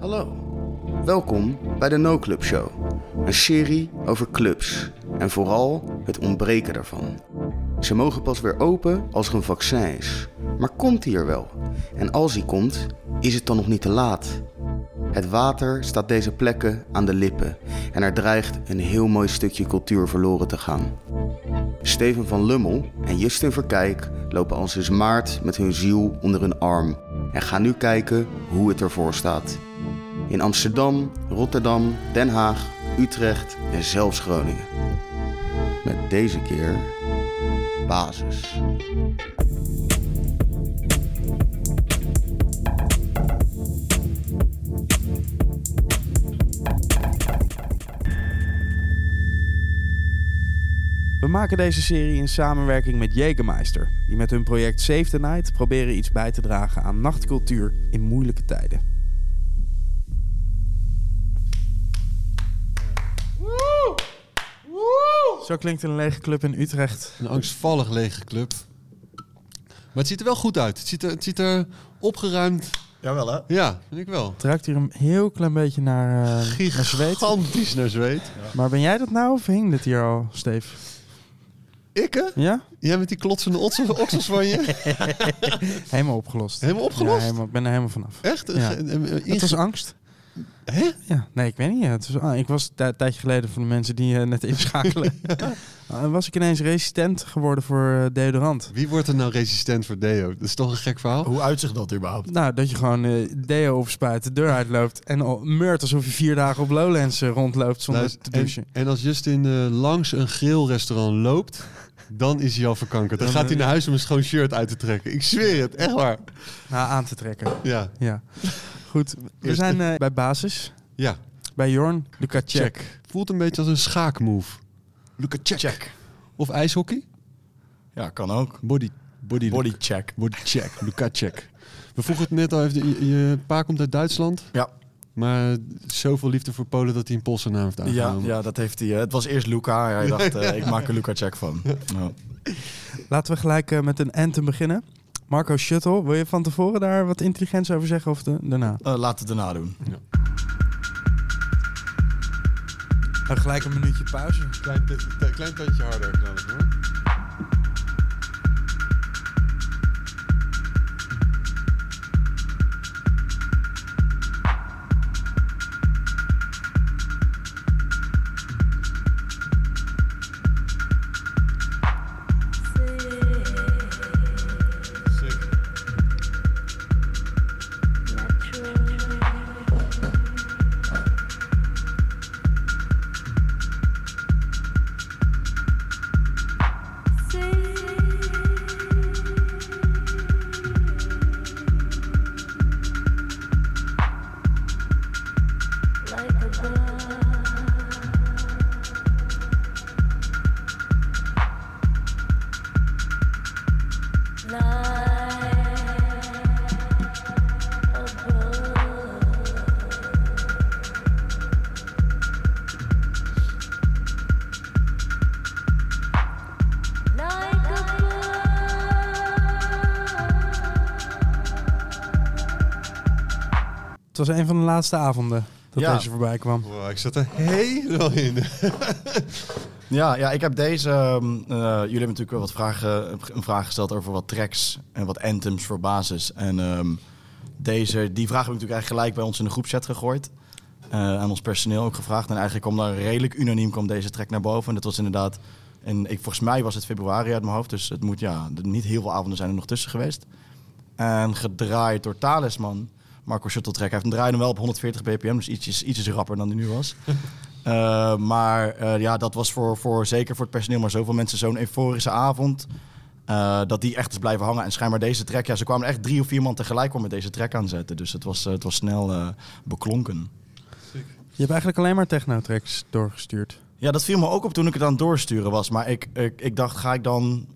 Hallo, welkom bij de No Club Show. Een serie over clubs en vooral het ontbreken daarvan. Ze mogen pas weer open als er een vaccin is. Maar komt die er wel? En als die komt, is het dan nog niet te laat? Het water staat deze plekken aan de lippen en er dreigt een heel mooi stukje cultuur verloren te gaan. Steven van Lummel en Justin Verkijk lopen al sinds maart met hun ziel onder hun arm en gaan nu kijken hoe het ervoor staat. In Amsterdam, Rotterdam, Den Haag, Utrecht en zelfs Groningen. Met deze keer basis. We maken deze serie in samenwerking met Jägermeister, die met hun project Save the Night proberen iets bij te dragen aan nachtcultuur in moeilijke tijden. Zo klinkt een lege club in Utrecht. Een angstvallig lege club. Maar het ziet er wel goed uit. Het ziet er, het ziet er opgeruimd. Jawel hè? Ja, vind ik wel. Het ruikt hier een heel klein beetje naar, eh, naar zweet. Gigantisch naar zweet. Maar ben jij dat nou of hing dit hier al, Steve? Ik hè? Ja? Jij met die klotsende oksels, oksels van je? Helemaal opgelost. Helemaal opgelost? Ja, helemaal, ik ben er helemaal vanaf. Echt? Ja. Het was angst. Hè? Ja, nee, ik weet niet. Het was, ah, ik was een tijdje geleden voor de mensen die eh, net inschakelen. Ah, was ik ineens resistent geworden voor eh, deodorant. Wie wordt er nou resistent voor deo? Dat is toch een gek verhaal? Hoe uitzicht dat überhaupt? Nou, dat je gewoon eh, deo overspuit, de deur uitloopt en al meurt alsof je vier dagen op Lowlands rondloopt zonder Nou, te en, douchen. en als Justin eh, langs een grillrestaurant loopt, dan is hij al verkankerd. Dan Dan, gaat hij naar huis om een schoon shirt uit te trekken. Ik zweer het, echt waar. Nou, aan te trekken. Ja, Ja. Goed, we zijn eh, bij basis. ja. Bij Jorn. Check. Voelt een beetje als een schaakmove. Luca check. Check. Of ijshockey? Ja, kan ook. Body, body, Body check. body check. Luca check. We vroegen het net al even. Je, je pa komt uit Duitsland. Ja. Maar zoveel liefde voor Polen dat hij een Poolse naam heeft Ja, aangenomen. ja, dat heeft hij. eh, Het was eerst Luca. Hij dacht, eh, ik maak er Luca check van. Ja. Laten we gelijk eh, met een anthem beginnen. Marco Shuttle, wil je van tevoren daar wat intelligents over zeggen of de, daarna? Eh, laat het daarna doen. Nou, gelijk een minuutje pauze. Klein, klein tandje harder knallen hoor. Het was een van de laatste avonden dat Ja. deze voorbij kwam. Wow, ik zat er helemaal in. Ja, ja, ik heb deze. ehm, eh, jullie hebben natuurlijk wel wat vragen, een vraag gesteld over wat tracks en wat anthems voor basis. En ehm, deze, die vraag heb ik natuurlijk eigenlijk gelijk bij ons in de groepchat gegooid. Eh, aan ons personeel ook gevraagd. En eigenlijk kwam daar redelijk unaniem kwam deze track naar boven. En dat was inderdaad. En ik, volgens mij was het februari uit mijn hoofd. Dus het moet ja, niet heel veel avonden zijn er nog tussen geweest. En gedraaid door Talisman. Marco Shuttle Track. Hij heeft hem draaien wel op 140 bpm. Dus ietsjes, ietsjes rapper dan hij nu was. Eh, maar eh, ja, dat was voor, voor zeker voor het personeel, maar zoveel mensen zo'n euforische avond. eh, dat die echt is blijven hangen. En schijnbaar deze track, ja, ze kwamen echt drie of vier man tegelijk om met deze track aanzetten. Dus het was, het was snel eh, beklonken. Je hebt eigenlijk alleen maar techno-tracks doorgestuurd. Ja, dat viel me ook op toen ik het aan het doorsturen was. Maar ik, ik, ik dacht, ga ik dan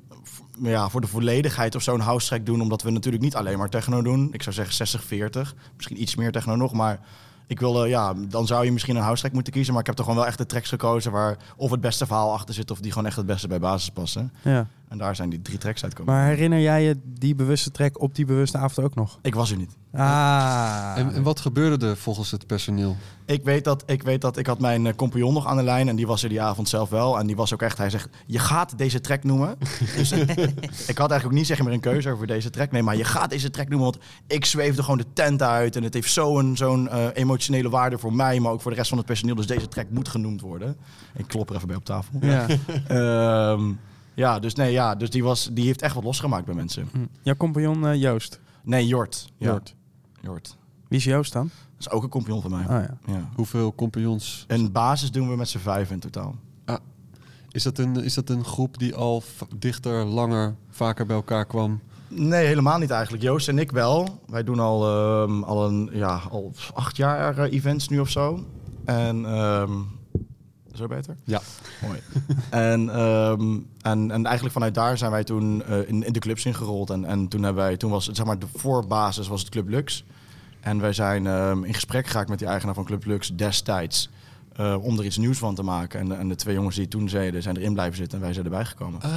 ja, voor de volledigheid of zo'n house track doen? Omdat we natuurlijk niet alleen maar techno doen. Ik zou zeggen 60-40. Misschien iets meer techno nog, maar... Ik wilde, ja, dan zou je misschien een house track moeten kiezen. Maar ik heb toch gewoon wel echt de tracks gekozen waar of het beste verhaal achter zit... of die gewoon echt het beste bij basis passen. Ja. En daar zijn die drie tracks uitgekomen. Maar herinner jij je die bewuste track op die bewuste avond ook nog? Ik was er niet. Ah. En, en wat gebeurde er volgens het personeel? Ik weet dat ik, weet dat ik had mijn eh, compagnon nog aan de lijn en die was er die avond zelf wel. En die was ook echt, hij zegt, je gaat deze track noemen. dus ik had eigenlijk ook niet zeggen meer een keuze over deze track. Nee, maar je gaat deze track noemen, want ik zweefde gewoon de tent uit. En het heeft zo'n zo'n eh, emotionele waarde voor mij, maar ook voor de rest van het personeel. Dus deze track moet genoemd worden. Ik klop er even bij op tafel. Ja. Ehm, ja, dus nee, ja, dus die, was, die heeft echt wat losgemaakt bij mensen. Hm. Jouw compagnon eh, Joost. Nee, Jort. Ja, Jort. Jort. Wie is Joost dan? Dat is ook een compagnon van mij. Oh ja. Ja. Hoeveel compagnons? Een basis doen we met z'n vijf in totaal. Is dat een, is dat een groep die al dichter, langer, vaker bij elkaar kwam? Nee, helemaal niet eigenlijk. Joost en ik wel. Wij doen al, ehm, al, een, ja, al acht jaar eh, events nu of zo. En ehm, zo beter? Ja. Mooi. en, ehm, en, en eigenlijk vanuit daar zijn wij toen eh, in, in de clubs ingerold. En, en toen, hebben wij, toen was het, zeg maar, de voorbasis was het Club Lux. En wij zijn ehm, in gesprek geraakt met die eigenaar van Club Lux destijds. eh, om er iets nieuws van te maken. En, de- en de twee jongens die toen zeiden, zijn erin blijven zitten en wij zijn erbij gekomen. Ah.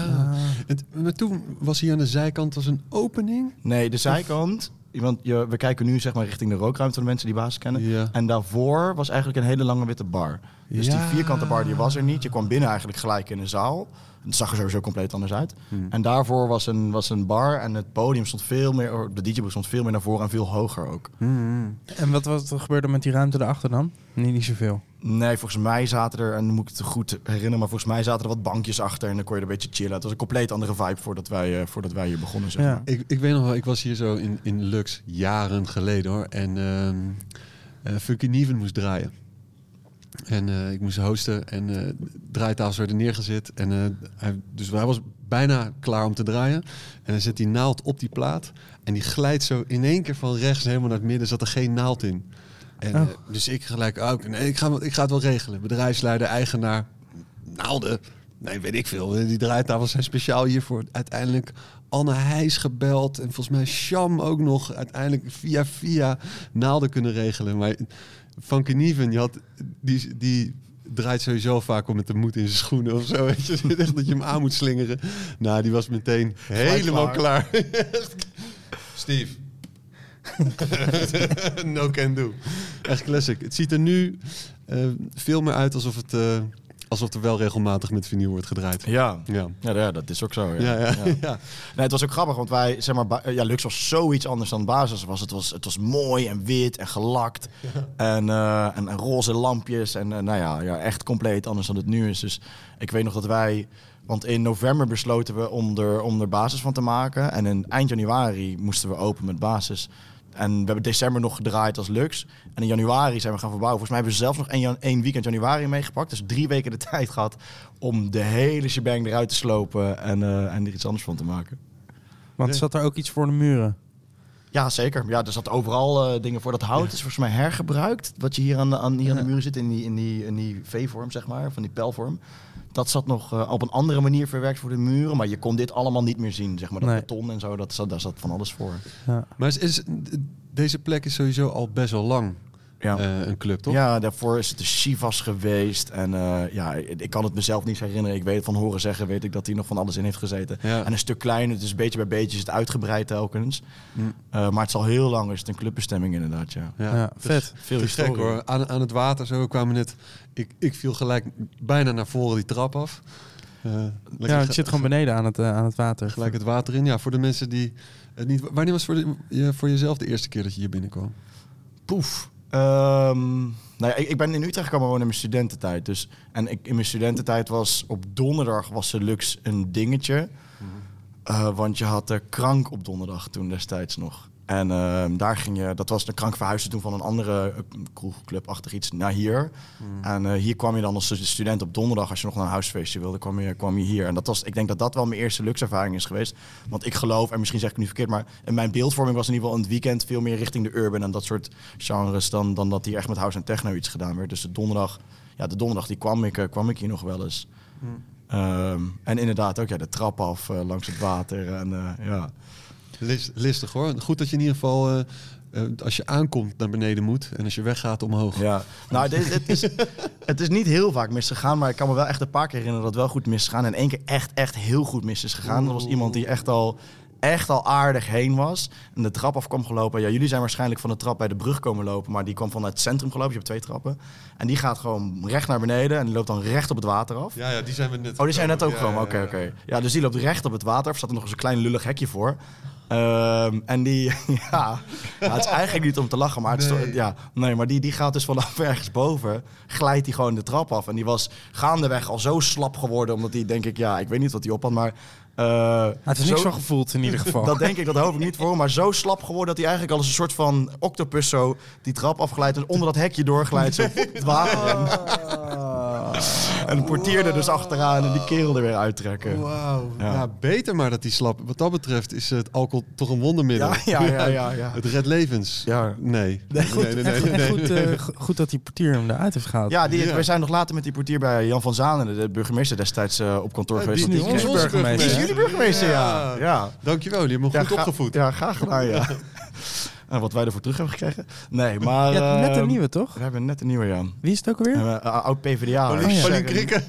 Het, maar toen was hier aan de zijkant was een opening. Nee, de zijkant. Want je, we kijken nu zeg maar richting de rookruimte van de mensen die basis kennen. Ja. En daarvoor was eigenlijk een hele lange witte bar. Dus Ja. die vierkante bar die was er niet. Je kwam binnen eigenlijk gelijk in een zaal. Het zag er sowieso compleet anders uit. Hmm. En daarvoor was een, was een bar en het podium stond veel meer... De DJ stond veel meer naar voren en veel hoger ook. Hmm. En wat, wat gebeurde met die ruimte daarachter dan? Niet, niet zoveel. Nee, volgens mij zaten er, en dan moet ik het goed herinneren... maar volgens mij zaten er wat bankjes achter en dan kon je er een beetje chillen. Het was een compleet andere vibe voordat wij, eh, voordat wij hier begonnen, zeg Ja. maar. Ik, ik weet nog wel, ik was hier zo in, in Lux jaren geleden hoor. En ehm eh, Funky Neven moest draaien. En eh, ik moest hosten en eh draaitafels werden neergezet. En, eh, hij, dus hij was bijna klaar om te draaien. En dan zet die naald op die plaat. En die glijdt zo in één keer van rechts helemaal naar het midden. Zat er geen naald in. En, Oh. eh, dus ik gelijk, oh, oké, nee, ik, ga, ik ga het wel regelen. Bedrijfsleider, eigenaar, naalden. Nee, weet ik veel. Die draaitafels zijn speciaal hiervoor. Uiteindelijk Anne Heijs gebeld. En volgens mij Sham ook nog uiteindelijk via via naalden kunnen regelen. Maar Van Knieven, die, had, die, die draait sowieso vaak om met de moed in zijn schoenen of zo. Weet je, echt dat je hem aan moet slingeren. Nou, die was meteen helemaal klaar. Steve. no can do. Echt classic. Het ziet er nu eh, veel meer uit alsof het... eh, alsof er wel regelmatig met vinyl wordt gedraaid. Ja. Ja. Ja, ja, dat is ook zo. Ja. Ja, ja, Ja. ja. Nee, het was ook grappig, want wij, zeg maar, ba- ja, Lux was zoiets anders dan basis was. Het was, het was mooi en wit en gelakt en, eh, en, en roze lampjes en eh, nou ja, ja, echt compleet anders dan het nu is. Dus ik weet nog dat wij, want in november besloten we om er, om er basis van te maken en in eind januari moesten we open met basis. En we hebben december nog gedraaid als Lux. En in januari zijn we gaan verbouwen. Volgens mij hebben we zelfs nog één, jan- één weekend januari meegepakt. Dus drie weken de tijd gehad om de hele shebang eruit te slopen en, eh, en er iets anders van te maken. Want zat er ook iets voor de muren? Ja, zeker. Ja, er zat overal eh, dingen voor. Dat hout is volgens mij hergebruikt. Wat je hier aan de, aan, hier aan de muren zit in die, in die, in die V-vorm, zeg maar, van die pijlvorm. Dat zat nog eh, op een andere manier verwerkt voor de muren. Maar je kon dit allemaal niet meer zien, zeg maar. Dat Nee. beton en zo, dat zat, daar zat van alles voor. Ja. Maar is, is- deze plek is sowieso al best wel lang Ja. eh, een club, toch? Ja, daarvoor is het de Chivas geweest. En eh, ja, ik kan het mezelf niet herinneren. Ik weet van horen zeggen, weet ik dat hij nog van alles in heeft gezeten. Ja. En een stuk kleiner, dus beetje bij beetje is het uitgebreid telkens. Mm. Eh, maar het is al heel lang is het een clubbestemming inderdaad, ja. Ja, is vet. Veel te gek hoor. Aan, aan het water zo kwamen we net. Ik, ik viel gelijk bijna naar voren die trap af. Eh, Ja, het zit gewoon beneden aan het, aan het water. Gelijk het water in. Ja, voor de mensen die het niet. Wanneer was voor, de, je, voor jezelf de eerste keer dat je hier binnenkwam? Poef. Ehm, nou ja, ik, ik ben in Utrecht gekomen wonen in mijn studententijd. Dus, en ik, in mijn studententijd was op donderdag was de Lux een dingetje. Eh, want je had de krank op donderdag toen destijds nog. En ehm, daar ging je, dat was de krank verhuisde toen van een andere uh, kroegclub-achtig iets naar hier. En eh, hier kwam je dan als student op donderdag, als je nog naar een huisfeestje wilde, kwam je, kwam je hier. En dat was, ik denk dat dat wel mijn eerste luxe-ervaring is geweest. Want ik geloof, en misschien zeg ik het nu verkeerd, maar in mijn beeldvorming was in ieder geval in het weekend veel meer richting de urban en dat soort genres dan, dan dat hier echt met house en techno iets gedaan werd. Dus de donderdag, ja, de donderdag die kwam ik, eh, kwam ik hier nog wel eens. Ehm, en inderdaad ook ja, de trap af eh, langs het water. En, eh, ja. Lis- listig hoor. Goed dat je in ieder geval eh, eh, als je aankomt naar beneden moet en als je weggaat omhoog. Ja, nou, dit, dit is, het is niet heel vaak misgegaan, maar ik kan me wel echt een paar keer herinneren dat het wel goed misgegaan. En één keer echt, echt heel goed mis is gegaan. Dat was iemand die echt al, echt al aardig heen was. En de trap af kwam gelopen. Ja, jullie zijn waarschijnlijk van de trap bij de brug komen lopen, maar die kwam vanuit het centrum gelopen. Je hebt twee trappen. En die gaat gewoon recht naar beneden en die loopt dan recht op het water af. Ja, ja, die zijn we net. Oh, die zijn net ook. Ja, Oké, oké. Ja, dus die loopt recht op het water. Er staat er nog eens een klein lullig hekje voor. Ehm, en die, ja, ja, het is eigenlijk niet om te lachen, maar het is Nee. toch- ja, nee, maar die, die gaat dus vanaf ergens boven, glijdt hij gewoon de trap af. En die was gaandeweg al zo slap geworden, omdat hij, denk ik, ja, ik weet niet wat hij op had, maar... eh, het is niks zo- van gevoeld in ieder geval. dat denk ik, dat hoop ik niet voor. Maar zo slap geworden dat hij eigenlijk al als een soort van octopus zo die trap afglijdt en onder dat hekje doorglijdt, zo het water in. En de portier er dus achteraan en die kerel er weer uittrekken. Wauw. Ja. Ja. beter maar dat die slap. Wat dat betreft is het alcohol toch een wondermiddel. Ja, ja, ja, ja, ja. Het redt levens. Ja. Nee. Nee, Goed, nee, nee, echt- nee, echt nee. goed, eh, go- goed dat die portier hem eruit heeft gehaald. Ja, die, Ja. we zijn nog later met die portier bij Jan van Zanen, de burgemeester destijds, eh, op kantoor Ja, geweest. die is nu burgemeester, Die is hè? Jullie burgemeester, ja. Ja. ja. Dankjewel, jullie hebben me Ja, goed ga- opgevoed. Ja, graag gedaan, ja. en wat wij ervoor terug hebben gekregen? Nee, maar... Je hebt net een ehm, nieuwe, toch? We hebben net een nieuwe, Jan. Wie is het ook alweer? Uh, oud PvdA. Paulien, Oh, ja. Paulien Krikke.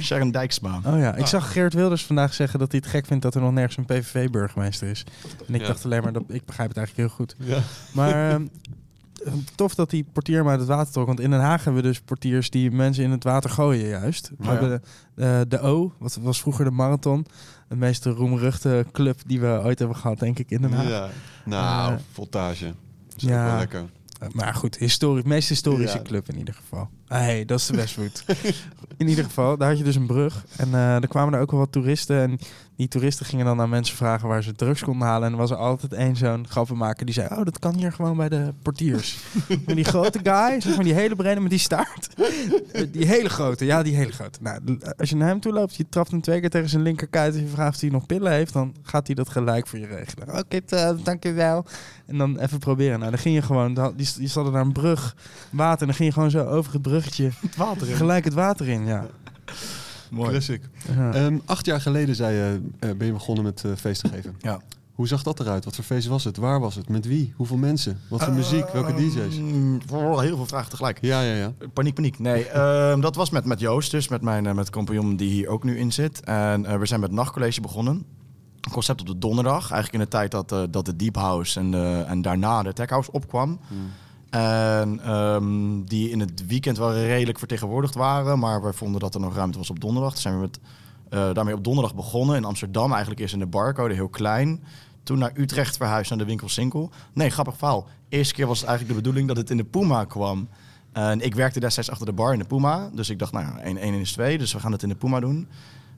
Sharon Dijksma. Oh ja, ik zag Geert Wilders vandaag zeggen dat hij het gek vindt dat er nog nergens een PVV-burgemeester is. En ik Ja. dacht alleen maar, dat, ik begrijp het eigenlijk heel goed. Ja. Maar ehm, tof dat die portier hem uit het water trok. Want in Den Haag hebben we dus portiers die mensen in het water gooien juist. We Ja. hebben eh, de O, wat was vroeger de marathon. De meest roemruchte club die we ooit hebben gehad, denk ik, in Den Haag. Ja. Nou, Eh, voltage. Is ja. wel lekker. Uh, Maar goed, historisch, meest historische Ja. club in ieder geval. Hey, dat is de Westwood. in ieder geval, daar had je dus een brug. En eh er kwamen er ook wel wat toeristen. En die toeristen gingen dan aan mensen vragen waar ze drugs konden halen. En er was er altijd één zo'n grappenmaker die zei... Oh, dat kan hier gewoon bij de portiers. maar die grote guy, zeg maar die hele brede met die staart. Eh, die hele grote, ja, die hele grote. Nou, als je naar hem toe loopt, je trapt hem twee keer tegen zijn linkerkuit... en je vraagt of hij nog pillen heeft, dan gaat hij dat gelijk voor je regelen. Oké, uh, dankjewel. En dan even proberen. Nou, dan ging je gewoon... Die, die zat er naar een brug, water... en dan ging je gewoon zo over het bruggetje... Het water in. gelijk het water in, ja. Mooi. Classic. Ja. Ehm, acht jaar geleden zei je, eh, ben je begonnen met eh, feesten geven. Ja. Hoe zag dat eruit? Wat voor feest was het? Waar was het? Met wie? Hoeveel mensen? Wat voor muziek? Welke DJ's? Mm, oh, heel veel vragen tegelijk. Ja, ja, ja. Paniek, paniek. Nee, ehm, dat was met, met Joost dus, met mijn eh, met compagnon die hier ook nu in zit. En eh, we zijn met nachtcollege begonnen. Een concept op de donderdag, eigenlijk in de tijd dat, eh, dat de Deep House en, de, en daarna de Tech House opkwam. En ehm, die in het weekend wel redelijk vertegenwoordigd waren, maar we vonden dat er nog ruimte was op donderdag. Toen zijn we met, eh, daarmee op donderdag begonnen in Amsterdam, eigenlijk eerst in de barcode, heel klein. Toen naar Utrecht verhuisd naar de winkel Sinkel. Nee, grappig verhaal. Eerste keer was het eigenlijk de bedoeling dat het in de Puma kwam. En ik werkte destijds achter de bar in de Puma. Dus ik dacht, nou ja, 1 1 is 2, dus we gaan het in de Puma doen.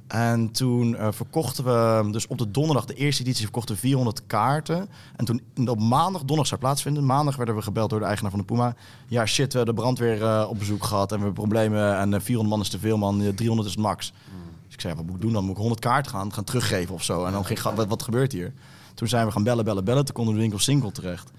En toen eh, verkochten we, dus op de donderdag, de eerste editie, verkochten we 400 kaarten. En toen op maandag, donderdag zou plaatsvinden. Maandag werden we gebeld door de eigenaar van de Puma. Ja, shit, we hebben de brandweer eh, op bezoek gehad en we hebben problemen. En eh, 400 man is te veel, man. Eh, 300 is het max. Dus ik zei, wat moet ik doen dan? Moet ik 100 kaarten gaan, gaan teruggeven of zo? En dan ging, wat, wat gebeurt hier? Toen zijn we gaan bellen, bellen, bellen. Toen konden we de winkel Single terecht.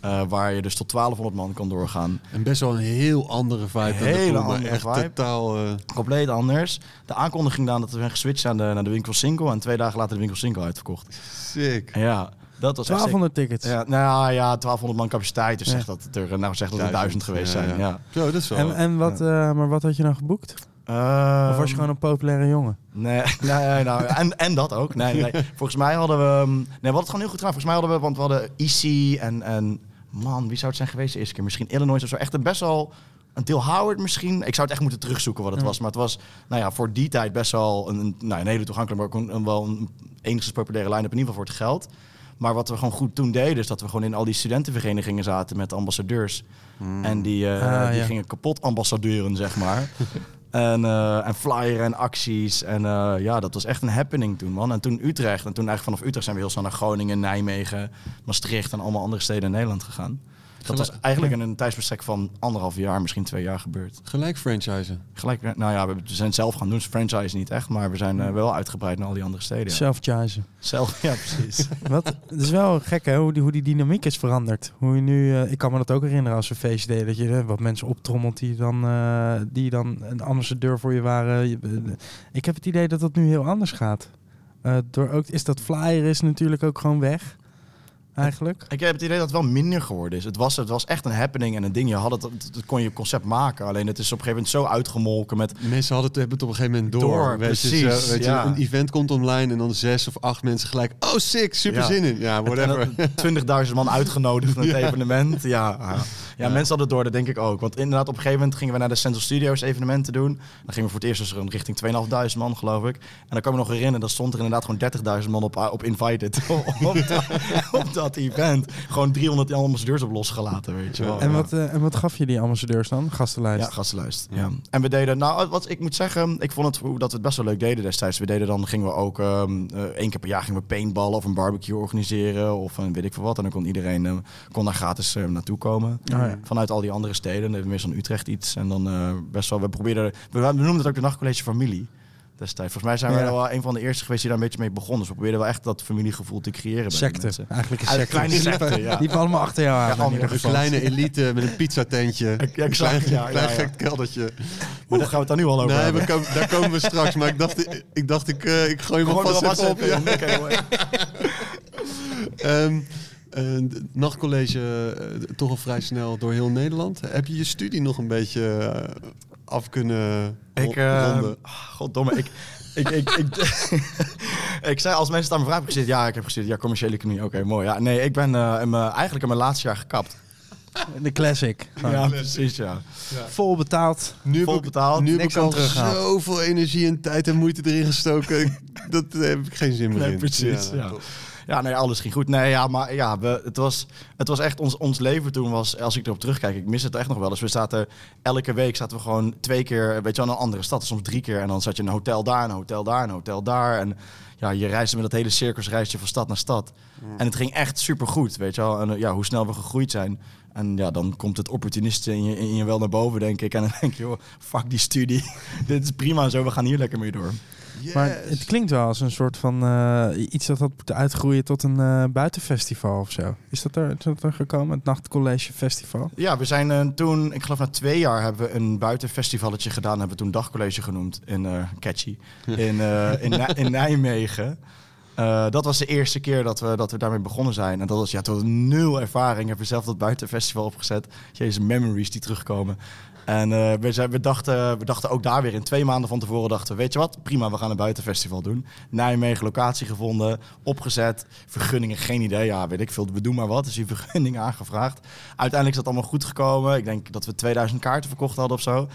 Eh, waar je dus tot 1200 man kan doorgaan. En best wel een heel andere vibe dan de Hele andere Echt vibe. totaal... eh, Compleet anders. De aankondiging dan dat we zijn geswitcht aan de, naar de winkel Single. En twee dagen later de winkel Single uitverkocht. sick. En ja, dat was echt 1200 tickets. Ja, nou ja, 1200 man capaciteit. Dus Ja. zeg dat er, nou zeg dat er duizend geweest ja, zijn. ja. Ja. Zo, dat is wel... En, en wat, eh, maar wat had je nou geboekt? Ehm, Of was je gewoon een populaire jongen? Nee, nee, nou, en, en dat ook. Nee, nee. Volgens mij hadden we... ehm, Nee, we hadden het gewoon heel goed gedaan. Volgens mij hadden we... Want we hadden EC en, en... Man, wie zou het zijn geweest de eerste keer? Misschien Illinois of zo. Echt een best wel... Een Dale Howard misschien. Ik zou het echt moeten terugzoeken wat het Ja. was. Maar het was, nou ja, voor die tijd best wel een, een, nou, een hele toegankelijke, maar ook een, een wel een enigszins populaire line-up in ieder geval voor het geld. Maar wat we gewoon goed toen deden, is dat we gewoon in al die studentenverenigingen zaten met ambassadeurs. En die, eh, Ah, die ja. gingen kapot ambassadeuren, zeg maar. en, eh en flyeren en acties. En eh, ja, dat was echt een happening toen, man. En toen Utrecht. En toen eigenlijk vanaf Utrecht zijn we heel snel naar Groningen, Nijmegen, Maastricht en allemaal andere steden in Nederland gegaan. Dat was eigenlijk in een tijdsbestek van anderhalf jaar, misschien twee jaar gebeurd. Gelijk franchisen. Gelijk, nou ja, we zijn het zelf gaan doen. Dus franchise niet echt, maar we zijn eh, wel uitgebreid naar al die andere steden. Ja. Self-chizen. Zelf, ja, precies. Wat? Het is wel gek hè, hoe die, hoe die dynamiek is veranderd. Hoe je nu, eh, ik kan me dat ook herinneren als we feest deden. Dat je eh, wat mensen optrommelt die dan, eh, die dan een ambassadeur voor je waren. Eh, ik heb het idee dat dat nu heel anders gaat. Eh, door ook, is dat flyer is natuurlijk ook gewoon weg. Eigenlijk? Ik heb het idee dat het wel minder geworden is. Het was, het was echt een happening en een ding. Je had het, het, het kon je concept maken. Alleen het is op een gegeven moment zo uitgemolken met... Mensen hadden het, hebben het op een gegeven moment door. Door, weet je, precies, zo, weet je, een event komt online en dan zes of acht mensen gelijk. Oh, sick, super Ja. zin in. Ja, whatever. En dan 20.000 man uitgenodigd naar het Ja. evenement. Ja, ja. mensen hadden het door, dat denk ik ook. Want inderdaad, op een gegeven moment gingen we naar de Central Studios evenementen doen. Dan gingen we voor het eerst dus richting 2.500 man, geloof ik. En dan kan ik me nog herinneren, dan stond er inderdaad gewoon 30.000 man op, op Invited. op, dat, op dat event. Gewoon 300 ambassadeurs op losgelaten, weet je wel. En wat, eh, en wat gaf je die ambassadeurs dan? Gastenlijst? Ja, gastenlijst. Ja. En we deden, nou, wat ik moet zeggen, ik vond het dat we het best wel leuk deden destijds. We deden dan, gingen we ook eh, één keer per jaar gingen we paintballen of een barbecue organiseren of een weet ik veel wat. En dan kon iedereen eh, kon daar gratis eh, naartoe komen. Ja. Vanuit al die andere steden. Dan meestal in Utrecht iets. En dan eh, best wel, we probeerden, we, we noemden het ook de nachtcollege familie. Destijds. Volgens mij zijn wij Ja. wel een van de eerste geweest die daar een beetje mee begonnen. Dus we probeerden wel echt dat familiegevoel te creëren Secte. Eigenlijk een secte. kleine secte, ja. Die allemaal achter jou aan. Ja, in Een kleine elite met een pizzatentje. Ja, Een klein, ja, ja, klein ja. gek keldertje. Maar daar gaan we het dan nu al over Nee, hebben. we komen, daar komen we straks. Maar ik dacht, ik, dacht, ik, eh, ik gooi er even op. even Nachtcollege eh, toch al vrij snel door heel Nederland. Heb je je studie nog een beetje eh, af kunnen Ik, eh, ronden? goddomme, ik, ik, ik, ik, ik zei als mensen het aan me vragen, heb ik gezegd, ja, ik heb gezegd, ja, commerciële economie, oké, mooi. Ja, nee, ik ben eh, in mijn, eigenlijk in mijn laatste jaar gekapt. De classic. Ja, precies, ja. Vol betaald. Nu vol heb ik, betaald, nu heb niks ik al zoveel energie en tijd en moeite erin gestoken. dat heb ik geen zin meer Nee, in. precies, ja. Ja, nee, alles ging goed. Nee, ja, maar ja, we, het, was, het was echt ons, ons leven toen was, als ik erop terugkijk, ik mis het echt nog wel eens. We zaten elke week zaten we gewoon twee keer, weet je, wel, een andere stad, soms drie keer. En dan zat je in een hotel daar, een hotel daar, een hotel daar. En ja, je reisde met dat hele circusreisje van stad naar stad. En het ging echt supergoed, weet je wel. En ja, hoe snel we gegroeid zijn. En ja, dan komt het opportunisten in je, in je wel naar boven, denk ik. En dan denk je, joh, fuck die studie. Dit is prima en zo, we gaan hier lekker mee door. Maar het klinkt wel als een soort van eh, iets dat had moeten uitgroeien tot een eh, buitenfestival of zo. Is dat, er, is dat er gekomen, het Nachtcollege Festival? Ja, we zijn eh, toen, ik geloof na twee jaar, hebben we een buitenfestivalletje gedaan. Hebben we toen dagcollege genoemd in eh, Catchy. In, eh, in, in Nijmegen. Eh, dat was de eerste keer dat we, dat we daarmee begonnen zijn. En dat was ja, tot nul ervaring. Hebben we zelf dat buitenfestival opgezet. Jezus, memories die terugkomen. En eh, we, we, dachten, we dachten ook daar weer in twee maanden van tevoren dachten we, weet je wat, prima, we gaan een buitenfestival doen. Nijmegen, locatie gevonden, opgezet, vergunningen, geen idee. Ja, weet ik veel, we doen maar wat. Dus die vergunning aangevraagd. Uiteindelijk is dat allemaal goed gekomen. Ik denk dat we 2000 kaarten verkocht hadden of zo.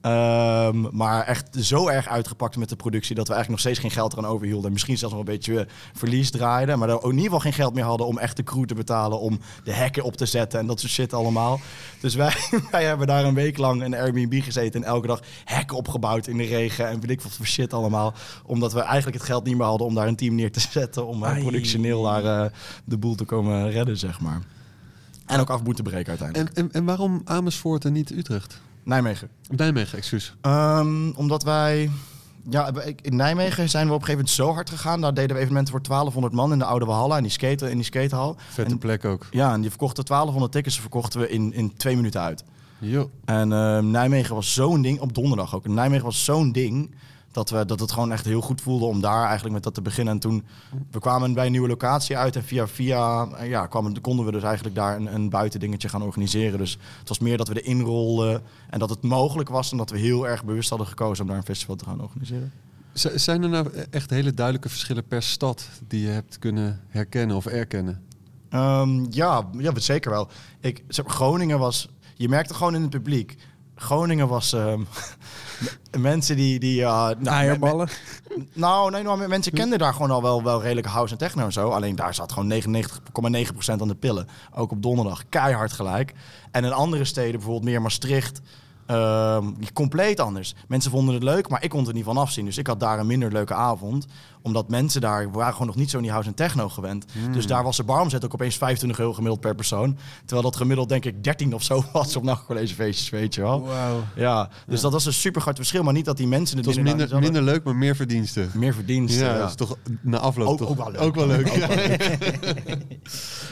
Ehm, maar echt zo erg uitgepakt met de productie dat we eigenlijk nog steeds geen geld eraan overhielden. En misschien zelfs nog een beetje eh, verlies draaiden. Maar er ook in ieder geval geen geld meer hadden om echt de crew te betalen. Om de hekken op te zetten en dat soort shit allemaal. Dus wij, wij hebben daar een week lang in Airbnb gezeten. En elke dag hekken opgebouwd in de regen. En weet ik wat voor shit allemaal. Omdat we eigenlijk het geld niet meer hadden om daar een team neer te zetten. Om eh, Ai. productioneel daar eh, de boel te komen redden, zeg maar. En ook af moeten breken uiteindelijk. En, en, en waarom Amersfoort en niet Utrecht? Nijmegen. Nijmegen, excuus. Ehm, omdat wij... Ja, in Nijmegen zijn we op een gegeven moment zo hard gegaan. Daar deden we evenementen voor 1200 man in de Oude Walhalla. In die, skate, in die skatehal. Vette En- plek ook. Ja, en die verkochten 1200 tickets verkochten we in, in twee minuten uit. Jo. En ehm, Nijmegen was zo'n ding, op donderdag ook. Nijmegen was zo'n ding dat, we, dat het gewoon echt heel goed voelde om daar eigenlijk met dat te beginnen. En toen we kwamen bij een nieuwe locatie uit en via via ja, kwamen, konden we dus eigenlijk daar een, een buitendingetje gaan organiseren. Dus het was meer dat we erin rolden en dat het mogelijk was en dat we heel erg bewust hadden gekozen om daar een festival te gaan organiseren. Z- Zijn er nou echt hele duidelijke verschillen per stad die je hebt kunnen herkennen of erkennen? Ehm, ja, ja, zeker wel. Ik, Groningen was... Je merkte gewoon in het publiek. Groningen was... ehm, mensen die... die uh, nou, Eierballen. nou, nee, nou, mensen kenden daar gewoon al wel, wel redelijk house en techno en zo. Alleen daar zat gewoon 99,9% aan de pillen. Ook op donderdag. Keihard gelijk. En in andere steden, bijvoorbeeld meer Maastricht... ehm, compleet anders. Mensen vonden het leuk, maar ik kon er niet van afzien. Dus ik had daar een minder leuke avond. Omdat mensen daar waren gewoon nog niet zo in die house en techno gewend. Dus daar was de baromzet ook opeens 25 euro gemiddeld per persoon. Terwijl dat gemiddeld denk ik 13 of zo was op nachtcollegefeestjes, weet je wel. Wauw. Ja, dus dat was een super groot verschil. Maar niet dat die mensen Het was minder, minder leuk, maar meer verdiensten. meer verdiensten. Ja, ja. dat is toch na afloop Ook- toch ook wel leuk. Ook wel leuk. Ook wel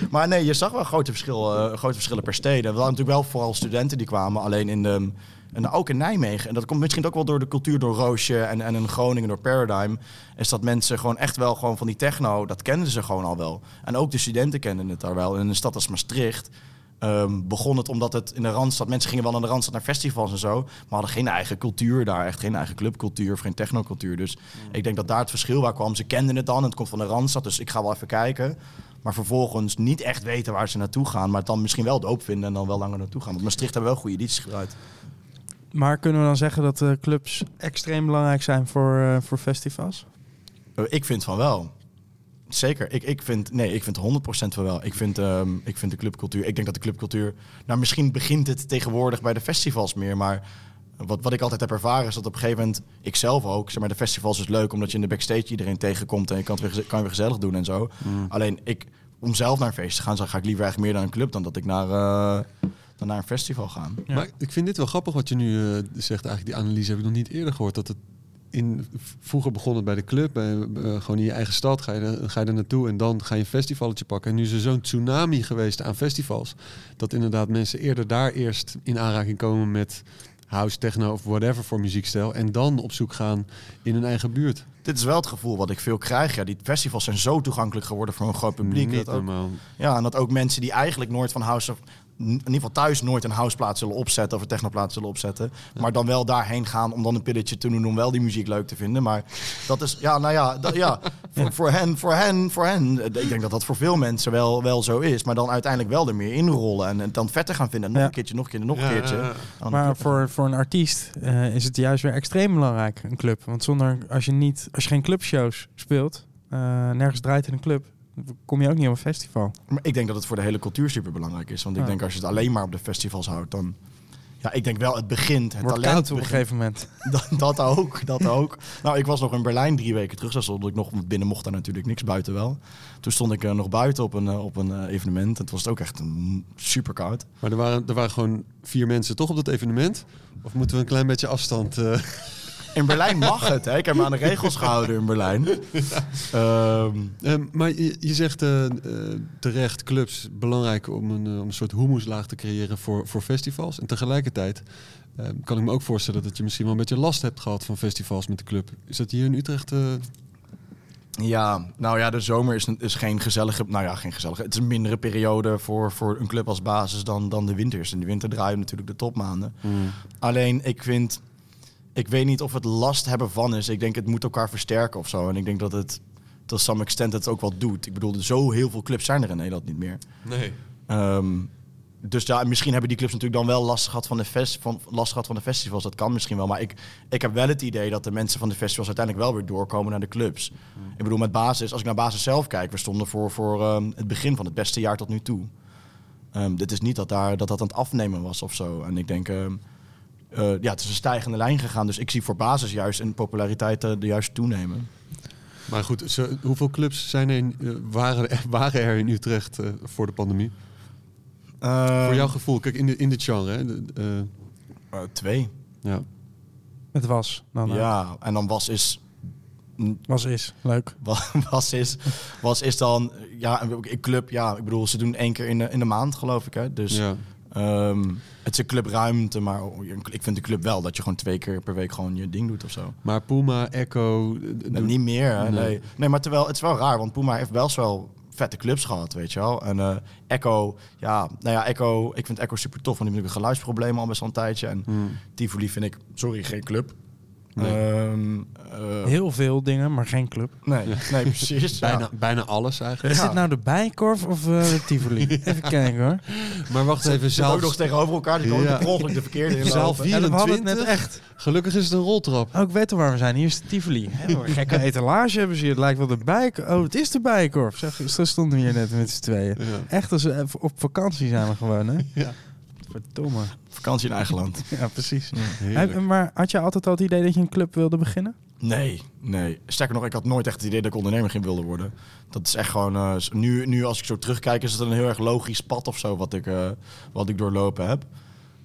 Maar nee, je zag wel grote, verschil, eh, grote verschillen per steden. We hadden natuurlijk wel vooral studenten die kwamen. Alleen in de, En ook in Nijmegen. En dat komt misschien ook wel door de cultuur door Roosje en, en in Groningen door Paradigm. Is dat mensen gewoon echt wel gewoon van die techno, dat kenden ze gewoon al wel. En ook de studenten kenden het daar wel. En in een stad als Maastricht ehm, begon het omdat het in de Randstad... Mensen gingen wel naar de Randstad naar festivals en zo. Maar hadden geen eigen cultuur daar. Echt geen eigen clubcultuur of geen technocultuur. Dus ik denk dat daar het verschil waar kwam. Ze kenden het dan. Het komt van de Randstad, dus ik ga wel even kijken. Maar vervolgens niet echt weten waar ze naartoe gaan. Maar het dan misschien wel doop vinden en dan wel langer naartoe gaan. Want Maastricht hebben wel goede edities gedraaid. Maar kunnen we dan zeggen dat de clubs extreem belangrijk zijn voor, eh, voor festivals? Eh, Ik vind van wel. Zeker. Ik, ik vind, nee, ik vind 100% van wel. Ik vind, ehm, ik vind de clubcultuur. Ik denk dat de clubcultuur. Nou, misschien begint het tegenwoordig bij de festivals meer. Maar wat, wat ik altijd heb ervaren is dat op een gegeven moment. Ik zelf ook. Zeg maar, de festivals is leuk omdat je in de backstage iedereen tegenkomt. En je kan het weer, kan je weer gezellig doen en zo. Alleen ik, om zelf naar een feest te gaan, dan ga ik liever eigenlijk meer naar een club dan dat ik naar, eh, dan naar een festival ga. Ja. Maar ik vind dit wel grappig wat je nu eh, zegt. Eigenlijk die analyse heb ik nog niet eerder gehoord. Dat het in, vroeger begon het bij de club. Bij, eh, gewoon in je eigen stad ga je, er, ga je er naartoe. En dan ga je een festivalletje pakken. En nu is er zo'n tsunami geweest aan festivals. Dat inderdaad mensen eerder daar eerst in aanraking komen met house, techno of whatever voor muziekstijl. En dan op zoek gaan in hun eigen buurt. Dit is wel het gevoel wat ik veel krijg. Ja, die festivals zijn zo toegankelijk geworden voor een groot publiek. Niet Dat ook, normaal. ja, en dat ook mensen die eigenlijk nooit van house of in ieder geval thuis nooit een houseplaat zullen opzetten of een technoplaat zullen opzetten, maar dan wel daarheen gaan om dan een pilletje te doen om wel die muziek leuk te vinden. Maar dat is ja, nou ja, dat, ja voor, voor hen, voor hen, voor hen. Ik denk dat dat voor veel mensen wel, wel zo is, maar dan uiteindelijk wel er meer inrollen en, en dan vetter gaan vinden. Nog Ja. een keertje, nog een keertje, nog een Ja, keertje. ja, Maar voor, voor een artiest eh, is het juist weer extreem belangrijk, een club. Want zonder, als je, niet, als je geen clubshows speelt, eh, nergens draait in een club, kom je ook niet op een festival. Maar ik denk dat het voor de hele cultuur super belangrijk is. Want ik Ja. denk als je het alleen maar op de festivals houdt, dan. Ja, ik denk wel, het begint. Het wordt talent koud op een gegeven moment. Dat, dat ook, dat ook. Nou, ik was nog in Berlijn drie weken terug. Dat ik nog want binnen mocht daar natuurlijk niks buiten wel. Toen stond ik eh, nog buiten op een, eh, op een eh, evenement. En het was ook echt een, super koud. Maar er waren, er waren gewoon vier mensen toch op dat evenement? Of moeten we een klein beetje afstand... In Berlijn mag het, hè? Ik heb me aan de regels gehouden in Berlijn. Ehm, Ehm, maar je, je zegt eh, terecht, clubs belangrijk om een, eh, om een soort humuslaag te creëren voor, voor festivals. En tegelijkertijd ehm, kan ik me ook voorstellen dat je misschien wel een beetje last hebt gehad van festivals met de club. Is dat hier in Utrecht? Ja, nou ja, de zomer is, is geen gezellige... Nou ja, geen gezellige... Het is een mindere periode voor, voor een club als basis dan, dan de winter is. In de winter draaien natuurlijk de topmaanden. Alleen, ik vind... Ik weet niet of het last hebben van is. Ik denk, het moet elkaar versterken of zo. En ik denk dat het tot some extent het ook wel doet. Ik bedoel, zo heel veel clubs zijn er in Nederland niet meer. Nee. Ehm, dus ja, misschien hebben die clubs natuurlijk dan wel last gehad van de, fest, van, last gehad van de festivals. Dat kan misschien wel. Maar ik, ik heb wel het idee dat de mensen van de festivals uiteindelijk wel weer doorkomen naar de clubs. Ik bedoel, met basis, als ik naar basis zelf kijk, we stonden voor, voor ehm, het begin van het beste jaar tot nu toe. Ehm, dit is niet dat, daar, dat dat aan het afnemen was of zo. En ik denk, eh, ja, het is een stijgende lijn gegaan. Dus ik zie voor basis juist in populariteit eh, de juist toenemen. Maar goed, zo- hoeveel clubs zijn er in, eh, waren, er, waren er in Utrecht eh, voor de pandemie? voor jouw gevoel, kijk, in, de, in dit genre. Hè, de- eh, Eh, twee. ja. Het was. Dan, Ja, en dan was is Was is. Leuk. Wa- was is, was is dan ja een een club ja ik bedoel ze doen één keer in de, in de maand geloof ik hè dus ja. Ehm, het is een clubruimte maar oh, ik vind de club wel dat je gewoon twee keer per week gewoon je ding doet of zo Maar Puma, Echo... Nee, niet meer hè? Nee. Nee. nee maar terwijl het is wel raar want Puma heeft wel wel vette clubs gehad weet je wel en eh, Echo ja nou ja Echo ik vind Echo super tof want die hebben geluidsproblemen al best wel een tijdje en Hmm. Tivoli vind ik sorry geen club Nee. Ehm, eh, Heel veel dingen, maar geen club. nee nee precies ja. Bijna, bijna alles eigenlijk. Is Ja. dit nou de Bijkorf of eh, de Tivoli? Even kijken hoor. Maar wacht even, Ze zitten ook nog tegenover elkaar. Die Ja. ongeluk de verkeerde in. Zaal Ja, we hadden het 24? net echt. gelukkig is het een roltrap. Oh, ik weet al waar we zijn. Hier is de Tivoli. Gekke etalage hebben ze hier. Het lijkt wel de Bijkorf. Oh, het is de Bijkorf. Zeg, zo stonden we hier net met z'n tweeën. Ja. Echt als we even op vakantie zijn we gewoon, hè? Ja. Verdomme. Vakantie in eigen land. Ja, precies. Maar had je altijd al het idee dat je een club wilde beginnen? Nee, nee. Sterker nog, ik had nooit echt het idee dat ik ondernemer ging willen worden. Dat is echt gewoon... eh, nu, nu als ik zo terugkijk, is het een heel erg logisch pad of zo wat ik, eh, wat ik doorlopen heb.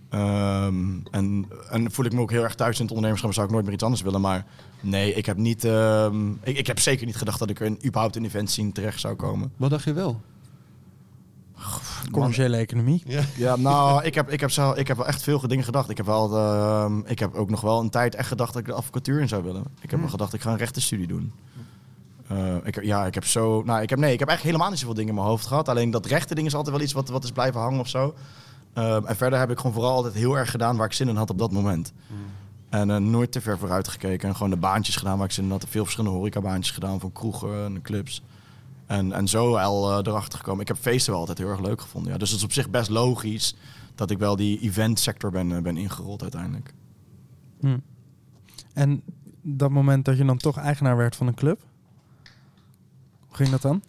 Ehm, en, en voel ik me ook heel erg thuis in het ondernemerschap. Zou ik nooit meer iets anders willen. Maar nee, ik heb niet... ehm, ik, ik heb zeker niet gedacht dat ik in, überhaupt in event scene terecht zou komen. Wat dacht je wel? Commerciële economie. Ja, nou, ik heb, ik, heb zo, ik heb wel echt veel dingen gedacht. Ik heb, wel, ehm, ik heb ook nog wel een tijd echt gedacht dat ik de advocatuur in zou willen. Ik heb wel gedacht, ik ga een rechtenstudie doen. Eh, ik, heb- ja, ik heb zo... Nou, ik heb, nee, ik heb eigenlijk helemaal niet zoveel dingen in mijn hoofd gehad. Alleen dat rechten ding is altijd wel iets wat, wat is blijven hangen of zo. Ehm, en verder heb ik gewoon vooral altijd heel erg gedaan waar ik zin in had op dat moment. En eh, nooit te ver vooruit gekeken. En gewoon de baantjes gedaan waar ik zin in had. Veel verschillende horecabaantjes gedaan van kroegen en clubs. En, en zo al eh, erachter gekomen. Ik heb feesten wel altijd heel erg leuk gevonden. Ja. Dus het is op zich best logisch dat ik wel die eventsector ben, eh, ben ingerold uiteindelijk. Hm. En dat moment dat je dan toch eigenaar werd van een club? Hoe ging dat dan?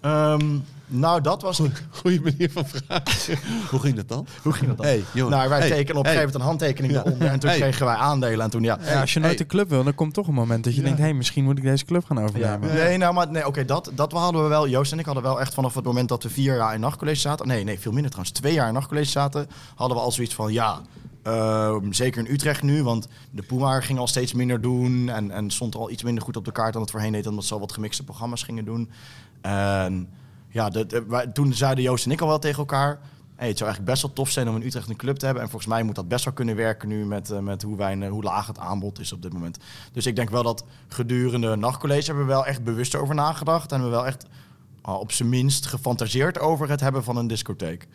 Ehm, nou, dat was... Goeie manier van vragen. Hoe ging dat dan? Hoe ging dat dan? Hey, jongen. nou, wij Hey, tekenen op een hey. gegeven moment een handtekening Ja. eronder. En toen Hey. kregen wij aandelen. En toen, ja... Ja, als je nooit hey. een club wil, dan komt toch een moment dat je denkt... hé, hey, misschien moet ik deze club gaan Ja. overnemen. Nee, nou, maar nee, oké, dat, dat hadden we wel. Joost en ik hadden wel echt vanaf het moment dat we vier jaar in nachtcollege zaten. Nee, nee, veel minder trouwens. Twee jaar in nachtcollege zaten. Hadden we al zoiets van ja. ehm, zeker in Utrecht nu, want de Puma ging al steeds minder doen. En, en stond al iets minder goed op de kaart dan het voorheen deed, omdat ze al wat gemixte programma's gingen doen. En ja, wij- toen zeiden Joost en ik al wel tegen elkaar. Het zou eigenlijk best wel tof zijn om in Utrecht een club te hebben. En volgens mij moet dat best wel kunnen werken nu met, eh, met hoe, weinig, hoe laag het aanbod is op dit moment. Dus ik denk wel dat gedurende nachtcollege hebben we wel echt bewust over nagedacht. En we wel echt ah, op zijn minst gefantaseerd over het hebben van een discotheek.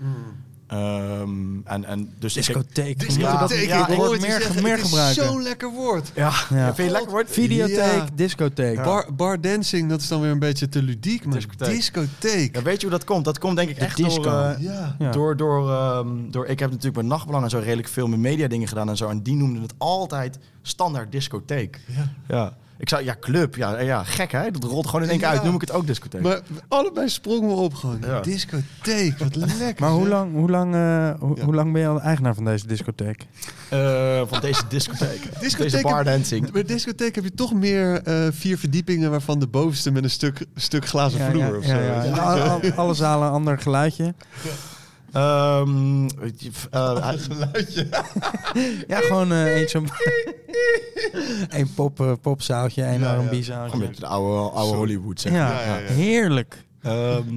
Ehm, en, en dus ik- Discotheek. Dat ja, ja, ik woord hoor het je meer, zeggen, meer gebruiken. Zo'n lekker woord. Ja, Ja. vind je lekker woord? Videotheek, Ja. discotheek. Bar, bar dancing, dat is dan weer een beetje te ludiek. Maar Discotheek. discotheek. Ja, weet je hoe dat komt? Dat komt denk ik De echt disco. door... eh. Door, door, ehm, door, ik heb natuurlijk bij Nachtbelang en zo redelijk veel met media dingen gedaan en zo. En die noemden het altijd standaard discotheek. Ja. Ik zou, ja, club. Ja, ja, gek hè? Dat rolt gewoon in één keer Ja. uit. Noem ik het ook discotheek. Maar allebei sprongen we op gewoon. Ja. Discotheek, wat lekker. Maar hoe lang, hoe, lang, eh, hoe, Ja. hoe lang ben je al eigenaar van deze discotheek? Eh, van deze discotheek. Discotheek deze bar dancing. Bij discotheek heb je toch meer eh, vier verdiepingen... waarvan de bovenste met een stuk, stuk glazen Ja, vloer ja, of ja, zo. alle zalen een ander geluidje. Ehm, eh, Ja, gewoon eh één zo'n... Eén pop, popzaaltje, één Ja, ja. R&B Gewoon een beetje de oude, oude Hollywood, zeg Ja, Ja, ja, ja. heerlijk. Ehm,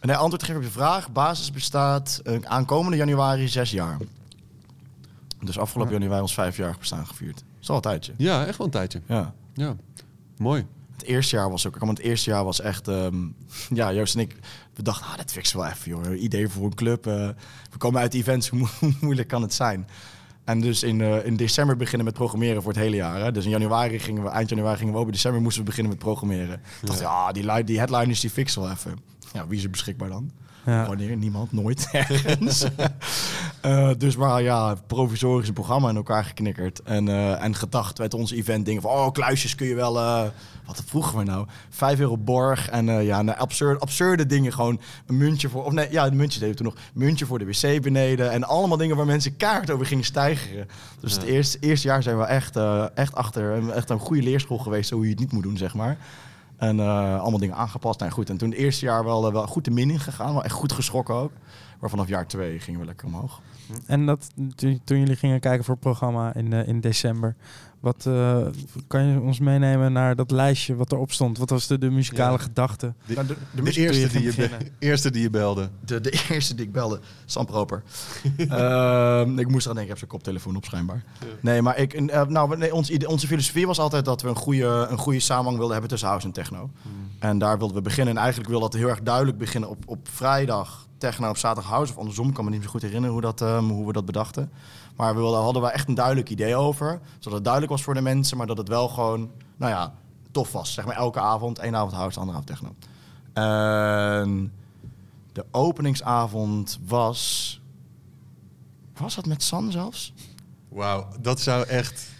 nee, antwoord geven op je vraag. Basis bestaat eh, aankomende januari zes jaar. Dus afgelopen Ja. januari ons vijfjarig bestaan gevierd. Dat is al een tijdje. Ja, echt wel een tijdje. Ja. Ja, mooi. Het eerste jaar was ook... Het eerste jaar was echt... ehm, ja, Joost en ik... We dachten, ah, dat fixen we wel even, joh. Idee voor een club. eh, we komen uit events. Hoe, mo- hoe moeilijk kan het zijn? En dus in, eh, in december beginnen met programmeren voor het hele jaar. Hè? Dus in januari gingen we... Eind januari gingen we open. In december moesten we beginnen met programmeren. Ik dacht, ja, die, die headliners die fixen we wel even. Ja, wie is er beschikbaar dan? Ja. Wanneer? Niemand, nooit, ergens. Eh, dus maar ja, provisorisch een programma in elkaar geknikkerd. En, eh, en gedacht met ons event dingen van... Oh, kluisjes kun je wel... eh, wat vroegen we nou? Vijf euro borg. En ja, nou, absurd, absurde dingen. Gewoon een muntje voor... Of nee, ja, een muntje deden we toen nog. Muntje voor de wc beneden. En allemaal dingen waar mensen kaart over gingen stijgeren. Dus het eerste, eerste jaar zijn we echt, echt achter... Echt een goede leerschool geweest. Zo hoe je het niet moet doen, zeg maar. En eh, allemaal dingen aangepast. Nou goed, en toen het eerste jaar wel, eh, wel goed de min in gegaan. Wel echt goed geschrokken ook. Maar vanaf jaar twee gingen we lekker omhoog. En dat, toen, jullie gingen kijken voor het programma in, eh, in december... Wat eh, kan je ons meenemen naar dat lijstje wat erop stond? Wat was de, de muzikale Ja. gedachte? De, Nou, de- de de, muziek- eerste, je die je be- eerste die je belde. De, de eerste die ik belde, Sam Proper. Ehm, ik moest eraan denken, ik heb zijn koptelefoon op schijnbaar. Nee, maar ik, eh, nou, nee, ons, onze filosofie was altijd dat we een goede, een goede samenhang wilden hebben tussen house en techno. En daar wilden we beginnen. En eigenlijk wilde dat heel erg duidelijk beginnen op, op vrijdag techno, op zaterdag house. Of andersom, ik kan me niet zo goed herinneren hoe, dat, ehm, hoe we dat bedachten. Maar we wilden, hadden we echt een duidelijk idee over. Zodat het duidelijk was voor de mensen, maar dat het wel gewoon, nou ja, tof was. Zeg maar elke avond, één avond house, andere avond techno. En de openingsavond was... Was dat met San zelfs? Wauw, dat zou echt...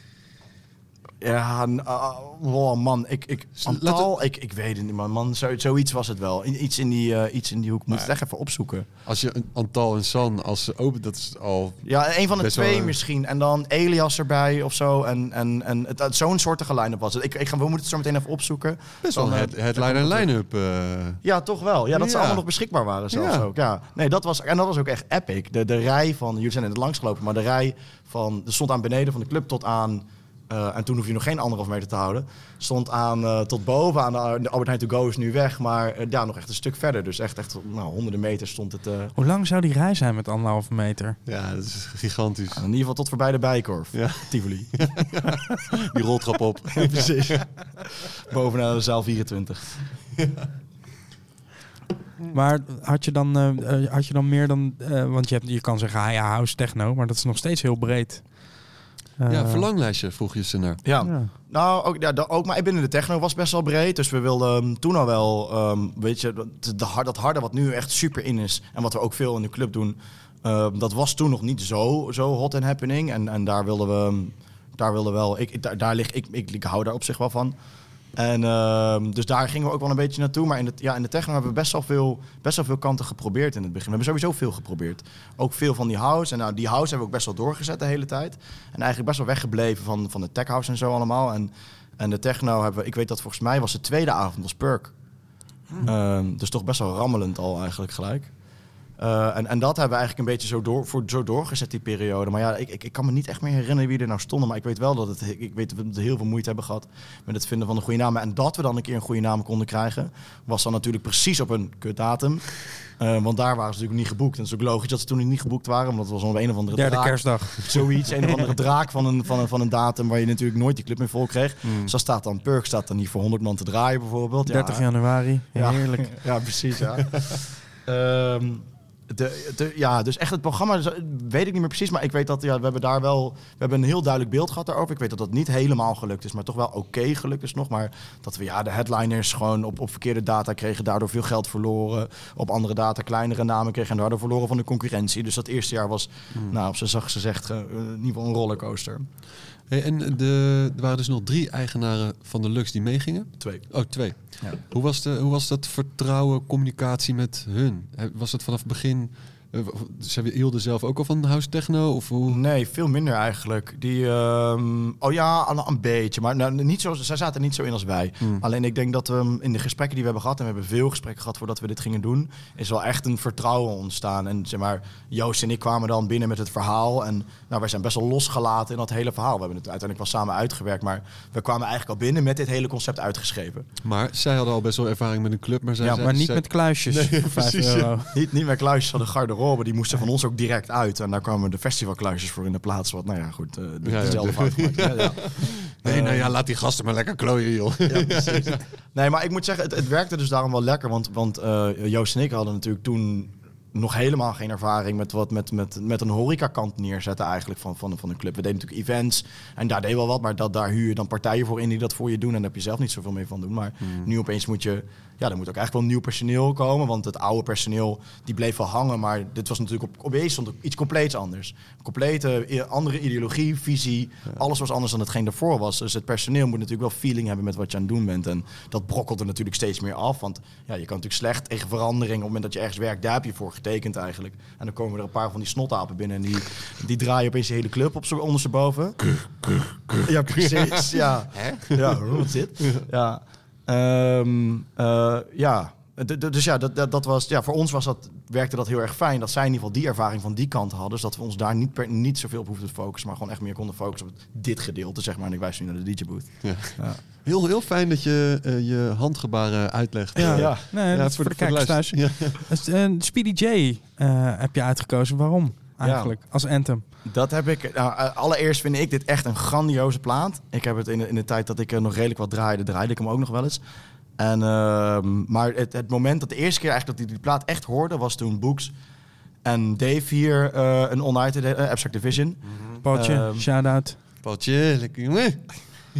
Ja, wow, man. Ik, ik, Antal, ik, ik weet het niet, man. man zo, zoiets was het wel. Iets in die, eh, iets in die hoek. Moet het echt even opzoeken. Als je Antal en San, als ze open, dat is al... Ja, een van de twee wel, misschien. En dan Elias erbij of zo. En, en, en het, het- zo'n soortige line-up was het. Ik, ik ga, we moeten het zo meteen even opzoeken. Best wel eh, head- headliner en line-up. eh. Ja, toch wel. Ja, dat ze allemaal nog beschikbaar waren zelfs Ja. ook. Ja. Nee, dat was, en dat was ook echt epic. De, de rij van, jullie zijn er langs gelopen, maar de rij van, er stond aan beneden van de club tot aan eh, en toen hoef je nog geen anderhalf meter te houden. Stond aan eh, tot boven aan de, de Albert Heijn to go is nu weg, maar eh, ja, nog echt een stuk verder. Dus echt, echt nou, honderden meters stond het. eh, Hoe lang zou die rij zijn met anderhalve meter? Ja, dat is gigantisch. in ieder geval tot voorbij de Bijkorf. Ja. Tivoli. Die roltrap op. Ja, precies. Bovenaan de zaal 24. Maar had je dan, eh, eh, had je dan meer dan... eh, want je, hebt, je kan zeggen, ah ja, house techno, maar dat is nog steeds heel breed. Eh, Ja, verlanglijstje vroeg je ze naar. Ja. Ja. Nou, ook, ja, ook maar binnen de techno was best wel breed. Dus we wilden um, toen al wel, ehm, weet je, dat, de hard, dat harde wat nu echt super in is. En wat we ook veel in de club doen. ehm, dat was toen nog niet zo, zo hot and happening. En, en daar wilden we, daar wilden we wel, ik, ik- daar, daar lig, ik, ik, ik hou daar op zich wel van. En ehm, dus daar gingen we ook wel een beetje naartoe. Maar in, het, ja, in de techno hebben we best wel, veel, best wel veel kanten geprobeerd in het begin. We hebben sowieso veel geprobeerd. Ook veel van die house. En nou, die house hebben we ook best wel doorgezet de hele tijd. En eigenlijk best wel weggebleven van, van de tech house en zo allemaal. En, en de techno hebben we, ik weet dat volgens mij was de tweede avond was Perk. Ehm, dus toch best wel rammelend al eigenlijk gelijk. Eh, en, en dat hebben we eigenlijk een beetje zo, door, voor, zo doorgezet, die periode. Maar ja, ik, ik, ik kan me niet echt meer herinneren wie er nou stonden. Maar ik weet wel dat het, ik weet dat we heel veel moeite hebben gehad met het vinden van een goede naam. En dat we dan een keer een goede naam konden krijgen, was dan natuurlijk precies op een kutdatum. Eh, want daar waren ze natuurlijk niet geboekt. En het is ook logisch dat ze toen niet geboekt waren, omdat het was om een of andere Derde draak. kerstdag. Zoiets, een of andere draak van een, van, een, van een datum waar je natuurlijk nooit die club meer vol kreeg. Dus dan staat dan Perk staat dan niet voor 100 man te draaien bijvoorbeeld. Ja, 30 januari. ja. Heerlijk. Ja, precies. Ja. Ehm, de, de, ja, dus echt het programma weet ik niet meer precies, maar ik weet dat ja, we hebben daar wel, we hebben een heel duidelijk beeld gehad daarover. Ik weet dat dat niet helemaal gelukt is, maar toch wel oké gelukt is nog. Maar dat we ja, de headliners gewoon op, op verkeerde data kregen, daardoor veel geld verloren. Op andere data kleinere namen kregen en daardoor verloren van de concurrentie. Dus dat eerste jaar was, nou, op zijn zacht gezegd, eh, in ieder geval een rollercoaster. Hey, en de, er waren dus nog drie eigenaren van de Lux die meegingen. Twee. Oh, twee. Ja. Hoe, was de, hoe was dat vertrouwen, communicatie met hun? Was het vanaf het begin... eh, ze hielden zelf ook al van house techno? Of hoe? Nee, veel minder eigenlijk. Die, ehm, oh ja, een, een beetje. Maar nou, niet zo, zij zaten er niet zo in als wij. Hmm. Alleen ik denk dat we in de gesprekken die we hebben gehad... en we hebben veel gesprekken gehad voordat we dit gingen doen... is wel echt een vertrouwen ontstaan. En zeg maar, Joost en ik kwamen dan binnen met het verhaal. En nou, wij zijn best wel losgelaten in dat hele verhaal. We hebben het uiteindelijk wel samen uitgewerkt. Maar we kwamen eigenlijk al binnen met dit hele concept uitgeschreven. Maar zij hadden al best wel ervaring met een club. Maar, zij Ja, zei- Maar niet zij- met kluisjes Nee, voor 5 precies, ja. euro. Niet, niet meer kluisjes van de garderobe. Die moesten van ons ook direct uit. En daar kwamen de festivalkluisjes voor in de plaats. Wat, nou ja, goed. de- Ja, dezelfde fout gemaakt. Nee, nou ja, laat die gasten maar lekker klooien, joh. Ja, precies. Nee, maar ik moet zeggen, het, het werkte dus daarom wel lekker. Want, want eh, Joost en ik hadden natuurlijk toen nog helemaal geen ervaring met wat met, met, met een horecakant neerzetten eigenlijk van, van, van een club. We deden natuurlijk events en daar deed wel wat, maar dat, daar huur je dan partijen voor in die dat voor je doen en daar heb je zelf niet zoveel mee van doen. Maar nu opeens moet je, ja, er moet ook eigenlijk wel nieuw personeel komen, want het oude personeel die bleef wel hangen, maar dit was natuurlijk op, opeens stond iets compleets anders. Een complete andere ideologie, visie, alles was anders dan hetgeen daarvoor was. Dus het personeel moet natuurlijk wel feeling hebben met wat je aan het doen bent en dat brokkelt er natuurlijk steeds meer af, want ja, je kan natuurlijk slecht tegen verandering op het moment dat je ergens werkt, daar heb je voor getekend eigenlijk. En dan komen er een paar van die snotapen binnen en die, die draaien opeens de hele club op ondersteboven. Ja, precies. Ja, ja wat zit? Ja. Ehm, eh, ja. Dus ja, dat, dat, dat was, ja, voor ons was dat, werkte dat heel erg fijn. Dat zij in ieder geval die ervaring van die kant hadden. Dus dat we ons daar niet, per, niet zoveel op hoefden te focussen. Maar gewoon echt meer konden focussen op dit gedeelte, zeg maar. En ik wijs nu naar de DJ-booth. Ja. Ja. Heel, heel fijn dat je eh, je handgebaren uitlegt. Ja, Eh, Ja. Nee, dat is voor de, kijkers thuis. Dus, eh, Speedy J eh, heb je uitgekozen. Waarom eigenlijk? Als anthem. Dat heb ik. Nou, eh, allereerst vind ik dit echt een grandioze plaat. Ik heb het in de, in de tijd dat ik er nog redelijk wat draaide, draaide ik hem ook nog wel eens. En, ehm, maar het, het moment dat de eerste keer eigenlijk dat ik die plaat echt hoorde, was toen Books en Dave hier eh, een United uh, Abstract Division. Paultje, Ehm, shout-out. Paultje, lekker jongen.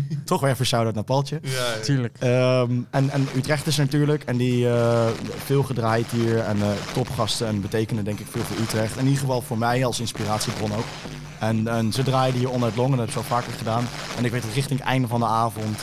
Toch weer even een shout-out naar Paultje. Tuurlijk. Ehm, en, en Utrecht is natuurlijk. En die eh, veel gedraaid hier. En eh, topgasten. En betekenen denk ik veel voor Utrecht. In ieder geval voor mij als inspiratiebron ook. En, en ze draaiden hier On Long. En dat heb ik zo vaker gedaan. En ik weet dat richting het einde van de avond...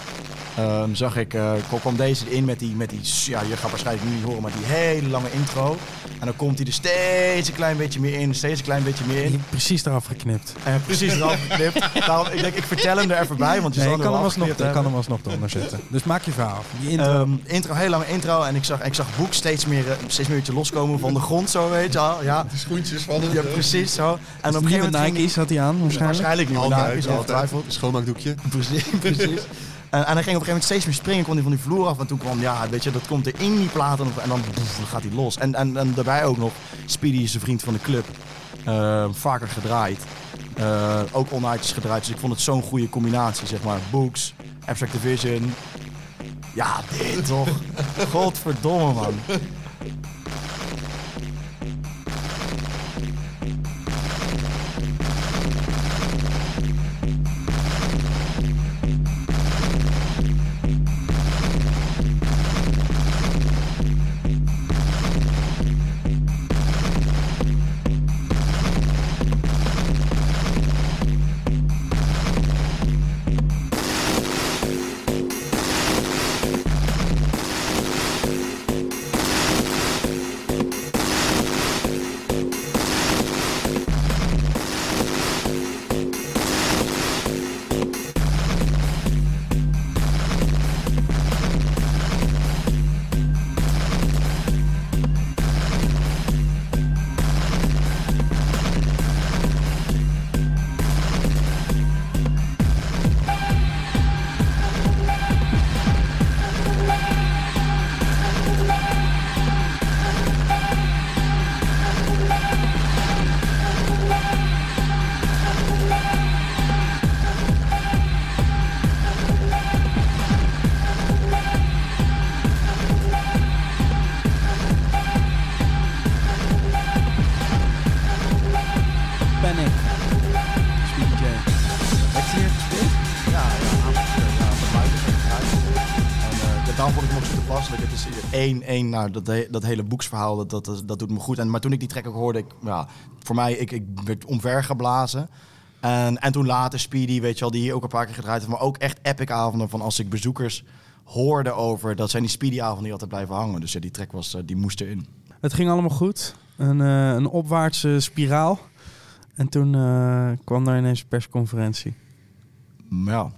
ehm, zag ik, eh, kwam- deze erin met die, met die, ja, je gaat waarschijnlijk nu niet horen, maar die hele lange intro. En dan komt hij er steeds een klein beetje meer in, steeds een klein beetje meer in. Precies eraf geknipt. En precies eraf geknipt. Daarom, ik denk, ik vertel hem er even bij, want je Nee, zal kan hem wel alsnog, kan hem alsnog eronder zetten. Dus maak je verhaal. Die intro. Ehm, intro, heel lange intro. En ik zag, ik zag Boek steeds meer, eh, steeds meer loskomen van de grond, zo weet je wel. Ja, De schoentjes van hem. ja precies zo. En op een gegeven moment Nike's had hij aan waarschijnlijk. Waarschijnlijk niet, Altijd, Nike's, altijd. Schoonmaakdoekje. Precies, precies. En, en hij ging op een gegeven moment steeds meer springen, kon hij van die vloer af. En toen kwam, ja, weet je, dat komt er in die platen en dan, boef, dan gaat hij los. En, en, en daarbij ook nog, Speedy is een vriend van de club. Eh, vaker gedraaid. Eh, ook onuitjes gedraaid. Dus ik vond het zo'n goede combinatie, zeg maar. Books, Abstract Division. Ja, dit toch. Godverdomme, man. Het is één, één, nou, dat, he- dat hele boeksverhaal, dat, dat, dat doet me goed. En, maar toen ik die track ook hoorde, ik, ja, voor mij, ik, ik werd omvergeblazen. En, en toen later Speedy, weet je wel, die hier ook een paar keer gedraaid heeft. Maar ook echt epic avonden van als ik bezoekers hoorde over, dat zijn die Speedy avonden die altijd blijven hangen. Dus ja, die track was, eh, die moest erin. Het ging allemaal goed. Een, eh, een opwaartse spiraal. En toen eh, kwam daar ineens een persconferentie. Ja.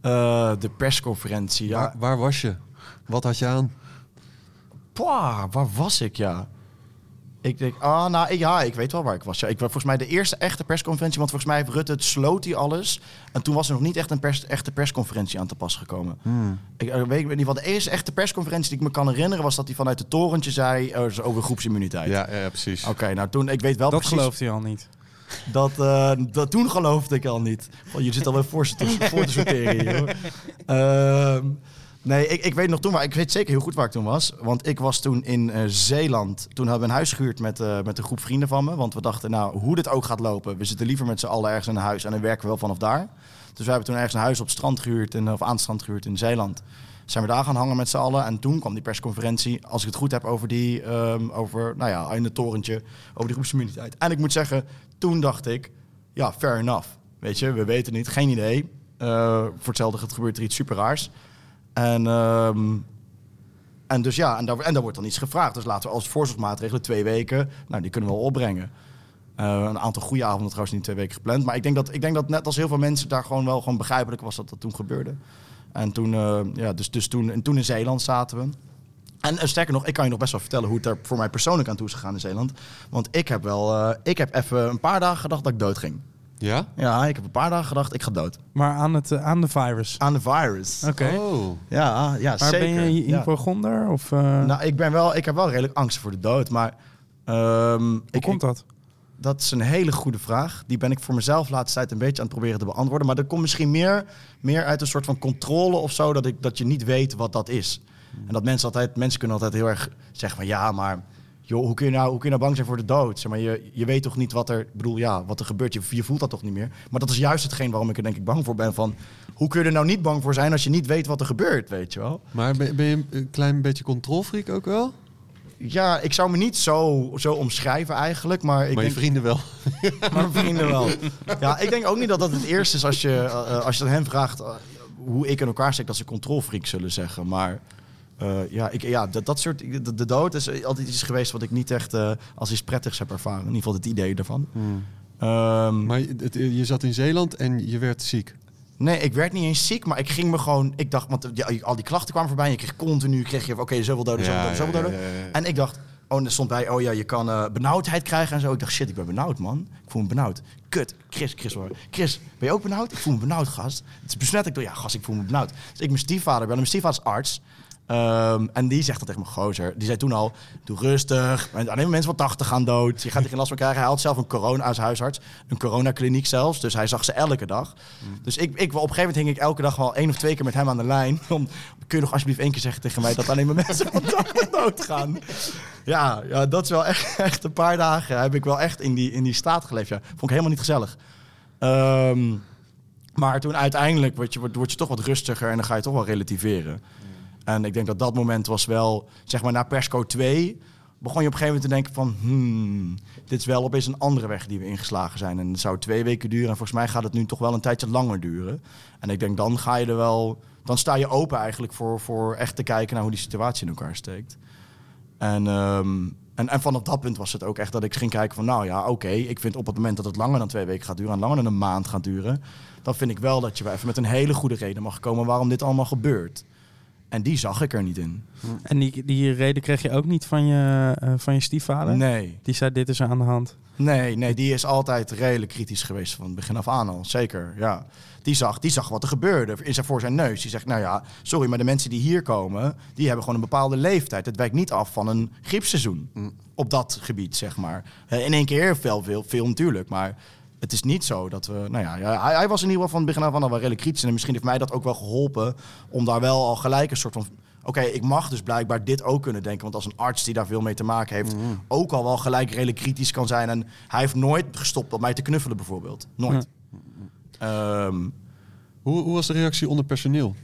Eh, de persconferentie, ja. Waar, waar was je? Wat had je aan? Pwa, waar was ik, ja? Ik denk, ah, nou ik- ja, ik weet wel waar ik was. Ja, ik was volgens mij de eerste echte persconferentie, want volgens mij heeft Rutte het sloot hij alles. En toen was er nog niet echt een pers, echte persconferentie aan te pas gekomen. Ik eh, weet, ik weet niet wat de eerste echte persconferentie die ik me kan herinneren was dat hij vanuit het torentje zei zo over groepsimmuniteit. Ja, ja precies. Oké, nou toen, ik weet wel Dat precies gelooft hij al niet. dat, eh, dat toen geloofde ik al niet. Oh, je zit alweer voor, te- voor te sorteren hier. Hoor. Nee, ik, ik weet nog toen waar. Ik weet zeker heel goed waar ik toen was. Want ik was toen in eh, Zeeland. Toen hadden we een huis gehuurd met, eh, met een groep vrienden van me. Want we dachten, nou, hoe dit ook gaat lopen. We zitten liever met z'n allen ergens in een huis. En dan werken we wel vanaf daar. Dus we hebben toen ergens een huis op het strand gehuurd. In, of aan het strand gehuurd in Zeeland. Zijn we daar gaan hangen met z'n allen. En toen kwam die persconferentie, als ik het goed heb, over die, ehm, over, nou ja, in het torentje, over die groepsimmuniteit. En ik moet zeggen, toen dacht ik, ja, fair enough. Weet je, we weten niet, geen idee. Eh, voor hetzelfde het gebeurt er iets super raars. En, ehm, en dus ja, en daar, en daar wordt dan iets gevraagd. Dus laten we als voorzorgsmaatregelen twee weken, nou, die kunnen we wel opbrengen. Eh, een aantal goede avonden trouwens niet twee weken gepland. Maar ik denk, dat, ik denk dat net als heel veel mensen daar gewoon wel gewoon begrijpelijk was dat dat toen gebeurde. En toen, eh, ja, dus, dus toen, en toen in Zeeland zaten we. En eh, sterker nog, ik kan je nog best wel vertellen hoe het er voor mij persoonlijk aan toe is gegaan in Zeeland. Want ik heb wel, ik heb even een paar dagen gedacht dat ik dood ging. Ja? Ja, ik heb een paar dagen gedacht, ik ga dood. Maar aan, het, eh, aan de virus. Aan de virus. Oké. Oh. Ja, ja Maar zeker. ben je Ja. hypochonder? Of, eh, Nou, ik, ben wel, ik heb wel redelijk angst voor de dood, maar... ehm, hoe ik, komt dat? Dat is een hele goede vraag. Die ben ik voor mezelf de laatste tijd een beetje aan het proberen te beantwoorden. Maar dat komt misschien meer, meer uit een soort van controle of zo, dat, ik, dat je niet weet wat dat is. En dat mensen altijd, mensen kunnen altijd heel erg zeggen van ja, maar joh, hoe kun je nou, hoe kun je nou bang zijn voor de dood? Zeg maar, je, je weet toch niet wat er, bedoel, ja, wat er gebeurt. Je, je voelt dat toch niet meer. Maar dat is juist hetgeen waarom ik er denk ik bang voor ben. Van, hoe kun je er nou niet bang voor zijn als je niet weet wat er gebeurt, weet je wel? Maar ben, ben je een klein beetje controlfreak ook wel? Ja, ik zou me niet zo, zo omschrijven eigenlijk, maar ik maar je denk... vrienden wel. Maar mijn vrienden wel. Ja, ik denk ook niet dat dat het eerste is als je, eh, als je aan hen vraagt... eh, hoe ik in elkaar steek dat ze controlfreak zullen zeggen. Maar eh, ja, ik, ja dat, dat soort. De, de dood is altijd iets geweest wat ik niet echt eh, als iets prettigs heb ervaren. In ieder geval het idee daarvan. Ehm, Maar je, het- je zat in Zeeland en je werd ziek. Nee, ik werd niet eens ziek, maar ik ging me gewoon... Ik dacht, want ja, al die klachten kwamen voorbij. en Je kreeg continu, kreeg je, oké, zoveel doden, zoveel doden, zoveel doden. En ik dacht, oh, er stond bij, oh ja, je kan eh, benauwdheid krijgen en zo. Ik dacht, shit, ik ben benauwd, man. Ik voel me benauwd. Kut, Chris, Chris hoor. Chris, ben je ook benauwd? Ik voel me benauwd, gast. Het is besmet. Ik dacht, ja, gast, ik voel me benauwd. Dus ik mijn stiefvader bellen. Mijn stiefvader is arts. Ehm, en die zegt dat tegen mijn gozer. Die zei toen al, doe rustig. Alleen mensen van 80 gaan dood. Je gaat er geen last van krijgen. Hij had zelf een corona als huisarts. Een coronakliniek zelfs. Dus hij zag ze elke dag. Dus ik, ik, op een gegeven moment hing ik elke dag wel één of twee keer met hem aan de lijn. Om, kun je nog alsjeblieft één keer zeggen tegen mij dat alleen maar mensen van 80 doodgaan? Ja, ja, dat is wel echt, echt een paar dagen. Heb ik wel echt in die, in die staat geleefd. Ja. Vond ik helemaal niet gezellig. Ehm, maar toen uiteindelijk word je, word, word je toch wat rustiger en dan ga je toch wel relativeren. En ik denk dat dat moment was wel, zeg maar na persco 2, begon je op een gegeven moment te denken van, hmm, dit is wel opeens een andere weg die we ingeslagen zijn. En het zou twee weken duren en volgens mij gaat het nu toch wel een tijdje langer duren. En ik denk dan ga je er wel, dan sta je open eigenlijk voor, voor echt te kijken naar hoe die situatie in elkaar steekt. En, ehm, en, vanaf dat punt was het ook echt dat ik ging kijken van, nou ja, oké, ik vind op het moment dat het langer dan twee weken gaat duren en langer dan een maand gaat duren, dan vind ik wel dat je even met een hele goede reden mag komen waarom dit allemaal gebeurt. En die zag ik er niet in. En die, die reden kreeg je ook niet van je, eh, van je stiefvader? Nee, Die zei, dit is er aan de hand. nee, nee, die is altijd redelijk kritisch geweest van het begin af aan al. Zeker, ja. Die zag, die zag wat er gebeurde in zijn, voor zijn neus. Die zegt, nou ja, sorry, maar de mensen die hier komen... die hebben gewoon een bepaalde leeftijd. Het wijkt niet af van een griepseizoen op dat gebied, zeg maar. Eh, In één keer veel, veel, veel natuurlijk, maar... Het is niet zo dat we. Nou ja, ja, hij, hij was in ieder geval van het begin af aan al wel redelijk kritisch. En misschien heeft mij dat ook wel geholpen. om daar wel al gelijk een soort van. Oké, ik mag dus blijkbaar dit ook kunnen denken. Want als een arts die daar veel mee te maken heeft. ook al wel gelijk redelijk kritisch kan zijn. En hij heeft nooit gestopt om mij te knuffelen, bijvoorbeeld. Nooit. Ehm, Hoe, hoe was de reactie onder personeel?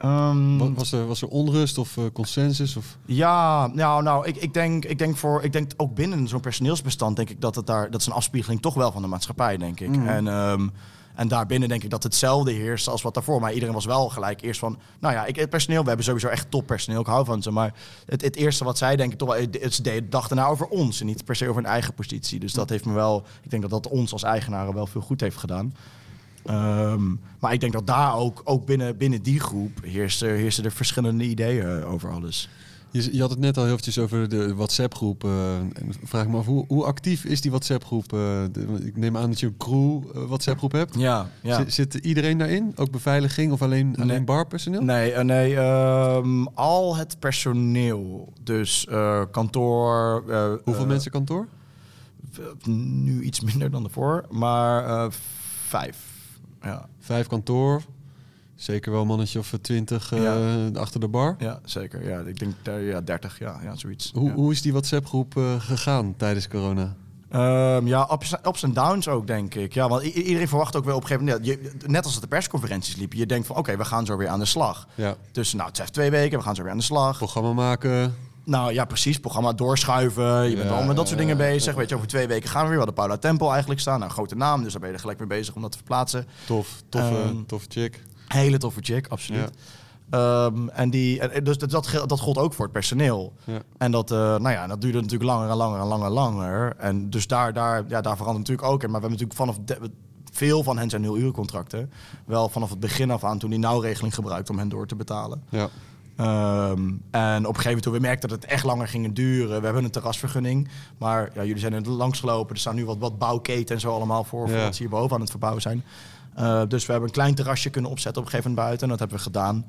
Ehm, Wa- Was er, was er onrust of eh, consensus? Of... Ja, nou, nou ik, ik, denk, ik denk voor, ik denk ook binnen zo'n personeelsbestand denk ik dat het daar, dat is een afspiegeling toch wel van de maatschappij, denk ik. En, ehm, en daarbinnen denk ik dat hetzelfde heerst als wat daarvoor. Maar iedereen was wel gelijk eerst van, nou ja, ik, het personeel, we hebben sowieso echt toppersoneel, ik hou van ze. Maar het, het eerste wat zij denken toch wel, het, dachten nou over ons en niet per se over hun eigen positie. Dus dat heeft me wel, ik denk dat dat ons als eigenaren wel veel goed heeft gedaan. Ehm, maar ik denk dat daar ook, ook binnen, binnen die groep heersten, heersten er verschillende ideeën over alles. Je, je had het net al heel eventjes over de WhatsApp-groep. eh, vraag me af, hoe, hoe actief is die WhatsApp-groep? eh, ik neem aan dat je een crew eh, WhatsApp-groep hebt. Ja, ja. Zit, iedereen daarin? Ook beveiliging of alleen, alleen Nee. barpersoneel? Nee, nee ehm, al het personeel. Dus kantoor. Hoeveel mensen kantoor? Nu iets minder dan ervoor, maar vijf. Ja, Vijf kantoor. Zeker wel een mannetje of twintig eh, Ja. achter de bar. ja zeker. Ja, ik denk eh, ja, 30, ja, ja zoiets. Hoe, ja. hoe is die WhatsApp-groep eh, gegaan tijdens corona? Ehm, ja, ups, ups en downs ook, denk ik. Ja, want iedereen verwacht ook wel op een gegeven moment... je- net als het de persconferenties liepen, je denkt van... oké, we gaan zo weer aan de slag. Ja, Dus nou, het even twee weken, we gaan zo weer aan de slag. programma maken. Nou ja, precies. Programma doorschuiven. Je bent allemaal met dat soort dingen bezig. Weet je, over twee weken gaan we weer. We hadden Paula Tempel eigenlijk staan. Nou, grote naam. Dus daar ben je er gelijk mee bezig om dat te verplaatsen. Tof, toffe, Ehm, toffe chick. Hele toffe chick, absoluut. Ehm, en die, en dus dat, dat, dat gold ook voor het personeel. Ja. En dat, eh, nou ja, dat duurde natuurlijk langer en langer en langer en langer. En dus daar, daar, ja, daar verandert natuurlijk ook in. Maar we hebben natuurlijk vanaf... de- veel van hen zijn nul uur contracten. Wel vanaf het begin af aan toen die nauwregeling gebruikt om hen door te betalen. Ja. Ehm, en op een gegeven moment toen we merkten dat het echt langer ging duren. We hebben een terrasvergunning. Maar ja, jullie zijn er langs gelopen. Er staan nu wat, wat bouwketen en zo allemaal voor. voor Ja. wat ze hierboven aan het verbouwen zijn. Eh, dus we hebben een klein terrasje kunnen opzetten op een gegeven moment buiten. En dat hebben we gedaan.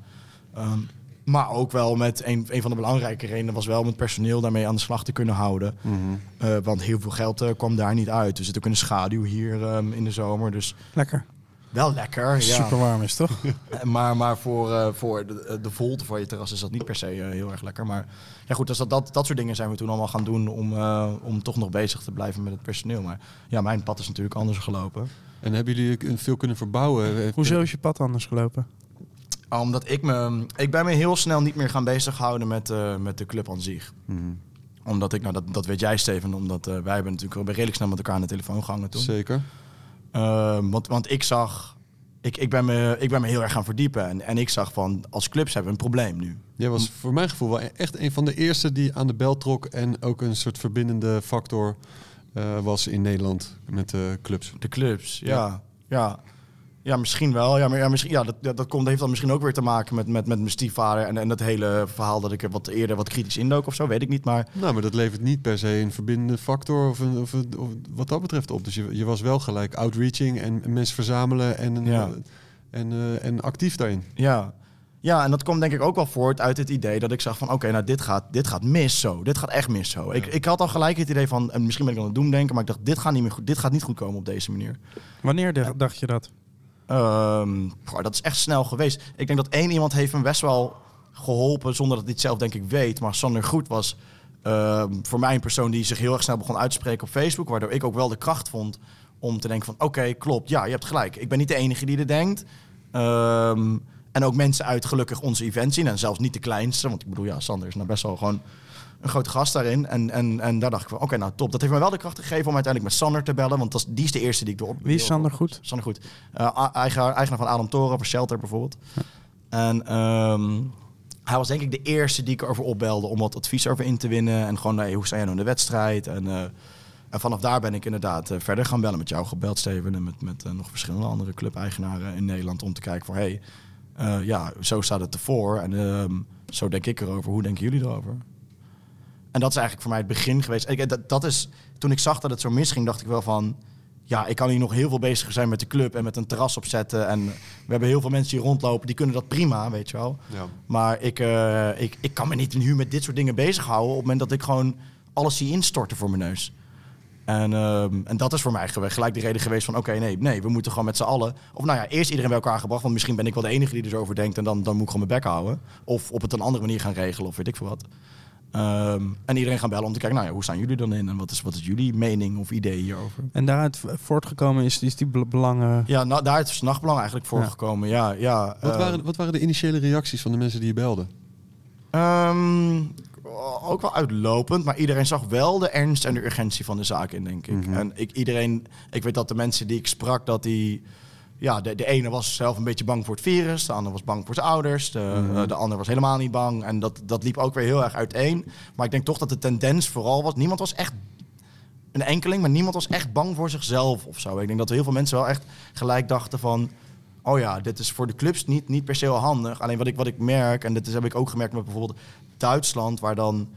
Ehm, maar ook wel met een, een van de belangrijke redenen was wel met personeel daarmee aan de slag te kunnen houden. Mhm. Eh, want heel veel geld eh, kwam daar niet uit. We zitten ook in de schaduw hier ehm, in de zomer. Dus Lekker. Wel lekker. Ja. Super warm is toch? Maar, maar voor, eh, voor de, de volte van je terras is dat niet per se eh, heel erg lekker. Maar ja, goed, dus dat, dat, dat soort dingen zijn we toen allemaal gaan doen om, eh, om toch nog bezig te blijven met het personeel. Maar ja, mijn pad is natuurlijk anders gelopen. En hebben jullie veel kunnen verbouwen? Hoezo is je pad anders gelopen? Omdat ik me, ik ben me heel snel niet meer gaan bezighouden met, eh, met de club aan zich. Mhm. Omdat ik, nou dat, dat weet jij Steven, omdat eh, wij hebben natuurlijk wel redelijk snel met elkaar aan de telefoon gehangen toen. Zeker. Ehm, want, want ik zag ik, ik, ben me, ik ben me heel erg gaan verdiepen. En, en ik zag van, als clubs hebben we een probleem nu. Jij was voor mijn gevoel wel echt een van de eerste die aan de bel trok en ook een soort verbindende factor eh, was in Nederland met de clubs. De clubs, ja. Ja, ja. Misschien wel. Ja, maar ja, misschien, ja, dat, dat, dat komt, heeft dan misschien ook weer te maken met, met, met mijn stiefvader en, en dat hele verhaal dat ik er wat eerder wat kritisch indook of zo, weet ik niet. Maar Nou, maar dat levert niet per se een verbindende factor of, een, of, een- of wat dat betreft op. Dus je, je was wel gelijk outreaching en mensen verzamelen en, Ja. en, eh, en actief daarin. Ja. Ja, en dat komt denk ik ook wel voort uit het idee dat ik zag van... oké, nou dit gaat, dit gaat mis zo. Dit gaat echt mis zo. Ik, ik had al gelijk het idee van... en misschien ben ik aan het doemdenken... maar ik dacht, dit gaat, niet meer goed, dit gaat niet goed komen op deze manier. Wanneer dacht je dat? Ehm, dat is echt snel geweest. Ik denk dat één iemand heeft me best wel geholpen... zonder dat hij het zelf denk ik weet. Maar Sander Goed was ehm, voor mij een persoon... die zich heel erg snel begon uit te spreken op Facebook... waardoor ik ook wel de kracht vond om te denken van... oké, klopt, ja, je hebt gelijk. Ik ben niet de enige die dit denkt. Ehm, en ook mensen uit gelukkig onze event zien. En zelfs niet de kleinste. Want ik bedoel, ja, Sander is nou best wel gewoon een grote gast daarin. En, en, en daar dacht ik van, oké, nou top. Dat heeft me wel de kracht gegeven om uiteindelijk met Sander te bellen. Want dat die is de eerste die ik door... Wie is Sander Goed? Sander Goed. Eh, eigenaar, eigenaar van Adam Toren, voor Shelter bijvoorbeeld. En ehm, hij was denk ik de eerste die ik erover opbelde om wat advies over in te winnen. En gewoon, hey, hoe sta jij nou in de wedstrijd? En, eh, en vanaf daar ben ik inderdaad eh, verder gaan bellen met jou gebeld, Steven. En met, met nog verschillende andere clubeigenaren in Nederland om te kijken voor, hey, eh, ja, zo staat het ervoor. En ehm, zo denk ik erover. Hoe denken jullie erover? En dat is eigenlijk voor mij het begin geweest. Ik, dat, dat is, toen ik zag dat het zo misging, dacht ik wel van... Ja, ik kan hier nog heel veel bezig zijn met de club en met een terras opzetten. En we hebben heel veel mensen hier rondlopen, die kunnen dat prima, weet je wel. Ja. Maar ik, eh, ik, ik kan me niet nu met dit soort dingen bezighouden... op het moment dat ik gewoon alles zie instorten voor mijn neus. En, ehm, en dat is voor mij gelijk de reden geweest van... oké, nee, nee, we moeten gewoon met z'n allen... of nou ja, eerst iedereen bij elkaar gebracht... want misschien ben ik wel de enige die er zo over denkt... en dan, dan moet ik gewoon mijn bek houden. Of op het een andere manier gaan regelen of weet ik veel wat. Ehm, en iedereen gaan bellen om te kijken... nou ja, hoe staan jullie dan in? En wat is, wat is jullie mening of idee hierover? En daaruit voortgekomen is, is die bel- belangen... Ja, nou, daar is nachtbelang eigenlijk voor Ja. gekomen. Ja, ja, Wat, eh, waren, wat waren de initiële reacties van de mensen die je belden? Ehm, ook wel uitlopend, maar iedereen zag wel de ernst en de urgentie van de zaak in, denk ik. Mhm. En ik, iedereen, ik weet dat de mensen die ik sprak, dat die. Ja, de, de ene was zelf een beetje bang voor het virus, de andere was bang voor zijn ouders, de, Mhm. eh, de ander was helemaal niet bang. En dat, dat liep ook weer heel erg uiteen. Maar ik denk toch dat de tendens vooral was, niemand was echt een enkeling, maar niemand was echt bang voor zichzelf of zo. Ik denk dat heel veel mensen wel echt gelijk dachten van... oh ja, dit is voor de clubs niet, niet per se wel handig. Alleen wat ik, wat ik merk, en dat is, heb ik ook gemerkt met bijvoorbeeld Duitsland... waar dan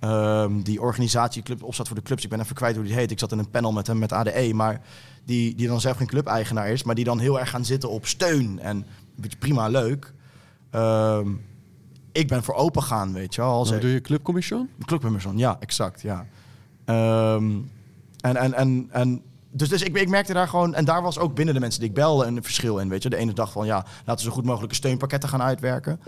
ehm, die organisatieclub opstaat voor de clubs. Ik ben even kwijt hoe die heet. Ik zat in een panel met hem met ADE, maar... Die, die dan zelf geen clubeigenaar is, maar die dan heel erg gaan zitten op steun. En beetje prima leuk. Ehm, ik ben voor open gaan, weet je wel. Als doe je clubcommission? Clubmemberson, ja, exact, ja. Ehm, en, en, en, en dus, dus ik, ik merkte daar gewoon, en daar was ook binnen de mensen die ik belde een verschil in, weet je. De ene dacht van, ja, laten we zo goed mogelijke steunpakketten gaan uitwerken.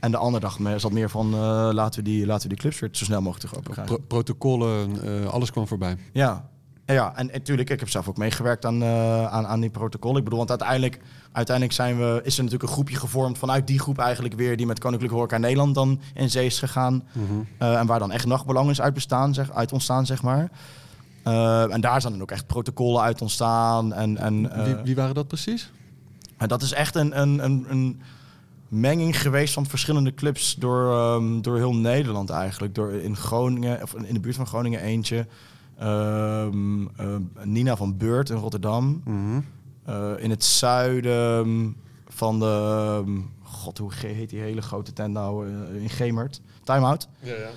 En de andere dacht me, zat meer van, eh, laten, we die, laten we die clubs weer zo snel mogelijk terug open krijgen. Pro- protocollen, eh, alles kwam voorbij. Ja. Ja, en natuurlijk, ik heb zelf ook meegewerkt aan, eh, aan, aan die protocol. Ik bedoel, want uiteindelijk, uiteindelijk zijn we, is er natuurlijk een groepje gevormd vanuit die groep eigenlijk weer, die met Koninklijke Horeca Nederland dan in zee is gegaan. Eh, en waar dan echt nachtbelang is uit, bestaan, zeg, uit ontstaan, zeg maar. Eh, en daar zijn dan ook echt protocollen uit ontstaan. En, en, wie, wie waren dat precies? en dat is echt een, een, een, een menging geweest van verschillende clubs door, ehm, door heel Nederland eigenlijk. Door in Groningen, of in de buurt van Groningen eentje. Ehm, ehm, Nina van Beurt in Rotterdam. Mhm. Eh, in het zuiden van de... ehm, God, hoe heet die hele grote tent nou? eh, in Gemert. Time Out. Ja, ja.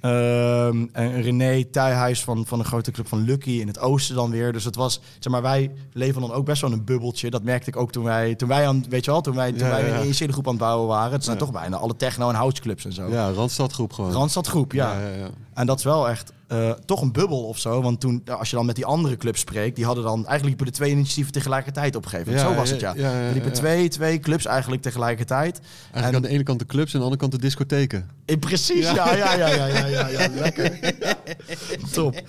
Ehm, en René Thijhuis van, van de grote club van Lucky in het oosten dan weer. Dus het was, zeg maar, wij leven dan ook best wel in een bubbeltje. Dat merkte ik ook toen wij, toen wij aan, weet je wel, toen wij, toen Ja, wij ja, ja. een initiële groep aan het bouwen waren. Het zijn Ja. toch bijna alle techno- en houseclubs en zo. Ja, Randstadgroep gewoon. Randstadgroep, ja. ja, ja. En dat is wel echt eh, toch een bubbel of zo. Want toen, als je dan met die andere clubs spreekt, die hadden dan eigenlijk liepen de twee initiatieven tegelijkertijd opgegeven. Ja, zo was het, ja. ja, ja, liepen twee, twee clubs eigenlijk tegelijkertijd. Eigenlijk En- aan de ene kant de clubs en aan de andere kant de discotheken. Eh, Precies, ja, ja, ja, ja, ja, ja, ja, lekker. Top.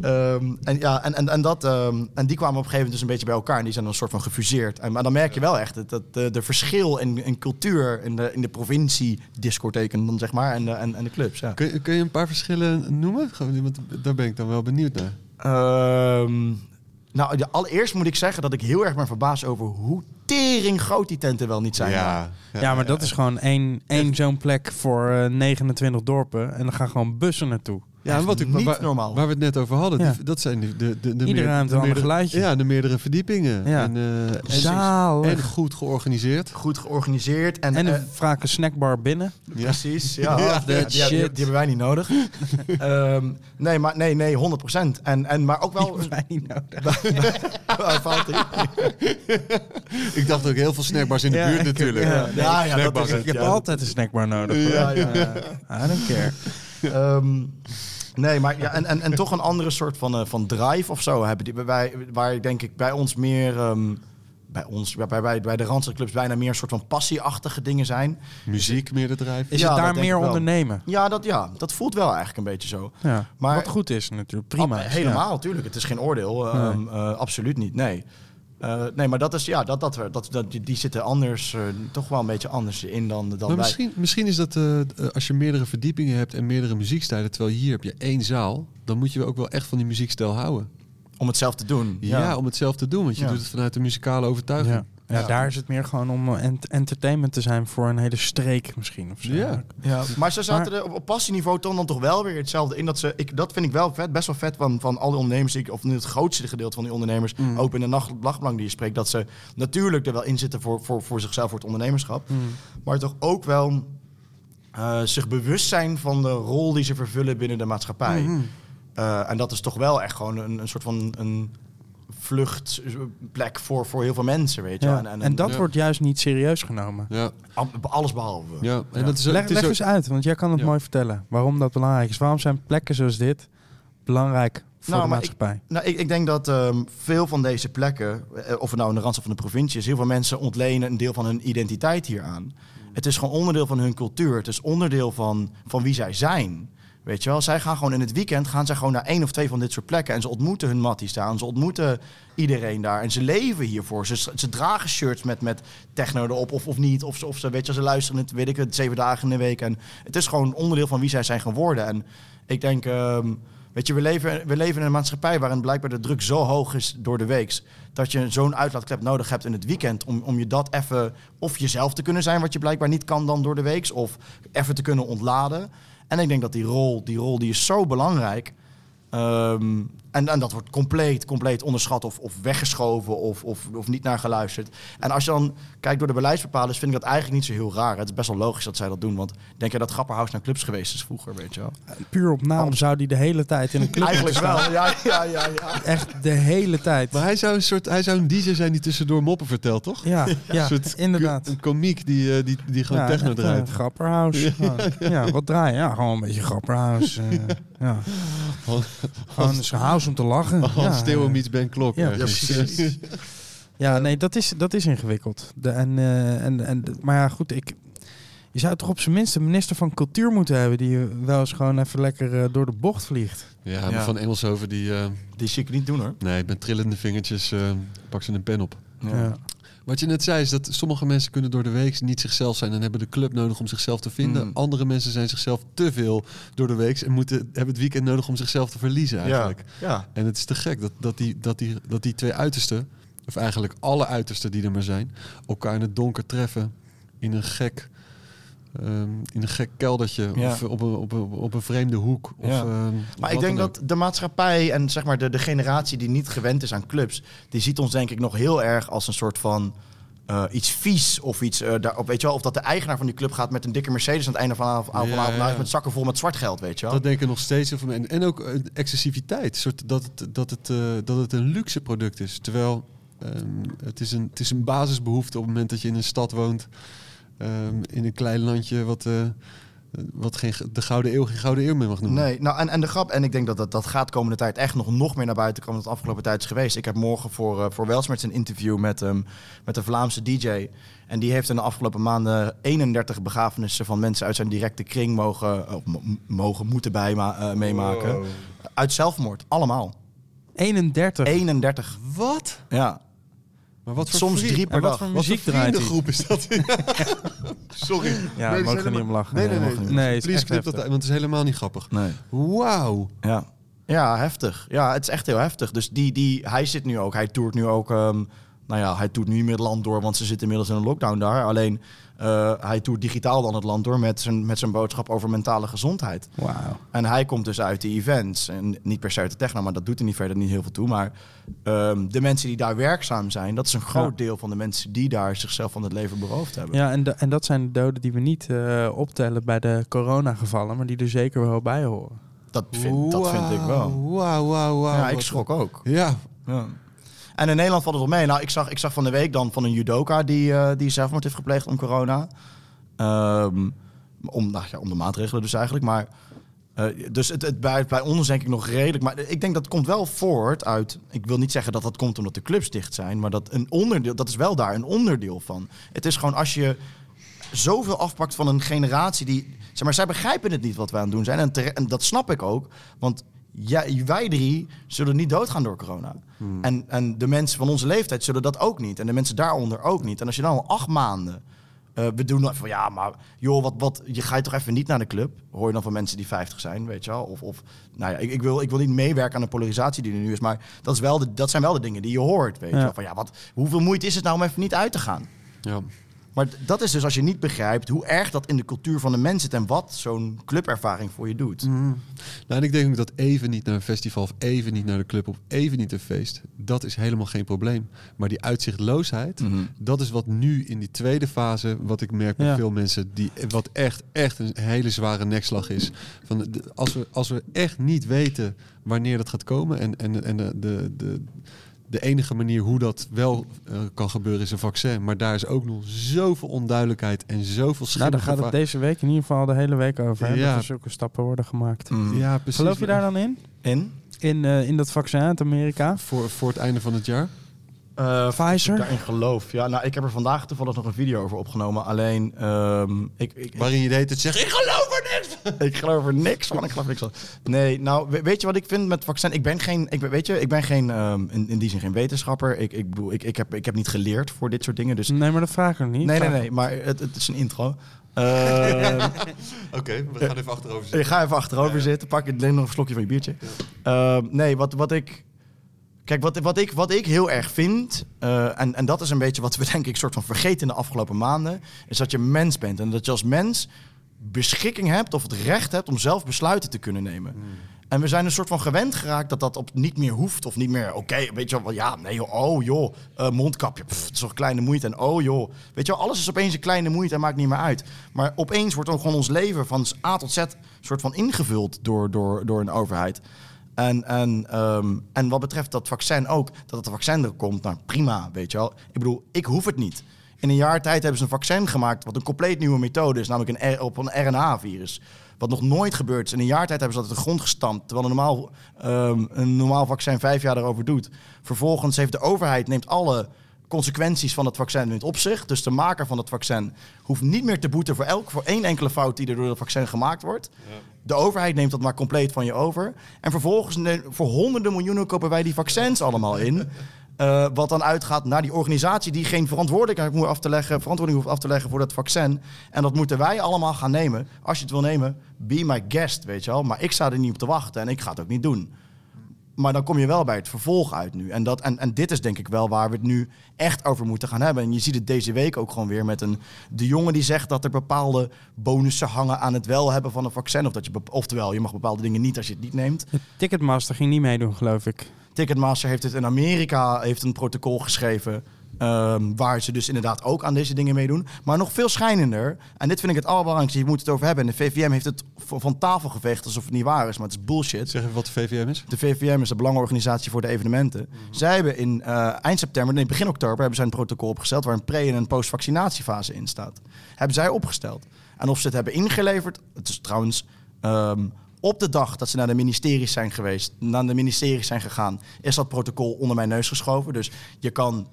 Ehm, en, ja, en, en, en, dat, ehm, en die kwamen op een gegeven moment dus een beetje bij elkaar en die zijn dan een soort van gefuseerd. En, maar dan merk je wel echt dat, dat de, de verschil in, in cultuur in de, in de provincie discotheken dan zeg maar en de, en, en de clubs. Ja. Kun, kun je een paar verschillen noemen? Want daar ben ik dan wel benieuwd naar. Ehm, nou, de, allereerst moet ik zeggen dat ik heel erg ben verbaasd over hoe tering groot die tenten wel niet zijn. Ja, Ja, maar dat is gewoon één, één zo'n plek voor eh, 29 dorpen. En dan gaan gewoon bussen naartoe. Ja, wat ik, niet waar, normaal. Waar we het net over hadden, Ja. die- dat zijn de, de, de, ruimte meerdere- geluidje. Ja, de meerdere verdiepingen. Ja. En, eh, en, goed georganiseerd. Goed georganiseerd. En, En eh, een vaak een snackbar binnen. Precies, ja. Ja, die, hebben wij niet nodig. Ehm, nee, maar nee, nee, 100% En, en, maar ook wel... Wij niet nodig. Oh, fout, hè? Ik dacht ook heel veel snackbars in de Ja, buurt ik- natuurlijk. ja. Ja, ja, dat is Ik heb ja. altijd een snackbar nodig. Ja, ja. Eh, I don't care. Ehm, nee, maar ja, en, en, en toch een andere soort van, eh, van drive of zo hebben die wij, waar denk ik bij ons meer, ehm, bij ons, bij, bij, bij de Randstad clubs bijna meer een soort van passieachtige dingen zijn. Muziek meer de drijf. Is Ja, het daar meer ondernemen? Ja, dat, ja, dat voelt wel eigenlijk een beetje zo. Ja. Maar- Wat goed is natuurlijk. Prima. Ab- is, helemaal, tuurlijk. Het is geen oordeel. ehm, Nee. eh, absoluut niet. Nee. Eh, nee, maar dat is ja, dat, dat, dat, dat, die, die zitten anders, eh, toch wel een beetje anders in dan, dan Maar wij. misschien, misschien is dat eh, eh, als je meerdere verdiepingen hebt en meerdere muziekstijlen, terwijl hier heb je één zaal, dan moet je ook wel echt van die muziekstijl houden. Om het zelf te doen. Ja, om het zelf te doen, want je Ja. doet het vanuit de muzikale overtuiging. Ja. Ja, Ja. daar is het meer gewoon om eh, ent- entertainment te zijn voor een hele streek misschien. Of zo. Ja. Ja, maar ze zaten er op, op passieniveau toch dan toch wel weer hetzelfde in. Dat, ze, ik, dat vind ik wel vet, best wel vet van, van al die ondernemers, die ik, of nu het grootste gedeelte van die ondernemers, Mm. ook in de nacht, nachtbelang die je spreekt, dat ze natuurlijk er wel in zitten voor, voor, voor zichzelf, voor het ondernemerschap. Mm. Maar toch ook wel eh, zich bewust zijn van de rol die ze vervullen binnen de maatschappij. Mm-hmm. Eh, en dat is toch wel echt gewoon een, een soort van een vluchtplek voor, voor heel veel mensen, weet je. Ja. En, en, dat ja. wordt juist niet serieus genomen. Ja, alles behalve. ja. en Ja. dat is Leg, het is leg ook- eens uit, want jij kan het Ja. mooi vertellen. Waarom dat belangrijk is. Waarom zijn plekken zoals dit belangrijk voor Nou, de maatschappij? Nou, ik, ik denk dat ehm, veel van deze plekken, eh, of het nou in de randstad van de provincie is, heel veel mensen ontlenen een deel van hun identiteit hieraan. Het is gewoon onderdeel van hun cultuur. Het is onderdeel van, van wie zij zijn. Weet je wel, zij gaan gewoon in het weekend gaan zij gewoon naar één of twee van dit soort plekken. En ze ontmoeten hun matties daar. En ze ontmoeten iedereen daar. En ze leven hiervoor. Ze, ze dragen shirts met, met techno erop of, of niet. Of, of ze, weet je, ze luisteren het, weet ik het, zeven dagen in de week. En het is gewoon onderdeel van wie zij zijn geworden. En ik denk, ehm, weet je, we leven, we leven in een maatschappij waarin blijkbaar de druk zo hoog is door de weeks. Dat je zo'n uitlaatklep nodig hebt in het weekend. Om, om je dat even, of jezelf te kunnen zijn, wat je blijkbaar niet kan dan door de weeks. Of even te kunnen ontladen. En ik denk dat die rol, die rol die is zo belangrijk. Ehm, en, en dat wordt compleet, compleet onderschat of, of weggeschoven of, of, of niet naar geluisterd. En als je dan kijkt door de beleidsbepalers, vind ik dat eigenlijk niet zo heel raar. Het is best wel logisch dat zij dat doen. Want denk je dat Grapperhaus naar clubs geweest is vroeger, weet je wel? Puur op naam zou die de hele tijd in een club Eigenlijk wel, ja, ja, ja. ja. Echt de hele tijd. Maar hij zou een soort, hij zou een DJ zijn die tussendoor moppen vertelt, toch? Ja, ja Een soort inderdaad. Een komiek die, eh, die, die gewoon ja, techno eh, draait. grapperhaus. Ja, ja, wat draaien? Ja, gewoon een beetje grapperhaus. eh, ja. Gewoon is om te lachen. Hans ja, Steeuwen eh, meets Ben Klok. ja, precies. Ja, nee, dat is, dat is ingewikkeld. De, en, eh, en, en, maar ja, goed, ik, je zou toch op zijn minst een minister van cultuur moeten hebben... die wel eens gewoon even lekker eh, door de bocht vliegt. Ja, maar Ja. Van Engelshoven die... eh, Die zie ik niet doen hoor. nee, met trillende vingertjes eh pak ze een pen op. Ja. Wat je net zei is dat sommige mensen kunnen door de week niet zichzelf zijn en hebben de club nodig om zichzelf te vinden. Mm. Andere mensen zijn zichzelf te veel door de week en moeten, hebben het weekend nodig om zichzelf te verliezen eigenlijk. Ja. En het is te gek dat, dat, die, dat, die, dat die twee uitersten, of eigenlijk alle uitersten die er maar zijn, elkaar in het donker treffen in een gek, ehm, in een gek keldertje Ja. of op een, op, een, op een vreemde hoek. Of, Ja. ehm, Maar ik denk dat de maatschappij en zeg maar de, de generatie die niet gewend is aan clubs, die ziet ons denk ik nog heel erg als een soort van eh, iets vies of iets eh, daarop, weet je wel, of dat de eigenaar van die club gaat met een dikke Mercedes aan het einde van de avond, Ja, avond met zakken vol met zwart geld, weet je wel. Dat denken nog steeds mensen. En ook eh, excessiviteit. Soort dat, het, dat, het, eh, dat het een luxe product is. Terwijl ehm, het, is een, het is een basisbehoefte op het moment dat je in een stad woont. Ehm, in een klein landje wat, eh, wat geen, de Gouden Eeuw geen Gouden Eeuw meer mag noemen. Nee, nou en, en de grap, en ik denk dat, dat dat gaat de komende tijd echt nog, nog meer naar buiten komen dan het afgelopen tijd is geweest. Ik heb morgen voor, uh, voor Welsmerts een interview met, um, met een Vlaamse DJ. En die heeft in de afgelopen maanden 31 begrafenissen van mensen uit zijn directe kring mogen, of mogen moeten bij uh, meemaken. Wow. Uit zelfmoord, allemaal. 31? 31. Wat? Ja. Maar wat voor Soms drie per wat dag. voor Wat muziek voor draait vriendengroep is dat? Sorry. Ja, Nee, mogen er niet helemaal- om lachen. Nee, nee, nee. nee Please knip dat uit, want het is helemaal niet grappig. Nee. Wauw. Ja. Ja, heftig. Ja, het is echt heel heftig. Dus die, die, hij zit nu ook, hij toert nu ook um, nou ja, hij toert nu niet meer het land door, want ze zitten inmiddels in een lockdown daar. Alleen eh, hij toert digitaal dan het land door met zijn, met zijn boodschap over mentale gezondheid. Wauw. En hij komt dus uit de events. En niet per se uit de techno, maar dat doet er niet verder niet heel veel toe. Maar ehm, de mensen die daar werkzaam zijn, dat is een groot Ja. deel van de mensen die daar zichzelf van het leven beroofd hebben. Ja, en, en dat zijn de doden die we niet eh, optellen bij de coronagevallen, maar die er zeker wel bij horen. Dat, vind, dat vind ik wel. Wauw, wauw, wauw. Ja, ik schrok ook. Ja, Ja. En in Nederland valt het wel mee. Nou, ik zag, ik zag van de week dan van een judoka die, eh, die zelfmoord heeft gepleegd om corona. Ehm, om, nou ja, om de maatregelen dus eigenlijk. Maar, eh, dus het, het bij, bij ons denk ik nog redelijk. Maar ik denk dat komt wel voort uit... Ik wil niet zeggen dat dat komt omdat de clubs dicht zijn. Maar dat, een onderdeel, dat is wel daar een onderdeel van. Het is gewoon als je zoveel afpakt van een generatie die... Zeg maar, zij begrijpen het niet wat we aan het doen zijn. En, en dat snap ik ook. Want jij, wij drie zullen niet doodgaan door corona. En, en de mensen van onze leeftijd zullen dat ook niet. En de mensen daaronder ook niet. En als je dan al acht maanden... eh, we doen dan van ja, maar joh, wat, wat, je gaat toch even niet naar de club? Hoor je dan van mensen die 50 zijn, weet je wel? Of, of nou ja, ik, ik, wil, ik wil niet meewerken aan de polarisatie die er nu is, maar dat, is wel de, dat zijn wel de dingen die je hoort, weet je Ja. wel? Van ja, wat, hoeveel moeite is het nou om even niet uit te gaan? ja. Maar dat is dus als je niet begrijpt hoe erg dat in de cultuur van de mens zit en wat zo'n clubervaring voor je doet. Nou, en ik denk ook dat even niet naar een festival of even niet naar de club of even niet een feest, dat is helemaal geen probleem. Maar die uitzichtloosheid, Mhm. dat is wat nu in die tweede fase, wat ik merk bij Ja. veel mensen, die, wat echt, echt een hele zware nekslag is. Van de, als, we, als we echt niet weten wanneer dat gaat komen en, en, en de, de, de, de enige manier hoe dat wel eh, kan gebeuren is een vaccin. Maar daar is ook nog zoveel onduidelijkheid en zoveel Nou, daar gaat het deze week in ieder geval de hele week over. hè, Ja. Dat er zulke stappen worden gemaakt. Mhm. Ja, precies. Geloof je daar dan in? In? In, eh, in dat vaccin uit Amerika? Voor, voor het einde van het jaar? Eh, Pfizer? Daarin geloof. Ja, nou, ik heb er vandaag toevallig nog een video over opgenomen. Alleen, ehm, ik, ik, Waarin je de hele tijd zegt, ik geloof er niks van. ik geloof er niks van. Ik geloof niks van. Nee, nou, we- weet je wat ik vind met vaccin? Ik ben geen, ik, ben- weet je, ik ben geen, ehm, in, in die zin geen wetenschapper. Ik, ik bedoel, ik, ik, heb, ik heb niet geleerd voor dit soort dingen. Dus Nee, maar dat vraag ik niet. nee, nee, nee. Maar het, het is een intro. Ehm, Oké, we gaan even achterover zitten. Ik ga even achterover zitten, pak je neem nog een slokje van je biertje. Ehm, nee, wat, wat ik. Kijk, wat, wat, ik, wat ik heel erg vind, eh, en, en dat is een beetje wat we denk ik soort van vergeten in de afgelopen maanden, is dat je mens bent. En dat je als mens beschikking hebt of het recht hebt om zelf besluiten te kunnen nemen. En we zijn een soort van gewend geraakt dat dat op niet meer hoeft of niet meer, oké, weet je wel, ja, nee, joh, oh joh, eh, mondkapje, pff, het is toch kleine moeite. En oh joh, weet je wel, alles is opeens een kleine moeite en maakt niet meer uit. Maar opeens wordt dan gewoon ons leven van A tot Z soort van ingevuld door, door, door een overheid. En, en, ehm, en wat betreft dat vaccin ook, dat het vaccin er komt, nou prima, weet je wel. Ik bedoel, ik hoef het niet. In een jaar tijd hebben ze een vaccin gemaakt wat een compleet nieuwe methode is, namelijk een op een RNA-virus. Wat nog nooit gebeurd is. In een jaar tijd hebben ze dat de grond gestampt, terwijl een normaal, ehm, een normaal vaccin vijf jaar erover doet. Vervolgens heeft de overheid neemt alle consequenties van het vaccin neemt op zich. Dus de maker van het vaccin hoeft niet meer te boeten voor, elk, voor één enkele fout die er door het vaccin gemaakt wordt. De overheid neemt dat maar compleet van je over. En vervolgens voor honderden miljoenen kopen wij die vaccins allemaal in. Eh, wat dan uitgaat naar die organisatie die geen verantwoordelijkheid moet af te leggen, verantwoording hoeft af te leggen voor dat vaccin. En dat moeten wij allemaal gaan nemen. Als je het wil nemen, be my guest, weet je wel. Maar ik sta er niet op te wachten en ik ga het ook niet doen. Maar dan kom je wel bij het vervolg uit nu. En, dat, en, en dit is denk ik wel waar we het nu echt over moeten gaan hebben. En je ziet het deze week ook gewoon weer met een... De jongen die zegt dat er bepaalde bonussen hangen aan het wel hebben van een vaccin. Of dat je, oftewel, je mag bepaalde dingen niet als je het niet neemt. Ticketmaster ging niet meedoen, geloof ik. Ticketmaster heeft het in Amerika heeft een protocol geschreven. Ehm, waar ze dus inderdaad ook aan deze dingen meedoen. Maar nog veel schijnender. En dit vind ik het allerbelangrijkste. Je moet het over hebben. En de VVM heeft het van tafel geveegd alsof het niet waar is. Maar het is bullshit. Zeg even wat de VVM is. De VVM is de belangenorganisatie voor de evenementen. Zij hebben in eh, eind september, nee, begin oktober, hebben zij een protocol opgesteld waar een pre- en een post-vaccinatiefase in staat. Hebben zij opgesteld. En of ze het hebben ingeleverd, het is trouwens ehm, op de dag dat ze naar de ministeries zijn geweest, naar de ministeries zijn gegaan, is dat protocol onder mijn neus geschoven. Dus je kan.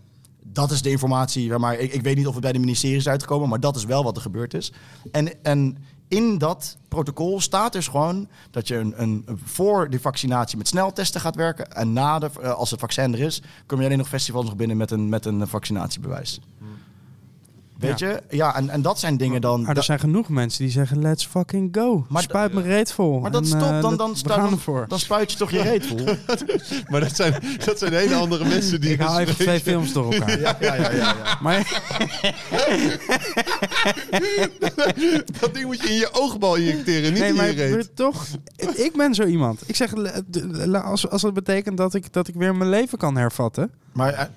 Dat is de informatie, maar ik, ik weet niet of het bij de ministeries is uitgekomen, maar dat is wel wat er gebeurd is. En, en in dat protocol staat dus gewoon dat je een, een, voor de vaccinatie met sneltesten gaat werken. En na de, eh, als het vaccin er is, kom je alleen nog festivals nog binnen met een, met een vaccinatiebewijs. Weet je? Ja, en, en dat zijn dingen dan... Maar er zijn genoeg mensen die zeggen, let's fucking go. Maar Spuit me reet vol. maar dat En, stopt, eh, dan, dat- dan, spuit- dan, ervoor. dan spuit je toch je reet vol. Maar dat zijn, dat zijn hele andere mensen die... Ik haal even twee films door elkaar. ja, ja, ja, ja. Maar Dat ding moet je in je oogbal injecteren, niet nee, in maar je reet. maar toch, ik ben zo iemand. Ik zeg, als, als het betekent dat ik, dat ik weer mijn leven kan hervatten. Maar,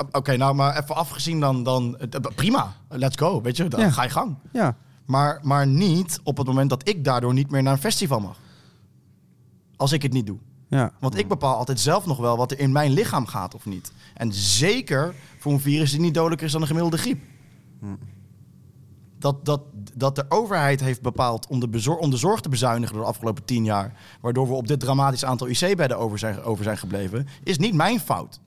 eh, oké, nou, maar even afgezien dan, dan eh, prima, let's go, weet je, dan Ja. ga je gang. Ja, Maar, maar niet op het moment dat ik daardoor niet meer naar een festival mag. Als ik het niet doe. ja. Want ik bepaal altijd zelf nog wel wat er in mijn lichaam gaat of niet. En zeker voor een virus die niet dodelijker is dan een gemiddelde griep. Dat, dat, dat de overheid heeft bepaald om de, bezor- om de zorg te bezuinigen door de afgelopen tien jaar, waardoor we op dit dramatisch aantal IC-bedden over zijn, over zijn gebleven, is niet mijn fout.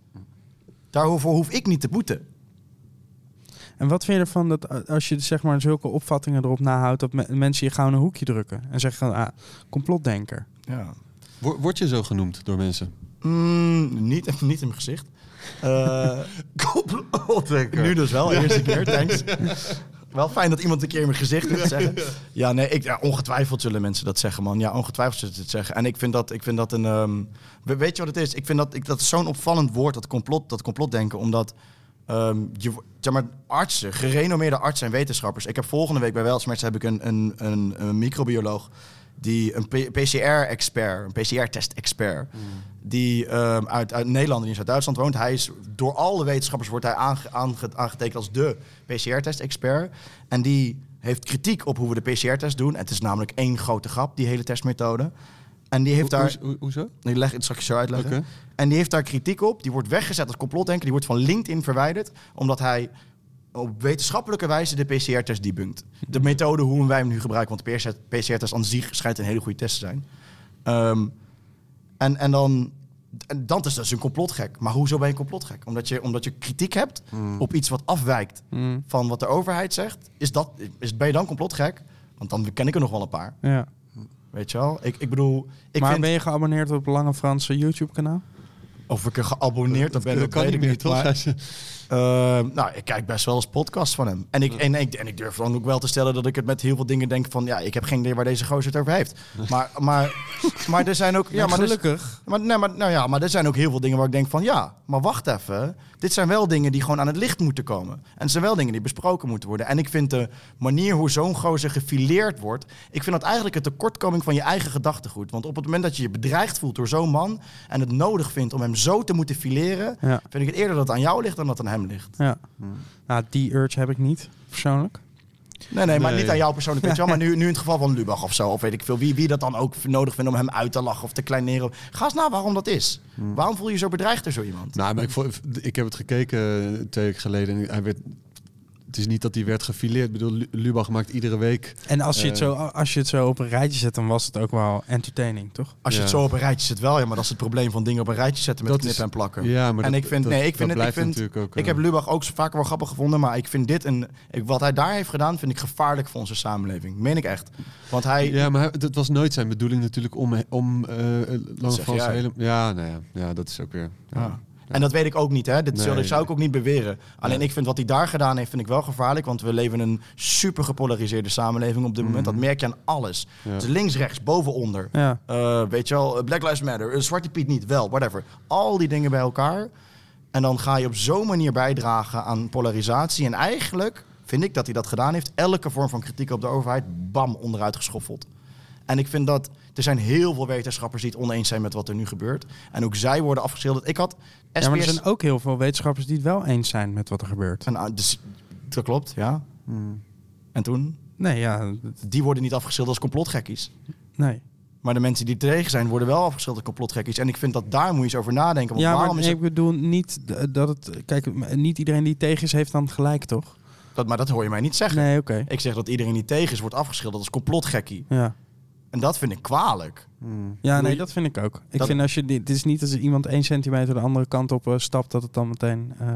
Daarvoor hoef ik niet te boeten. En wat vind je ervan dat eh, als je zeg maar zulke opvattingen erop nahoudt, dat me- mensen je gauw in een hoekje drukken en zeggen van, ah, complotdenker. Ja. Wo- Word je zo genoemd door mensen? Mm, niet, niet in mijn gezicht. Eh, Complotdenker. nu dus wel, eerste keer, thanks. Wel fijn dat iemand een keer in mijn gezicht heeft zeggen. Ja, nee, ik, ja, ongetwijfeld zullen mensen dat zeggen, man. Ja, ongetwijfeld zullen ze het zeggen. En ik vind dat, ik vind dat een... ehm, we- weet je wat het is? Ik vind dat, ik, dat is zo'n opvallend woord, dat, complot, dat complotdenken. Omdat ehm, je, zeg maar, artsen, gerenommeerde artsen en wetenschappers... Ik heb volgende week bij Weltsmerts heb ik een, een, een, een microbioloog... Die een PCR-expert, een PCR-test-expert, die ehm, uit, uit Nederland en in Zuid-Duitsland woont. Hij is door alle wetenschappers wordt hij aange, aange- aangetekend als de PCR-test-expert. En die heeft kritiek op hoe we de PCR-test doen. Het is namelijk één grote grap, die hele testmethode. En die heeft daar... hoe- hoe- Hoezo? Ik leg het straks zo uitleggen. En die heeft daar kritiek op. Die wordt weggezet als complotdenker. Die wordt van LinkedIn verwijderd. Omdat hij op wetenschappelijke wijze de PCR-test debunkt. De methode hoe wij hem nu gebruiken. Want de PCR-test aan zich schijnt een hele goede test te zijn. Ehm, en, en dan... En dat is dus een complotgek. Maar hoezo ben je een complotgek? Omdat je, omdat je kritiek hebt op iets wat afwijkt Mm, van wat de overheid zegt. Is dat, is, ben je dan complotgek? Want dan ken ik er nog wel een paar. ja. Weet je wel? Ik, ik bedoel... Ik maar vind, ben je geabonneerd op het Lange Franse YouTube-kanaal? Of ik er geabonneerd Dat, ben, dat dat kan weet niet ik meer, niet. toch? Maar, zei ze. eh, nou, ik kijk best wel eens podcasts van hem. En ik, en, ik, en ik durf dan ook wel te stellen dat ik het met heel veel dingen denk van... Ja, ik heb geen idee waar deze gozer het over heeft. Maar, maar, maar er zijn ook... Ja, maar, gelukkig. maar, nee, maar, nou ja, maar er zijn ook heel veel dingen waar ik denk van... Ja, maar wacht even. Dit zijn wel dingen die gewoon aan het licht moeten komen. En het zijn wel dingen die besproken moeten worden. En ik vind de manier hoe zo'n gozer gefileerd wordt... Ik vind dat eigenlijk een tekortkoming van je eigen gedachtegoed. Want op het moment dat je je bedreigd voelt door zo'n man... en het nodig vindt om hem zo te moeten fileren... Ja. vind ik het eerder dat het aan jou ligt dan dat het aan hem ligt. Ja. Nou, die urge heb ik niet, persoonlijk. Nee, nee, maar Nee. niet aan jou persoonlijk. Weet je wel, maar nu, nu in het geval van Lubach of zo, of weet ik veel, wie, wie dat dan ook nodig vindt om hem uit te lachen of te kleineren. Ga eens na waarom dat is. Waarom voel je je zo bedreigd door zo iemand? Nou, maar ik, ik heb het gekeken eh, twee weken geleden. En hij werd, het is niet dat hij werd gefileerd. Ik bedoel, Lu- Lubach maakt iedere week... En als je, het Eh. zo, als je het zo op een rijtje zet, dan was het ook wel entertaining, toch? Als je het zo op een rijtje zet wel, ja, maar dat is het probleem van dingen op een rijtje zetten met Dat knippen is- en plakken. Ja, maar en dat- ik vind, dat- nee, ik dat vind het, ik vind, natuurlijk ook, ik eh, heb Lubach ook vaker wel grappig gevonden, maar ik vind dit een, ik, wat hij daar heeft gedaan, vind ik gevaarlijk voor onze samenleving. Meen ik echt. Want hij, Ja, maar het was nooit zijn bedoeling natuurlijk om, om eh Lange Frans hele... Ja, nou ja, ja, dat is ook weer... Ja. Ja. En dat weet ik ook niet, hè? Dit zou, Nee. dat zou ik ook niet beweren. Alleen ik vind wat hij daar gedaan heeft, vind ik wel gevaarlijk. Want we leven in een super gepolariseerde samenleving op dit moment. Dat merk je aan alles. Mhm. Ja. Dus links, rechts, boven, onder. Ja. Eh, weet je wel, Black Lives Matter, eh, Zwarte Piet niet, wel, whatever. Al die dingen bij elkaar. En dan ga je op zo'n manier bijdragen aan polarisatie. En eigenlijk vind ik dat hij dat gedaan heeft. Elke vorm van kritiek op de overheid, bam, onderuit geschoffeld. En ik vind dat er zijn heel veel wetenschappers die het oneens zijn met wat er nu gebeurt. En ook zij worden afgeschilderd. Ik had SBS... Ja, maar er zijn ook heel veel wetenschappers die het wel eens zijn met wat er gebeurt. En, ah, dus, dat klopt, ja. Hmm. En toen? Nee, ja, Die worden niet afgeschilderd als complotgekkies. nee. Maar de mensen die tegen zijn, worden wel afgeschilderd als complotgekkies. En ik vind dat daar moet je eens over nadenken. Want Ja, waarom maar nee, het... ik bedoel niet dat het... Kijk, niet iedereen die tegen is, heeft dan gelijk, toch? Dat, maar dat hoor je mij niet zeggen. Nee, oké. Ik zeg dat iedereen die tegen is, wordt afgeschilderd als complotgekkie. Ja. En dat vind ik kwalijk. Hmm. Ja, nee, dat vind ik ook. Ik Dat- vind als je... Het is niet als iemand één centimeter de andere kant op eh, stapt, dat het dan meteen... eh,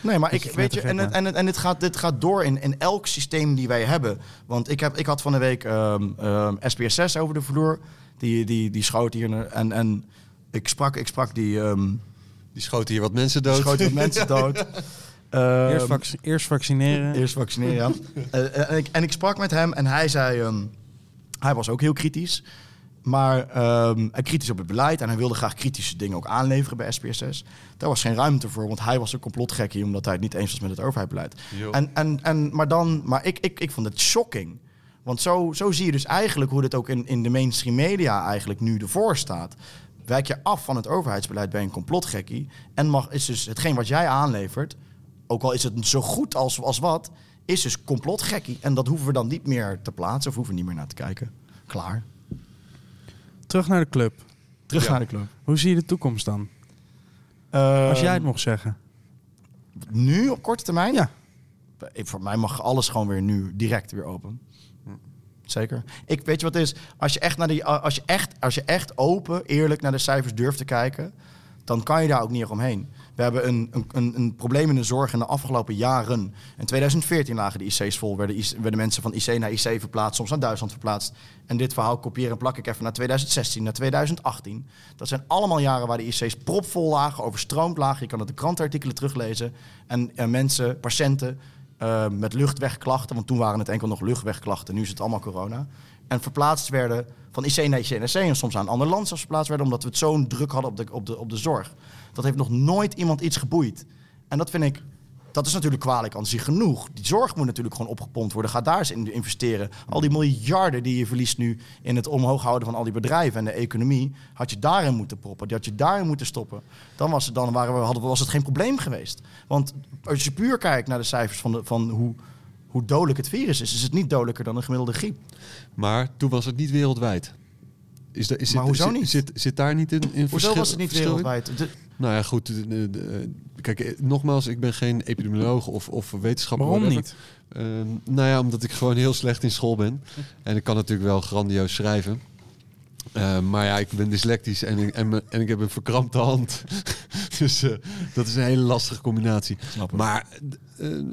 Nee, maar ik weet je, en, het, en, het, en dit, gaat, dit gaat door in, in elk systeem die wij hebben. Want ik, heb, ik had van de week ehm ehm, SPS6 over de vloer. Die, die, die schoot hier. En, en ik sprak, ik sprak die. ehm, Die schoten hier wat mensen dood. schoot wat mensen dood. Ehm, Eerst, vac- eerst vaccineren. Eerst vaccineren, ja. Eh, en, ik, en ik sprak met hem en hij zei... hij was ook heel kritisch. Maar hij kritisch op het beleid. En hij wilde graag kritische dingen ook aanleveren bij SPSS. Daar was geen ruimte voor, want hij was een complotgekkie... omdat hij het niet eens was met het overheidsbeleid. En, en, en, maar dan, maar ik, ik, ik vond het shocking. Want zo, zo zie je dus eigenlijk hoe dit ook in, in de mainstream media eigenlijk nu ervoor staat. Wijk je af van het overheidsbeleid bij een complotgekkie. En mag, is dus hetgeen wat jij aanlevert, ook al is het zo goed als, als wat, is dus complotgekkie. En dat hoeven we dan niet meer te plaatsen of hoeven we niet meer naar te kijken. Klaar. Terug naar de club. Terug Ja. naar de club. Hoe zie je de toekomst dan? Ehm, Als jij het mocht zeggen. Nu op korte termijn? Ja. Ik- Voor mij mag alles gewoon weer nu direct weer open. Zeker. Ik weet je wat het is? Als je echt naar die, als je echt, als je echt open, eerlijk naar de cijfers durft te kijken, dan kan je daar ook niet omheen. We hebben een, een, een, een probleem in de zorg in de afgelopen jaren. In 2014 lagen de IC's vol, werden, werden mensen van IC naar IC verplaatst, soms naar Duitsland verplaatst. En dit verhaal kopieer en plak ik even naar 2016, naar 2018. Dat zijn allemaal jaren waar de IC's propvol lagen, overstroomd lagen. Je kan het de krantenartikelen teruglezen. En, en mensen, patiënten, eh, met luchtwegklachten, want toen waren het enkel nog luchtwegklachten, nu is het allemaal corona. En verplaatst werden van IC naar IC naar IC en soms aan een ander land zelfs verplaatst werden, omdat we het zo'n druk hadden op de, op, de, op de zorg. Dat heeft nog nooit iemand iets geboeid. En dat vind ik, dat is natuurlijk kwalijk aan zich genoeg. Die zorg moet natuurlijk gewoon opgepompt worden. Ga daar eens in investeren. Al die miljarden die je verliest nu in het omhoog houden van al die bedrijven en de economie, had je daarin moeten proppen. Die had je daarin moeten stoppen. Dan was het, dan waren we, hadden, we- was het geen probleem geweest. Want als je puur kijkt naar de cijfers van, de, van hoe, hoe dodelijk het virus is, is het niet dodelijker dan een gemiddelde griep. Maar toen was het niet wereldwijd. Is da, is Maar zit, hoezo zit, niet? Zit, zit daar niet in, in Hoezo verschil? was het niet verschil wereldwijd? De- Nou ja, goed. de- de- de- kijk, eh, nogmaals, ik ben geen epidemioloog of, of wetenschapper. Waarom niet? Ehm, nou ja, omdat ik gewoon heel slecht in school ben. En ik kan natuurlijk wel grandioos schrijven. Ehm, maar ja, ik ben dyslectisch en, ik- en, me- en ik heb een verkrampte hand. dus eh, dat is een hele lastige combinatie. Maar eh, eh,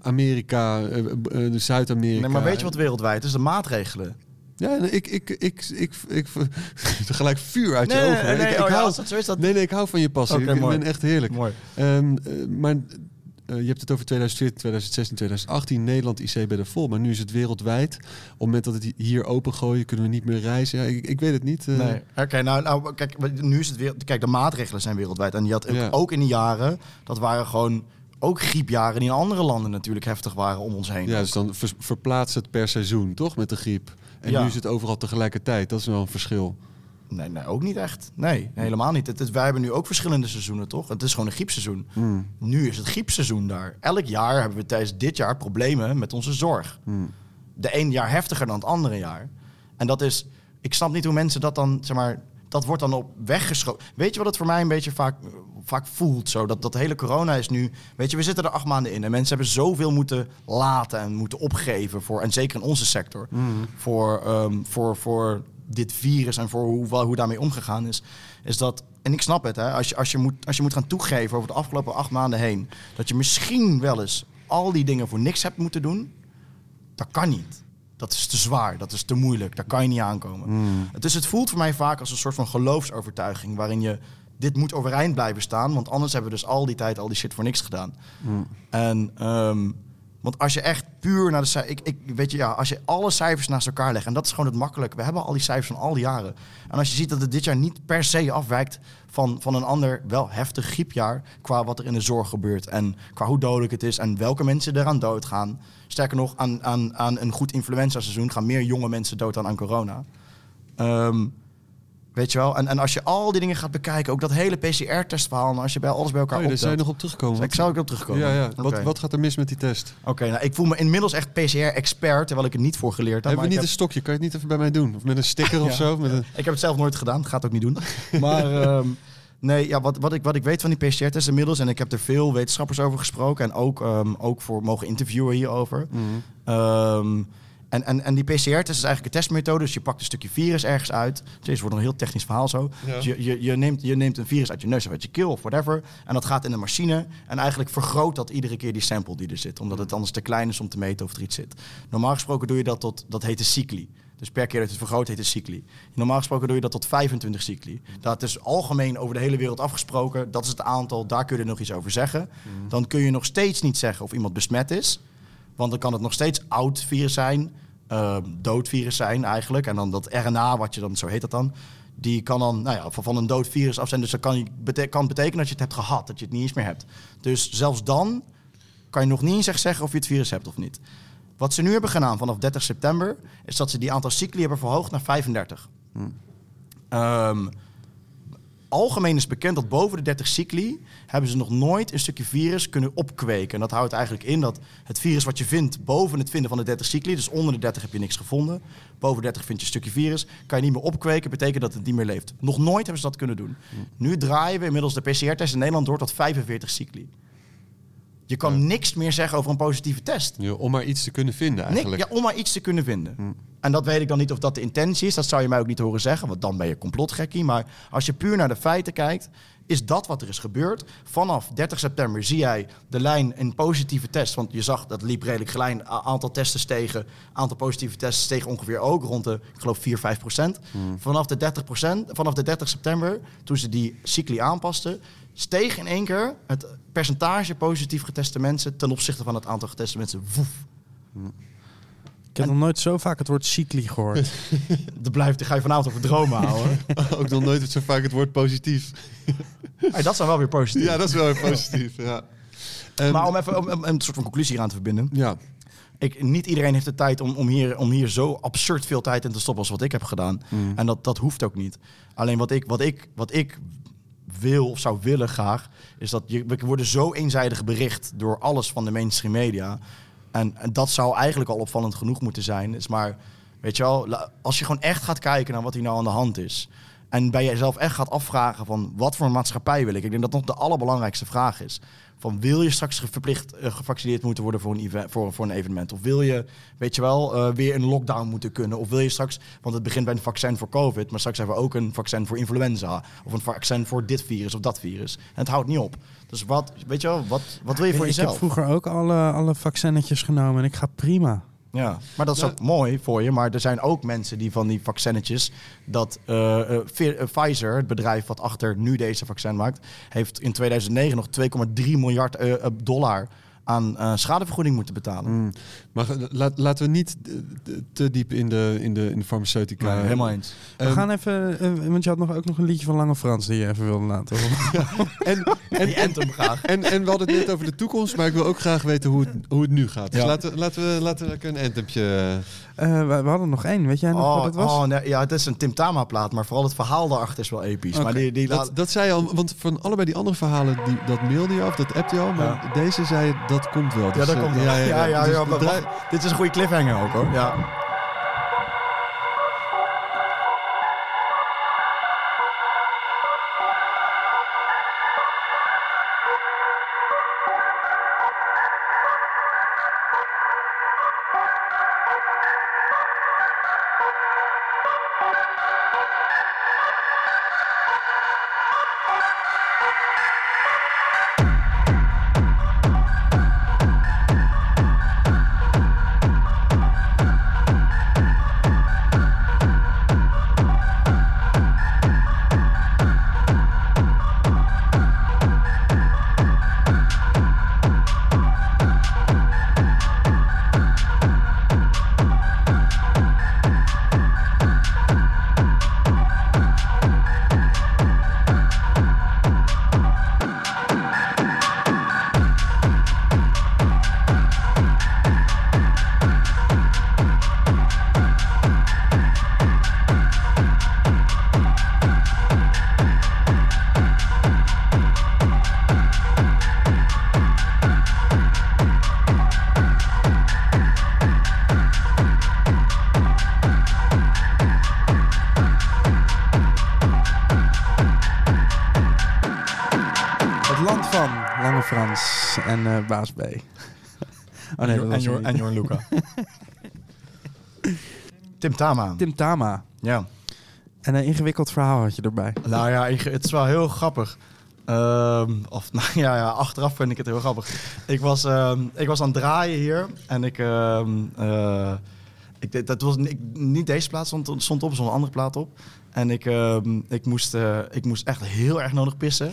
Amerika, eh, eh, Zuid-Amerika... Nee, maar weet je wat wereldwijd is? De maatregelen. Ja, ik, ik, ik, ik, ik, gelijk vuur uit je ogen. nee, nee, ik, oh hou, als dat zo is, dat- nee, nee, ik hou van je passie. Ik ben echt heerlijk. Mooi. Ehm, eh, maar eh, je hebt het over 2014, 2016, 2018. Nederland IC bij de vol. Maar nu is het wereldwijd. Op het moment dat het hier opengooien, kunnen we niet meer reizen. Ja, ik, ik weet het niet. eh. Nee. Oké, nou, nou, kijk, nu is het weer. Kijk, de maatregelen zijn wereldwijd. En je had ook, Ja. ook in die jaren, dat waren gewoon ook griepjaren die in andere landen natuurlijk heftig waren om ons heen. Ja, dus dan ver- verplaatst het per seizoen, toch? Met de griep. En Ja. nu is het overal tegelijkertijd. Dat is wel een verschil. Nee, nee, ook niet echt. Nee, helemaal niet. Het, het- wij hebben nu ook verschillende seizoenen, toch? Het is gewoon een griepseizoen. Hmm. Nu is het griepseizoen daar. Elk jaar hebben we tijdens dit jaar problemen met onze zorg. Hmm. De ene jaar heftiger dan het andere jaar. En dat is, ik snap niet hoe mensen dat dan, zeg maar, dat wordt dan op weggeschoten. Weet je wat het voor mij een beetje vaak, vaak voelt? Zo, dat, dat hele corona is nu, weet je, we zitten er acht maanden in en mensen hebben zoveel moeten laten en moeten opgeven voor, en zeker in onze sector, voor, ehm, voor, voor dit virus en voor hoe, hoe daarmee omgegaan is, is dat, en ik snap het, hè, als, je, als, je moet, als je moet gaan toegeven over de afgelopen acht maanden heen, dat je misschien wel eens al die dingen voor niks hebt moeten doen, dat kan niet. Dat is te zwaar, dat is te moeilijk, daar kan je niet aankomen. Het, is, het voelt voor mij vaak als een soort van geloofsovertuiging, waarin je dit moet overeind blijven staan, want anders hebben we dus al die tijd al die shit voor niks gedaan. En ehm, want als je echt puur naar de cijfers, ik, ik weet je, ja, als je alle cijfers naast elkaar legt, en dat is gewoon het makkelijke. We hebben al die cijfers van al die jaren. En als je ziet dat het dit jaar niet per se afwijkt van, van een ander wel heftig griepjaar qua wat er in de zorg gebeurt en qua hoe dodelijk het is en welke mensen eraan doodgaan. Sterker nog, aan, aan, aan een goed influenza-seizoen gaan meer jonge mensen dood dan aan corona. Ehm, weet je wel? En, en als je al die dingen gaat bekijken, ook dat hele PCR-testverhaal, en als je bij alles bij elkaar Oh, daar je nog op terugkomen. Ik zou ik op terugkomen. Ja, ja. Wat, wat gaat er mis met die test? Oké, nou, ik voel me inmiddels echt PCR-expert, terwijl ik het niet voor geleerd heb. We maar niet een stokje? Kan je het niet even bij mij doen? Of met een sticker of zo? Met een... heb, ik heb het zelf nooit gedaan, ga het ook niet doen. maar ehm, nee, ja, wat, wat, ik, wat ik weet van die PCR-test inmiddels, en ik heb er veel wetenschappers over gesproken en ook, ehm, ook voor mogen interviewen hierover. Ehm, en, en, en die PCR-test is eigenlijk een testmethode. Dus je pakt een stukje virus ergens uit. Jezus, wordt een heel technisch verhaal zo. Ja. Dus je, je, je, neemt, je neemt een virus uit je neus of uit je keel of whatever. En dat gaat in een machine. En eigenlijk vergroot dat iedere keer die sample die er zit. Omdat het anders te klein is om te meten of er iets zit. Normaal gesproken doe je dat tot, dat heet een cycli. Dus per keer dat je het vergroot heet het cycli. Normaal gesproken doe je dat tot 25 cycli. Dat is algemeen over de hele wereld afgesproken. Dat is het aantal, daar kun je er nog iets over zeggen. Dan kun je nog steeds niet zeggen of iemand besmet is. Want dan kan het nog steeds oud virus zijn, uh, dood virus zijn eigenlijk. En dan dat RNA, wat je dan, zo heet dat dan, die kan dan nou ja, van een dood virus af zijn. Dus dat kan, bete- kan betekenen dat je het hebt gehad, dat je het niet eens meer hebt. Dus zelfs dan kan je nog niet eens echt zeggen of je het virus hebt of niet. Wat ze nu hebben gedaan vanaf 30 september, is dat ze die aantal cycli hebben verhoogd naar 35. Ehm, algemeen is bekend dat boven de 30 cycli hebben ze nog nooit een stukje virus kunnen opkweken. En dat houdt eigenlijk in dat het virus wat je vindt boven het vinden van de 30 cycli, dus onder de 30 heb je niks gevonden, boven de 30 vind je een stukje virus, kan je niet meer opkweken, betekent dat het niet meer leeft. Nog nooit hebben ze dat kunnen doen. Nu draaien we inmiddels de PCR-test in Nederland door tot 45 cycli. Je kan niks meer zeggen over een positieve test. Ja, om maar iets te kunnen vinden Nee, eigenlijk. ja, om maar iets te kunnen vinden. En dat weet ik dan niet of dat de intentie is. Dat zou je mij ook niet horen zeggen, want dan ben je complotgekkie. Maar als je puur naar de feiten kijkt, is dat wat er is gebeurd. Vanaf 30 september zie jij de lijn in positieve test. Want je zag dat liep redelijk gelijk. Aantal testen stegen. Aantal positieve testen steeg ongeveer ook rond de, ik geloof, 4, 5 procent. Vanaf de 30 procent, vanaf de 30 september, toen ze die cycli aanpasten, steeg in één keer het percentage positief geteste mensen ten opzichte van het aantal geteste mensen. Woef. Ik heb nog nooit zo vaak het woord cycli gehoord. Dat blijft, daar ga je vanavond over dromen houden. Ook nog nooit zo vaak het woord positief. Hey, dat zijn wel weer positief. Ja, dat is wel weer positief. Ja. Ehm, maar om even om, om een soort van conclusie aan te verbinden. ja. Ik, niet iedereen heeft de tijd om, om, hier, om hier zo absurd veel tijd in te stoppen als wat ik heb gedaan. En dat, dat hoeft ook niet. Alleen wat ik, wat, ik, wat ik wil of zou willen graag, is dat je, we worden zo eenzijdig bericht door alles van de mainstream media. En, dat zou eigenlijk al opvallend genoeg moeten zijn. Is maar, weet je wel, als je gewoon echt gaat kijken naar wat hier nou aan de hand is. En bij jezelf echt gaat afvragen van wat voor een maatschappij wil ik. Ik denk dat dat nog de allerbelangrijkste vraag is. Van wil je straks verplicht eh, gevaccineerd moeten worden voor een, voor, voor een evenement? Of wil je, weet je wel, eh, weer een lockdown moeten kunnen? Of wil je straks, want het begint bij een vaccin voor COVID, maar straks hebben we ook een vaccin voor influenza. Of een vaccin voor dit virus of dat virus. En het houdt niet op. Dus wat, weet je wel, wat, wat wil je voor ik heb jezelf? vroeger ook alle, alle vaccinetjes genomen en ik ga prima. Ja, maar dat is Ja. ook mooi voor je. Maar er zijn ook mensen die van die vaccinetjes... dat eh, eh, eh, Pfizer, het bedrijf wat achter nu deze vaccin maakt... heeft in 2009 nog 2,3 miljard dollar aan eh, schadevergoeding moeten betalen. Mm. Maar laat, laten we niet eh, te diep in de, in de, in de farmaceutica. Nee, helemaal eens. We Ehm, gaan even, eh, want je had nog ook nog een liedje van Lange Frans die je even wilde laten horen. en, en, Die anthem graag. en, en we hadden het net over de toekomst, maar ik wil ook graag weten hoe het, hoe het nu gaat. Dus Ja. laten, we- laten, we, laten we een antempje... Eh, we, we hadden nog één, weet jij nog Oh, wat het was? oh, nee, ja, het is een Tim Tama plaat, maar vooral het verhaal daarachter is wel episch. Maar die, die laat- Dat, zei je al, want van allebei die andere verhalen, die, dat mailde je of dat appte je al, maar deze zei je, dat komt wel. ja, Dus, dat eh, komt wel. Ja, ja, ja. Dus dit is een goede cliffhanger ook hoor. Ja. En eh, Baas B. Oh nee, en, Jor- en. Jorn Luca. Tim Tama. Tim Tama. Ja. En een ingewikkeld verhaal had je erbij. Nou ja, het is wel heel grappig. Ehm, of nou ja, ja, achteraf vind ik het heel grappig. Ik was, ehm, ik was aan het draaien hier en ik. ehm, eh, Ik, deed- dat was ik, niet deze plaat stond, stond op, stond een andere plaat op. En ik, ik, moest, eh, ik moest echt heel erg nodig pissen.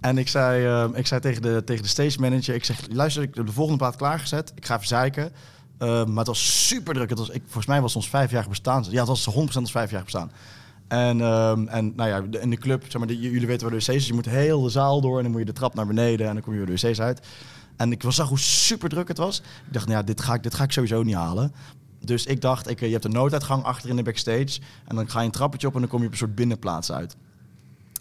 En ik zei, ehm, ik zei tegen, de, tegen de stage manager, ik zeg, luister, ik heb de volgende plaat klaargezet. Ik ga even zeiken. Ehm, maar het was super druk. Het was, ik, volgens mij was het ons vijf jaar bestaan. Ja, het was 100% ons vijf jaar bestaan. En, ehm, en nou ja, de- in de club, zeg maar, jullie weten waar de wc's is. Je moet heel de zaal door en dan moet je de trap naar beneden en dan kom je weer de wc's uit. En ik zag hoe super druk het was. Ik dacht, nou ja, dit ga ik, dit ga ik sowieso niet halen. Dus ik dacht, ik, eh, je hebt een nooduitgang achter in de backstage. En dan ga je een trappetje op en dan kom je op een soort binnenplaats uit.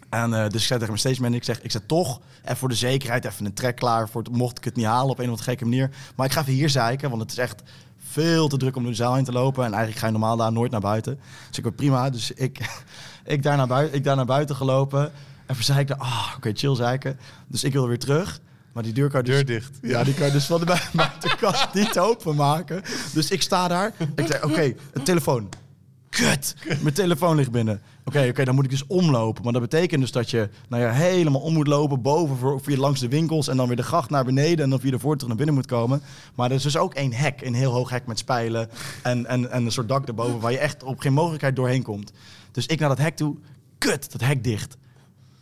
En eh, dus ik zei tegen mijn stage manager, ik zeg, ik zet toch even voor de zekerheid even een track klaar. Voor het, mocht ik het niet halen op een of andere gekke manier. Maar ik ga even hier zeiken, want het is echt veel te druk om de zaal in te lopen. En eigenlijk ga je normaal daar nooit naar buiten. Dus ik word prima. Dus ik, ik, daar, naar buiten, ik daar naar buiten gelopen. En verzeikte, ah, oké, chill zeiken. Dus ik wil weer terug. Maar die deur kan je dus, Deur dicht. Ja, die kan je dus van de bui- buitenkant niet openmaken. Dus ik sta daar. Ik zeg, oké, een telefoon. Kut! Mijn telefoon ligt binnen. Oké, oké, dan moet ik dus omlopen. Maar dat betekent dus dat je nou ja, helemaal om moet lopen boven voor, via langs de winkels en dan weer de gracht naar beneden en dan via de voort terug naar binnen moet komen. Maar er is dus ook één hek, een heel hoog hek met spijlen en, en, en een soort dak erboven waar je echt op geen mogelijkheid doorheen komt. Dus ik naar dat hek toe. Kut, dat hek dicht.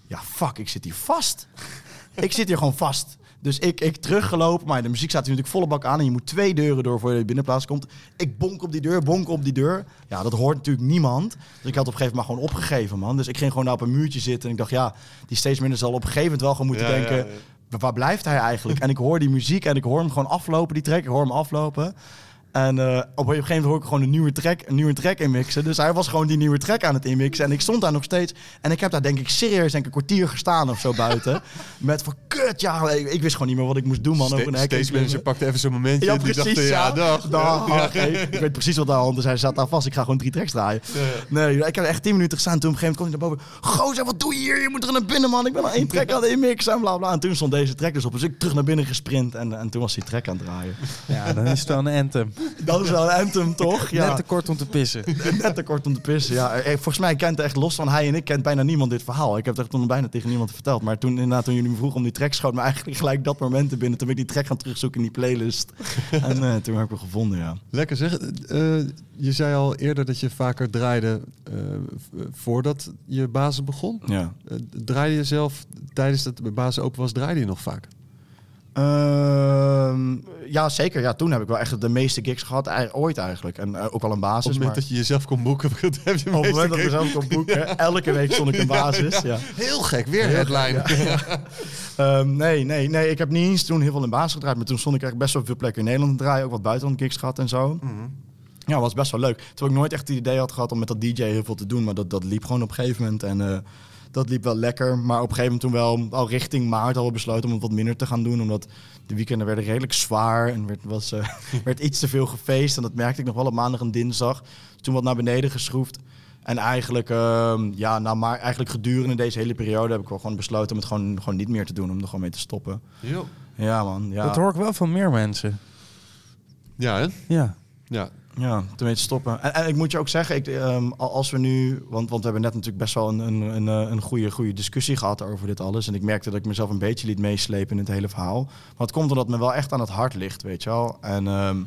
Ja, fuck, ik zit hier vast. ik zit hier gewoon vast. Dus ik, ik teruggelopen, maar de muziek staat natuurlijk volle bak aan. En je moet twee deuren door voor je binnenplaats komt. Ik bonk op die deur, bonk op die deur. Ja, dat hoort natuurlijk niemand. Dus ik had op een gegeven moment gewoon opgegeven, man. Dus ik ging gewoon daar op een muurtje zitten. En ik dacht, ja, die steeds minder zal op een gegeven moment wel gewoon moeten Ja, denken... ja. Waar blijft hij eigenlijk? En ik hoor die muziek en ik hoor hem gewoon aflopen, die track. Ik hoor hem aflopen. En eh, op een gegeven moment hoor ik gewoon een nieuwe track, een nieuwe track inmixen. Dus hij was gewoon die nieuwe track aan het inmixen. En ik stond daar nog steeds. En ik heb daar denk ik serieus denk ik, een kwartier gestaan of zo buiten. Met van kut, ja, ik, ik wist gewoon niet meer wat ik moest doen, man. Over Stage klimmen. manager pakte even zo'n momentje. Ja, precies. dacht, ja, dag. dag. Ja. Hey, ik weet precies wat aan de hand is. Hij zat daar vast. Ik ga gewoon drie tracks draaien. Nee, ik heb echt tien minuten gestaan. Toen op een gegeven moment kwam hij naar boven. Gozer, wat doe je hier? Je moet er naar binnen, man. Ik ben al één track aan het inmixen en bla bla. En toen stond deze track dus op. Dus ik terug naar binnen gesprint. En, en toen was die track aan het draaien. Ja, dan is het wel een anthem. Dat is wel een anthem, toch? Ja. Net te kort om te pissen. Net te kort om te pissen. Ja, eh, volgens mij kent echt los van hij en ik kent bijna niemand dit verhaal. Ik heb het echt nog bijna tegen niemand verteld. Maar toen, inderdaad, toen jullie me vroegen om die track, schoot me eigenlijk gelijk dat moment te binnen. Toen ben ik die track gaan terugzoeken in die playlist. en eh, toen heb ik hem gevonden, ja. Lekker zeg. Eh, je zei al eerder dat je vaker draaide eh, voordat je basis begon. ja. Eh, draaide je zelf tijdens dat de basis open was, draaide je nog vaak? Ehm, ja, zeker. Ja, toen heb ik wel echt de meeste gigs gehad, ooit eigenlijk. En eh, ook wel een Op basis. het moment maar dat je jezelf kon boeken, heb je op het moment dat ik mezelf kon boeken, elke week stond ik een basis. Ja. Heel gek, weer headline. Ehm, nee, nee, nee. Ik heb niet eens toen heel veel in basis gedraaid. Maar toen stond ik echt best wel veel plekken in Nederland te draaien. Ook wat buitenland gigs gehad en zo. Ja, was best wel leuk. Terwijl ik nooit echt het idee had gehad om met dat DJ heel veel te doen. Maar dat, dat liep gewoon op een gegeven moment. En eh, dat liep wel lekker. Maar op een gegeven moment toen wel al richting maart al besloten om het wat minder te gaan doen. Omdat de weekenden werden redelijk zwaar. En werd, was, eh, werd iets te veel gefeest. En dat merkte ik nog wel op maandag en dinsdag. Toen wat naar beneden geschroefd. En eigenlijk, ehm, ja, nou, maar eigenlijk gedurende deze hele periode heb ik wel gewoon besloten om het gewoon, gewoon niet meer te doen. Om er gewoon mee te stoppen. Jo. Ja, man. Ja. Dat hoor ik wel van meer mensen. Ja, hè? Ja. Ja. Ja, ermee te stoppen. En, ik moet je ook zeggen, ik, ehm, al- als we nu... Want, want we hebben net natuurlijk best wel een, een, een, eh, een goede, goede discussie gehad over dit alles. En ik merkte dat ik mezelf een beetje liet meeslepen in het hele verhaal. Maar het komt omdat het me wel echt aan het hart ligt, weet je wel. En ehm,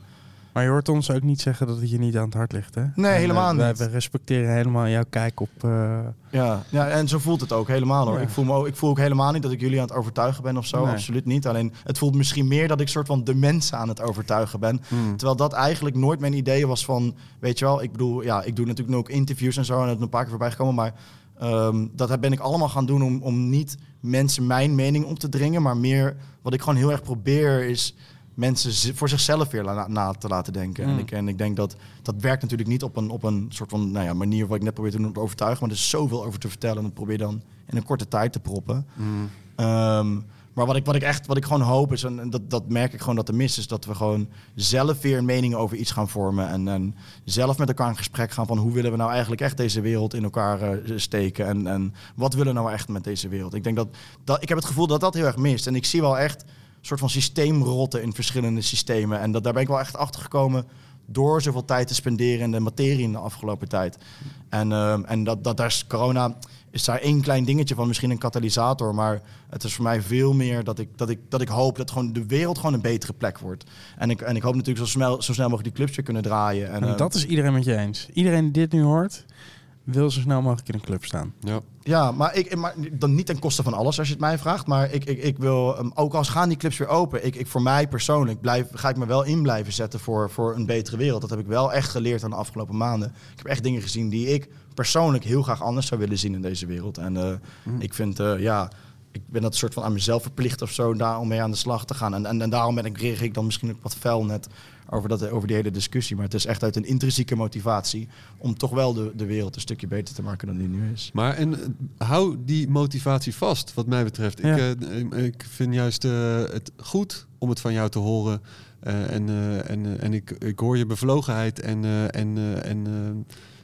Maar je hoort ons ook niet zeggen dat het je niet aan het hart ligt, hè? Nee, helemaal eh, wij- niet. We respecteren helemaal jouw kijk op... eh, ja, ja, en zo voelt het ook helemaal hoor. Ja. Ik, voel me ook, ik voel ook helemaal niet dat ik jullie aan het overtuigen ben of zo. Nee. Absoluut niet. Alleen het voelt misschien meer dat ik soort van de mensen aan het overtuigen ben. Terwijl dat eigenlijk nooit mijn idee was van, weet je wel, ik bedoel, ja, ik doe natuurlijk nu ook interviews en zo en het is een paar keer voorbij gekomen, maar ehm, dat ben ik allemaal gaan doen om, om niet mensen mijn mening op te dringen, maar meer wat ik gewoon heel erg probeer is mensen voor zichzelf weer na, na te laten denken. En, Mm. ik, en ik denk dat dat werkt natuurlijk niet op een, op een soort van nou ja, manier wat ik net probeer te doen om te overtuigen, maar er is zoveel over te vertellen en dat probeer dan in een korte tijd te proppen. Ehm, maar wat ik, wat ik echt, wat ik gewoon hoop is, en dat, dat merk ik gewoon dat er mis is, dat we gewoon zelf weer een mening over iets gaan vormen. En, en zelf met elkaar in gesprek gaan van hoe willen we nou eigenlijk echt deze wereld in elkaar eh, steken. En, en wat willen we nou echt met deze wereld. Ik denk dat, dat, ik heb het gevoel dat dat heel erg mist. En ik zie wel echt soort van systeemrotten in verschillende systemen. En dat, daar ben ik wel echt achter gekomen door zoveel tijd te spenderen in de materie in de afgelopen tijd. En, ehm, en dat, dat daar is corona. is daar één klein dingetje van, misschien een katalysator. Maar het is voor mij veel meer dat ik, dat ik, dat ik hoop dat gewoon de wereld gewoon een betere plek wordt. En ik, en ik hoop natuurlijk zo snel, zo snel mogelijk die clubs weer kunnen draaien. En, En eh, dat is iedereen met je eens. Iedereen die dit nu hoort, wil zo snel mogelijk in een club staan. Ja. Ja, maar, ik, maar dan niet ten koste van alles als je het mij vraagt. Maar ik, ik, ik wil, um, ook als gaan die clubs weer open. Ik, ik, voor mij persoonlijk blijf, ga ik me wel in blijven zetten voor, voor een betere wereld. Dat heb ik wel echt geleerd aan de afgelopen maanden. Ik heb echt dingen gezien die ik persoonlijk heel graag anders zou willen zien in deze wereld. En uh, ik vind, uh, ja, ik ben dat soort van aan mezelf verplicht of zo daar om mee aan de slag te gaan. En, en, en daarom ben ik, reageer ik dan misschien ook wat fel net over, dat, over die hele discussie. Maar het is echt uit een intrinsieke motivatie om toch wel de, de wereld een stukje beter te maken dan die nu is. Maar en uh, hou die motivatie vast, wat mij betreft. Ja. Ik, uh, ik vind juist uh, het goed om het van jou te horen. Uh, en en, en ik, ik hoor je bevlogenheid en, en, en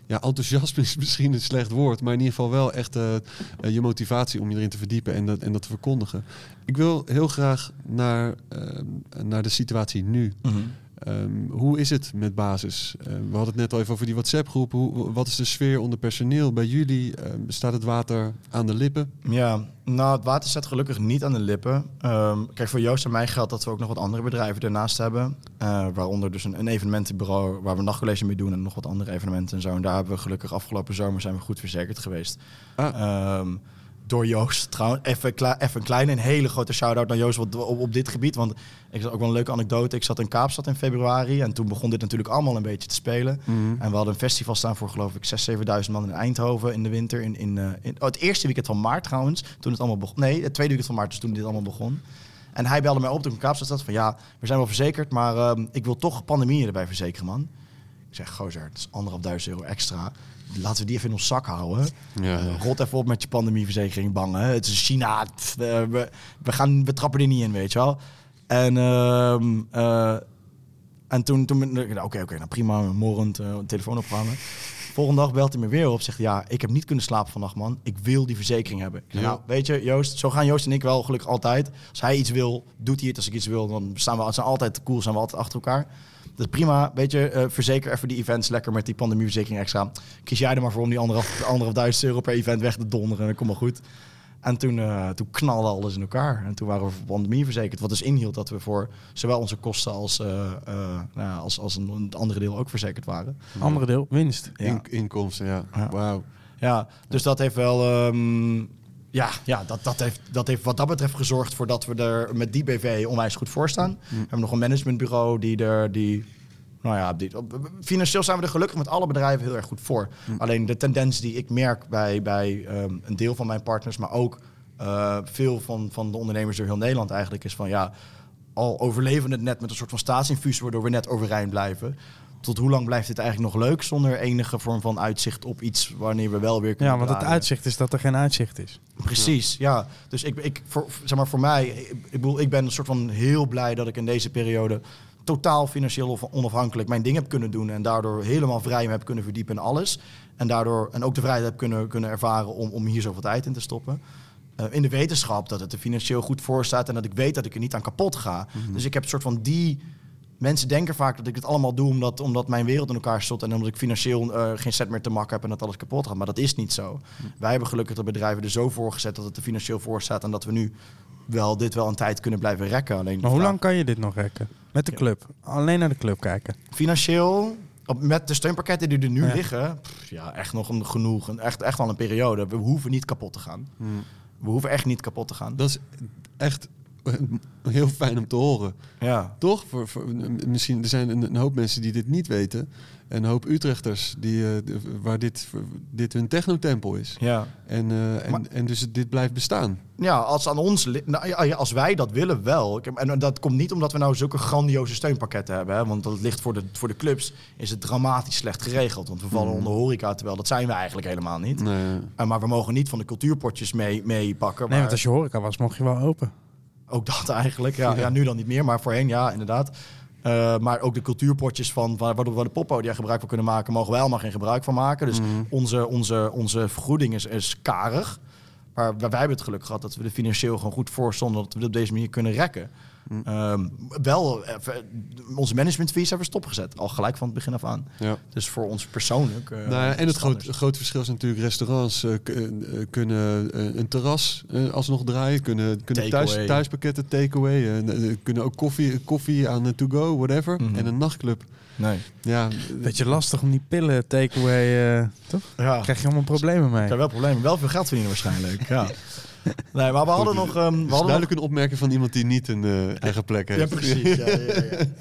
ja, enthousiasme is misschien een slecht woord, maar in ieder geval wel echt uh, uh, je motivatie om je erin te verdiepen en dat, en dat te verkondigen. Ik wil heel graag naar, uh, naar de situatie nu. Mm -hmm. Um, hoe is het met basis? we hadden het net al even over die WhatsApp-groep. Hoe, wat is de sfeer onder personeel bij jullie? staat het water aan de lippen? Ja, nou, het water staat gelukkig niet aan de lippen. Um, kijk, voor Joost en mij geldt dat we ook nog wat andere bedrijven ernaast hebben. Uh, waaronder dus een, een, evenementenbureau waar we nachtcollege mee doen en nog wat andere evenementen en zo. En daar hebben we gelukkig afgelopen zomer zijn we goed verzekerd geweest. Ah. Um, door Joost trouwens. Even, even een kleine en hele grote shout-out naar Joost op, op, op, dit gebied. Want ik zat ook wel een leuke anekdote. Ik zat in Kaapstad in februari en toen begon dit natuurlijk allemaal een beetje te spelen. Mhm. Mm. En we hadden een festival staan voor geloof ik 6.000, 7.000 man in Eindhoven in de winter. In, in, uh, in oh, het eerste weekend van maart trouwens, toen het allemaal begon. Nee, het tweede weekend van maart, dus toen dit allemaal begon. En hij belde mij op toen ik in Kaapstad zat van ja, we zijn wel verzekerd, maar uh, ik wil toch pandemieën erbij verzekeren man. Ik zeg, gozer, het is anderhalf duizend euro extra laten we die even in ons zak houden. Ja. Uh, rot even op met je pandemieverzekering bangen. Het is China. Pff, we, we, gaan, we trappen er niet in, weet je wel. En, uh, uh, en toen, toen oké, oké, okay, nou prima, morgend uh, telefoon opgehangen. Volgende dag belt hij me weer op. Zegt ja, ik heb niet kunnen slapen vannacht, man. Ik wil die verzekering hebben. Ik zeg, Ja. Nou, weet je, Joost, zo gaan Joost en ik wel gelukkig altijd. Als hij iets wil, doet hij het. Als ik iets wil, dan staan we zijn altijd cool, zijn we altijd achter elkaar. Dat is prima. Weet je, uh, verzeker even die events lekker met die pandemieverzekering extra. Kies jij er maar voor om die anderhalf, anderhalf duizend euro per event weg te donderen. Dat komt wel goed. En toen, uh, toen knalde alles in elkaar. En toen waren we voor pandemie verzekerd. Wat dus inhield dat we voor zowel onze kosten als, uh, nou, als, als een, een, andere deel ook verzekerd waren. Andere deel, winst. Ja. In, inkomsten, ja. Ja. Wauw. Ja, dus dat heeft wel. Um, ja, ja dat, dat, heeft, dat heeft wat dat betreft gezorgd voor dat we er met die BV onwijs goed voor staan. Mm. We hebben nog een managementbureau die er. Die, nou ja, die, financieel zijn we er gelukkig met alle bedrijven heel erg goed voor. Mm. Alleen de tendens die ik merk bij, bij um, een deel van mijn partners, maar ook uh, veel van, van de ondernemers door heel Nederland eigenlijk, is van ja, al overleven het net met een soort van staatsinfuus, waardoor we net overeind blijven tot hoe lang blijft dit eigenlijk nog leuk zonder enige vorm van uitzicht op iets wanneer we wel weer kunnen Ja, want het uitzicht is dat er geen uitzicht is. Precies, ja. ja. Dus ik, ik, voor, zeg maar voor mij, ik, ik, bedoel, ik ben een soort van heel blij dat ik in deze periode totaal financieel onafhankelijk mijn ding heb kunnen doen en daardoor helemaal vrij me heb kunnen verdiepen in alles. En daardoor en ook de vrijheid heb kunnen, kunnen ervaren om, om hier zoveel tijd in te stoppen. Uh, in de wetenschap dat het er financieel goed voor staat en dat ik weet dat ik er niet aan kapot ga. Mm -hmm. Dus ik heb een soort van die Mensen denken vaak dat ik het allemaal doe omdat, omdat mijn wereld in elkaar stort en omdat ik financieel uh, geen set meer te makken heb en dat alles kapot gaat. Maar dat is niet zo. Hm. Wij hebben gelukkig de bedrijven er zo voor gezet dat het er financieel voor staat en dat we nu wel dit wel een tijd kunnen blijven rekken. Alleen maar hoe lang kan je dit nog rekken? Met de club? Ja. Alleen naar de club kijken? Financieel, op, met de steunpakketten die er nu ja. liggen, pff, ja, echt nog een, genoeg. Een, echt, echt wel een periode. We hoeven niet kapot te gaan. Hm. We hoeven echt niet kapot te gaan. Dat is echt heel fijn om te horen. Ja. Toch? Voor, voor, misschien er zijn een, een, hoop mensen die dit niet weten. En een hoop Utrechters die, uh, de, waar dit, dit hun technotempel is. Ja. En, uh, en, Maar- en dus dit blijft bestaan. Ja, als aan ons, nou, als wij dat willen wel. En dat komt niet omdat we nou zulke grandioze steunpakketten hebben. Hè? Want dat ligt voor de, voor de clubs is het dramatisch slecht geregeld. Want we vallen Mm. onder horeca, terwijl dat zijn we eigenlijk helemaal niet. Nee. Uh, maar we mogen niet van de cultuurpotjes mee, mee pakken. Nee, maar want als je horeca was, mocht je wel open. Ook dat eigenlijk. Ja, ja, nu dan niet meer, maar voorheen ja, inderdaad. Uh, maar ook de cultuurpotjes van waar, waar de poppodia gebruik van kunnen maken, mogen wij allemaal geen gebruik van maken. Dus Mhm. onze, onze, onze vergoeding is, is karig. Maar wij hebben het geluk gehad dat we er financieel gewoon goed voor stonden, dat we het op deze manier kunnen rekken. Ehm, wel, onze managementfees hebben we stopgezet. Al gelijk van het begin af aan. Ja. Dus voor ons persoonlijk... eh, Nou ja, en het groot, grote verschil is natuurlijk restaurants eh, eh, kunnen eh, een terras eh, alsnog draaien, kunnen, kunnen thuis, thuispakketten takeaway, kunnen ook koffie, koffie aan to go, whatever. Mhm. En een nachtclub. Nee. Ja, Beetje lastig om die pillen takeaway, eh toch? Ja. Krijg je allemaal problemen mee. Ik heb wel problemen. Wel veel geld verdienen waarschijnlijk. Ja. Nee, maar we hadden nog... ehm, we nog duidelijk een opmerking van iemand die niet een eh, eigen plek heeft. Ja, precies. Ja, ja, ja.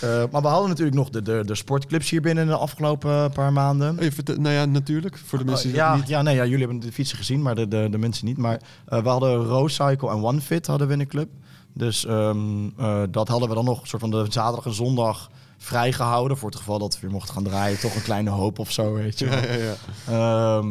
Eh, maar we hadden natuurlijk nog de, de, de sportclubs hier binnen de afgelopen paar maanden. Oh, vertel- nou ja, natuurlijk. Voor de mensen die ja, niet... ja, nee, ja, jullie hebben de fietsen gezien, maar de, de, de mensen niet. Maar eh, we hadden Rose Cycle en One Fit hadden we in de club. Dus ehm, eh, dat hadden we dan nog een soort van de zaterdag en zondag vrijgehouden. Voor het geval dat we weer mochten gaan draaien. Toch een kleine hoop of zo, weet je wel. Ja, ja, ja. Ehm,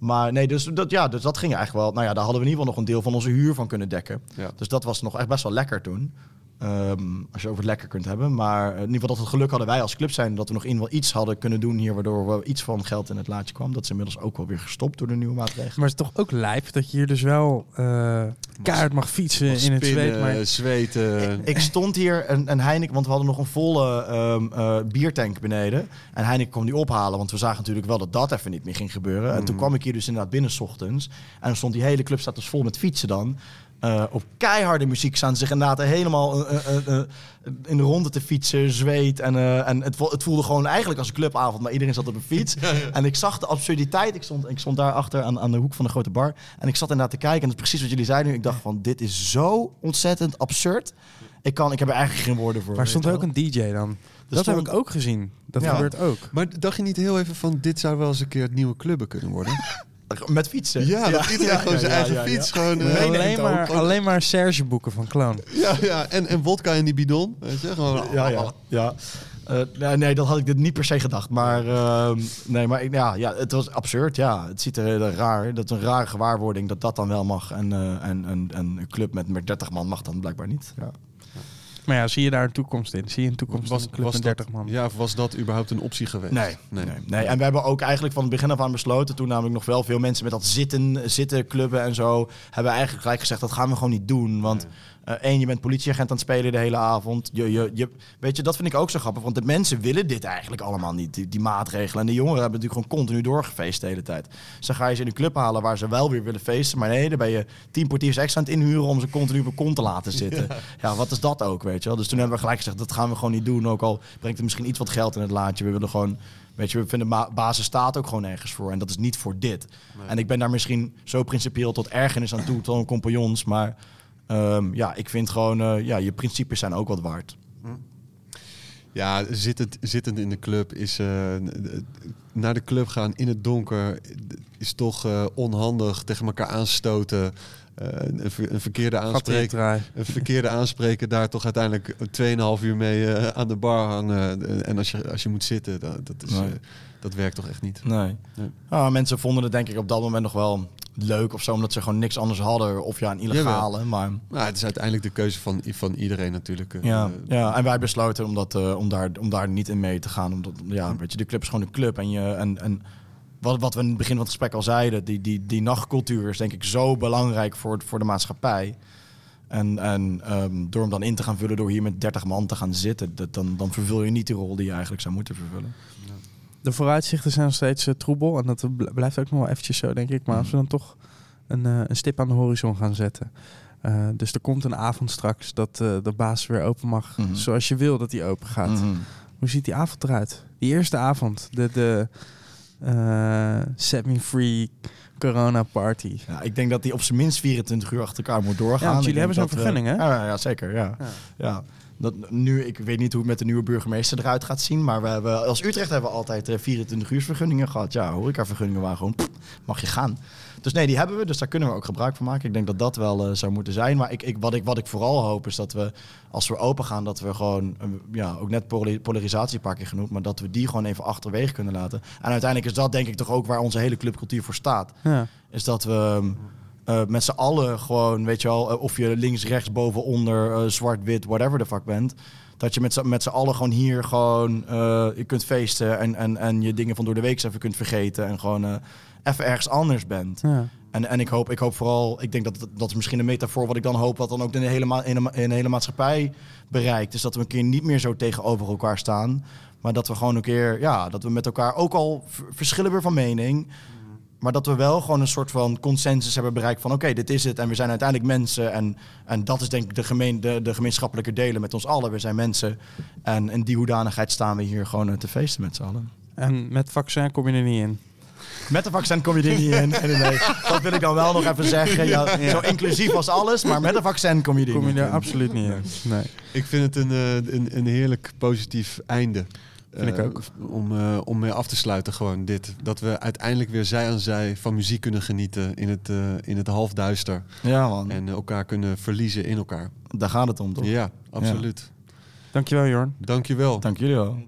maar nee, dus dat, ja, dus dat ging eigenlijk wel. Nou ja, daar hadden we in ieder geval nog een deel van onze huur van kunnen dekken. Ja. Dus dat was nog echt best wel lekker toen. Ehm, als je over het lekker kunt hebben. Maar in ieder geval dat het geluk hadden wij als club zijn dat we nog in wel iets hadden kunnen doen hier, waardoor we iets van geld in het laadje kwam. Dat is inmiddels ook wel weer gestopt door de nieuwe maatregelen. Maar het is toch ook lijp dat je hier dus wel eh kaart mag fietsen in het zweet. Maar zweten. Ik stond hier een, een Heineken, want we hadden nog een volle ehm, eh, biertank beneden. En Heineken kwam die ophalen, want we zagen natuurlijk wel dat dat even niet meer ging gebeuren. En toen kwam ik hier dus inderdaad binnen 's ochtends. En dan stond die hele club staat dus vol met fietsen dan. Eh, op keiharde muziek staan ze zich inderdaad helemaal eh, eh, in de ronde te fietsen, zweet. En, eh, en het, vo- het voelde gewoon eigenlijk als een clubavond, maar iedereen zat op een fiets. En ik zag de absurditeit. Ik stond, ik stond daar achter aan, aan de hoek van de grote bar. En ik zat inderdaad te kijken. En dat is precies wat jullie zeiden nu. Ik dacht van, dit is zo ontzettend absurd. Ik, kan, ik heb er eigenlijk geen woorden voor. waar stond weet ook een DJ dan? Dat stond- heb ik ook gezien. Dat Ja. gebeurt ook. Maar dacht je niet heel even van, dit zou wel eens een keer het nieuwe clubben kunnen worden? Met fietsen. Ja, dat iedereen gewoon zijn eigen fiets gewoon... alleen, maar, ook. alleen maar Serge boeken van Clown. Ja, ja. En, en wodka in die bidon, weet je? Gewoon, Ja, ja. ja. Eh, nee, nee, dat had ik dit niet per se gedacht. Maar, ehm, nee, maar ik, ja, ja, het was absurd. Ja, het ziet er heel raar. Dat is een rare gewaarwording dat dat dan wel mag. En, eh, en, en, en een club met, met 30 man mag dan blijkbaar niet. Ja. Maar ja, zie je daar een toekomst in? Zie je een toekomst in een club met 30 dat, man? Ja, of was dat überhaupt een optie geweest? Nee, nee. Nee, En we hebben ook eigenlijk van het begin af aan besloten, toen namelijk nog wel veel mensen met dat zitten, zitten clubben en zo, hebben we eigenlijk gelijk gezegd, dat gaan we gewoon niet doen. Want eh, één, je bent politieagent aan het spelen de hele avond. Je, je, je, weet je, dat vind ik ook zo grappig, want de mensen willen dit eigenlijk allemaal niet, die, die maatregelen. En de jongeren hebben natuurlijk gewoon continu doorgefeest de hele tijd. Dus dan ga je ze in een club halen waar ze wel weer willen feesten, maar nee, dan ben je tien portiers extra aan het inhuren om ze continu op kont te laten zitten. Ja. wat is dat ook, weet je wel? Dus toen hebben we gelijk gezegd, dat gaan we gewoon niet doen, ook al brengt het misschien iets wat geld in het laadje. We willen gewoon Weet je, we vinden basis staat ook gewoon ergens voor. En dat is niet voor dit. En ik ben daar misschien zo principieel tot ergernis aan toe, tot een compagnons. Maar ehm, ja, ik vind gewoon, eh, ja, je principes zijn ook wat waard. Ja, zittend, zittend in de club is eh, naar de club gaan in het donker is toch eh, onhandig tegen elkaar aanstoten. Eh, een, ver- een verkeerde aanspreken. Een verkeerde aanspreken, daar toch uiteindelijk 2,5 uur mee eh, aan de bar hangen. En als je, als je moet zitten, dat, dat, is, Nee. eh, dat werkt toch echt niet. Nee. Nee. Ah, mensen vonden het denk ik op dat moment nog wel leuk of zo, omdat ze gewoon niks anders hadden. Of ja, een illegale. Maar Nou, het is uiteindelijk de keuze van, van iedereen natuurlijk. ja, eh, ja, en wij besloten om, dat, eh, om, daar, om daar niet in mee te gaan. Omdat, ja, weet je, de club is gewoon een club. En, je, en, en wat, wat we in het begin van het gesprek al zeiden, die, die, die nachtcultuur is denk ik zo belangrijk voor, voor de maatschappij. En, en ehm, door hem dan in te gaan vullen door hier met 30 man te gaan zitten, dat, dan, dan vervul je niet die rol die je eigenlijk zou moeten vervullen. De vooruitzichten zijn nog steeds eh, troebel. En dat bl- blijft ook nog wel eventjes zo, denk ik. Maar als we dan toch een, eh, een stip aan de horizon gaan zetten. Eh, dus er komt een avond straks dat eh, de baas weer open mag. Mhm. Zoals je wil dat die open gaat. Mhm. Hoe ziet die avond eruit? Die eerste avond. De, de eh, Set Me Free corona party. Ja, ik denk dat die op zijn minst 24 uur achter elkaar moet doorgaan. Ja, jullie hebben zo'n we- vergunning, hè? Ja, ja zeker. Ja. Ja. Ja. Dat, nu, ik weet niet hoe het met de nieuwe burgemeester eruit gaat zien. Maar we hebben, als Utrecht hebben we altijd eh, 24 uur vergunningen gehad. Ja, horecavergunningen waren gewoon, pff, mag je gaan. Dus nee, die hebben we. Dus daar kunnen we ook gebruik van maken. Ik denk dat dat wel eh, zou moeten zijn. Maar ik, ik, wat, ik, wat ik vooral hoop is dat we, als we open gaan, dat we gewoon, eh, ja, ook net poli- polarisatie een paar keer genoemd, maar dat we die gewoon even achterwege kunnen laten. En uiteindelijk is dat denk ik toch ook waar onze hele clubcultuur voor staat Ja. is dat we eh, met z'n allen gewoon, weet je wel, eh, of je links, rechts, boven, onder, eh, zwart, wit, whatever de fuck bent. Dat je met z'n, met z'n allen gewoon hier gewoon je kunt feesten en, en, en je dingen van door de week even kunt vergeten. En gewoon even ergens anders bent. Ja. En, en ik, hoop, ik hoop vooral, ik denk dat dat is misschien een metafoor wat ik dan hoop, wat dan ook de hele, ma- in de, in de hele maatschappij bereikt. Is dat we een keer niet meer zo tegenover elkaar staan. Maar dat we gewoon een keer, ja, dat we met elkaar ook al v- verschillen weer van mening. Maar dat we wel gewoon een soort van consensus hebben bereikt van oké, dit is het. En we zijn uiteindelijk mensen. En, en dat is denk ik de, gemeen, de, de gemeenschappelijke delen met ons allen. We zijn mensen. En in die hoedanigheid staan we hier gewoon eh, te feesten met z'n allen. En met vaccin kom je er niet in. Met de vaccin kom je er niet in. Nee. Dat wil ik dan wel nog even zeggen. Ja, Zo inclusief als alles, maar met een vaccin kom je er Kom je niet er in. absoluut niet in. Nee. Ik vind het een, eh, een, een heerlijk positief einde. Vind ik Eh, ook. Om, eh, om mee af te sluiten gewoon dit. Dat we uiteindelijk weer zij aan zij van muziek kunnen genieten in het, eh, in het halfduister. Ja man, En elkaar kunnen verliezen in elkaar. daar gaat het om toch? Ja, absoluut. Dankjewel Jorn. Dankjewel. Dank jullie wel.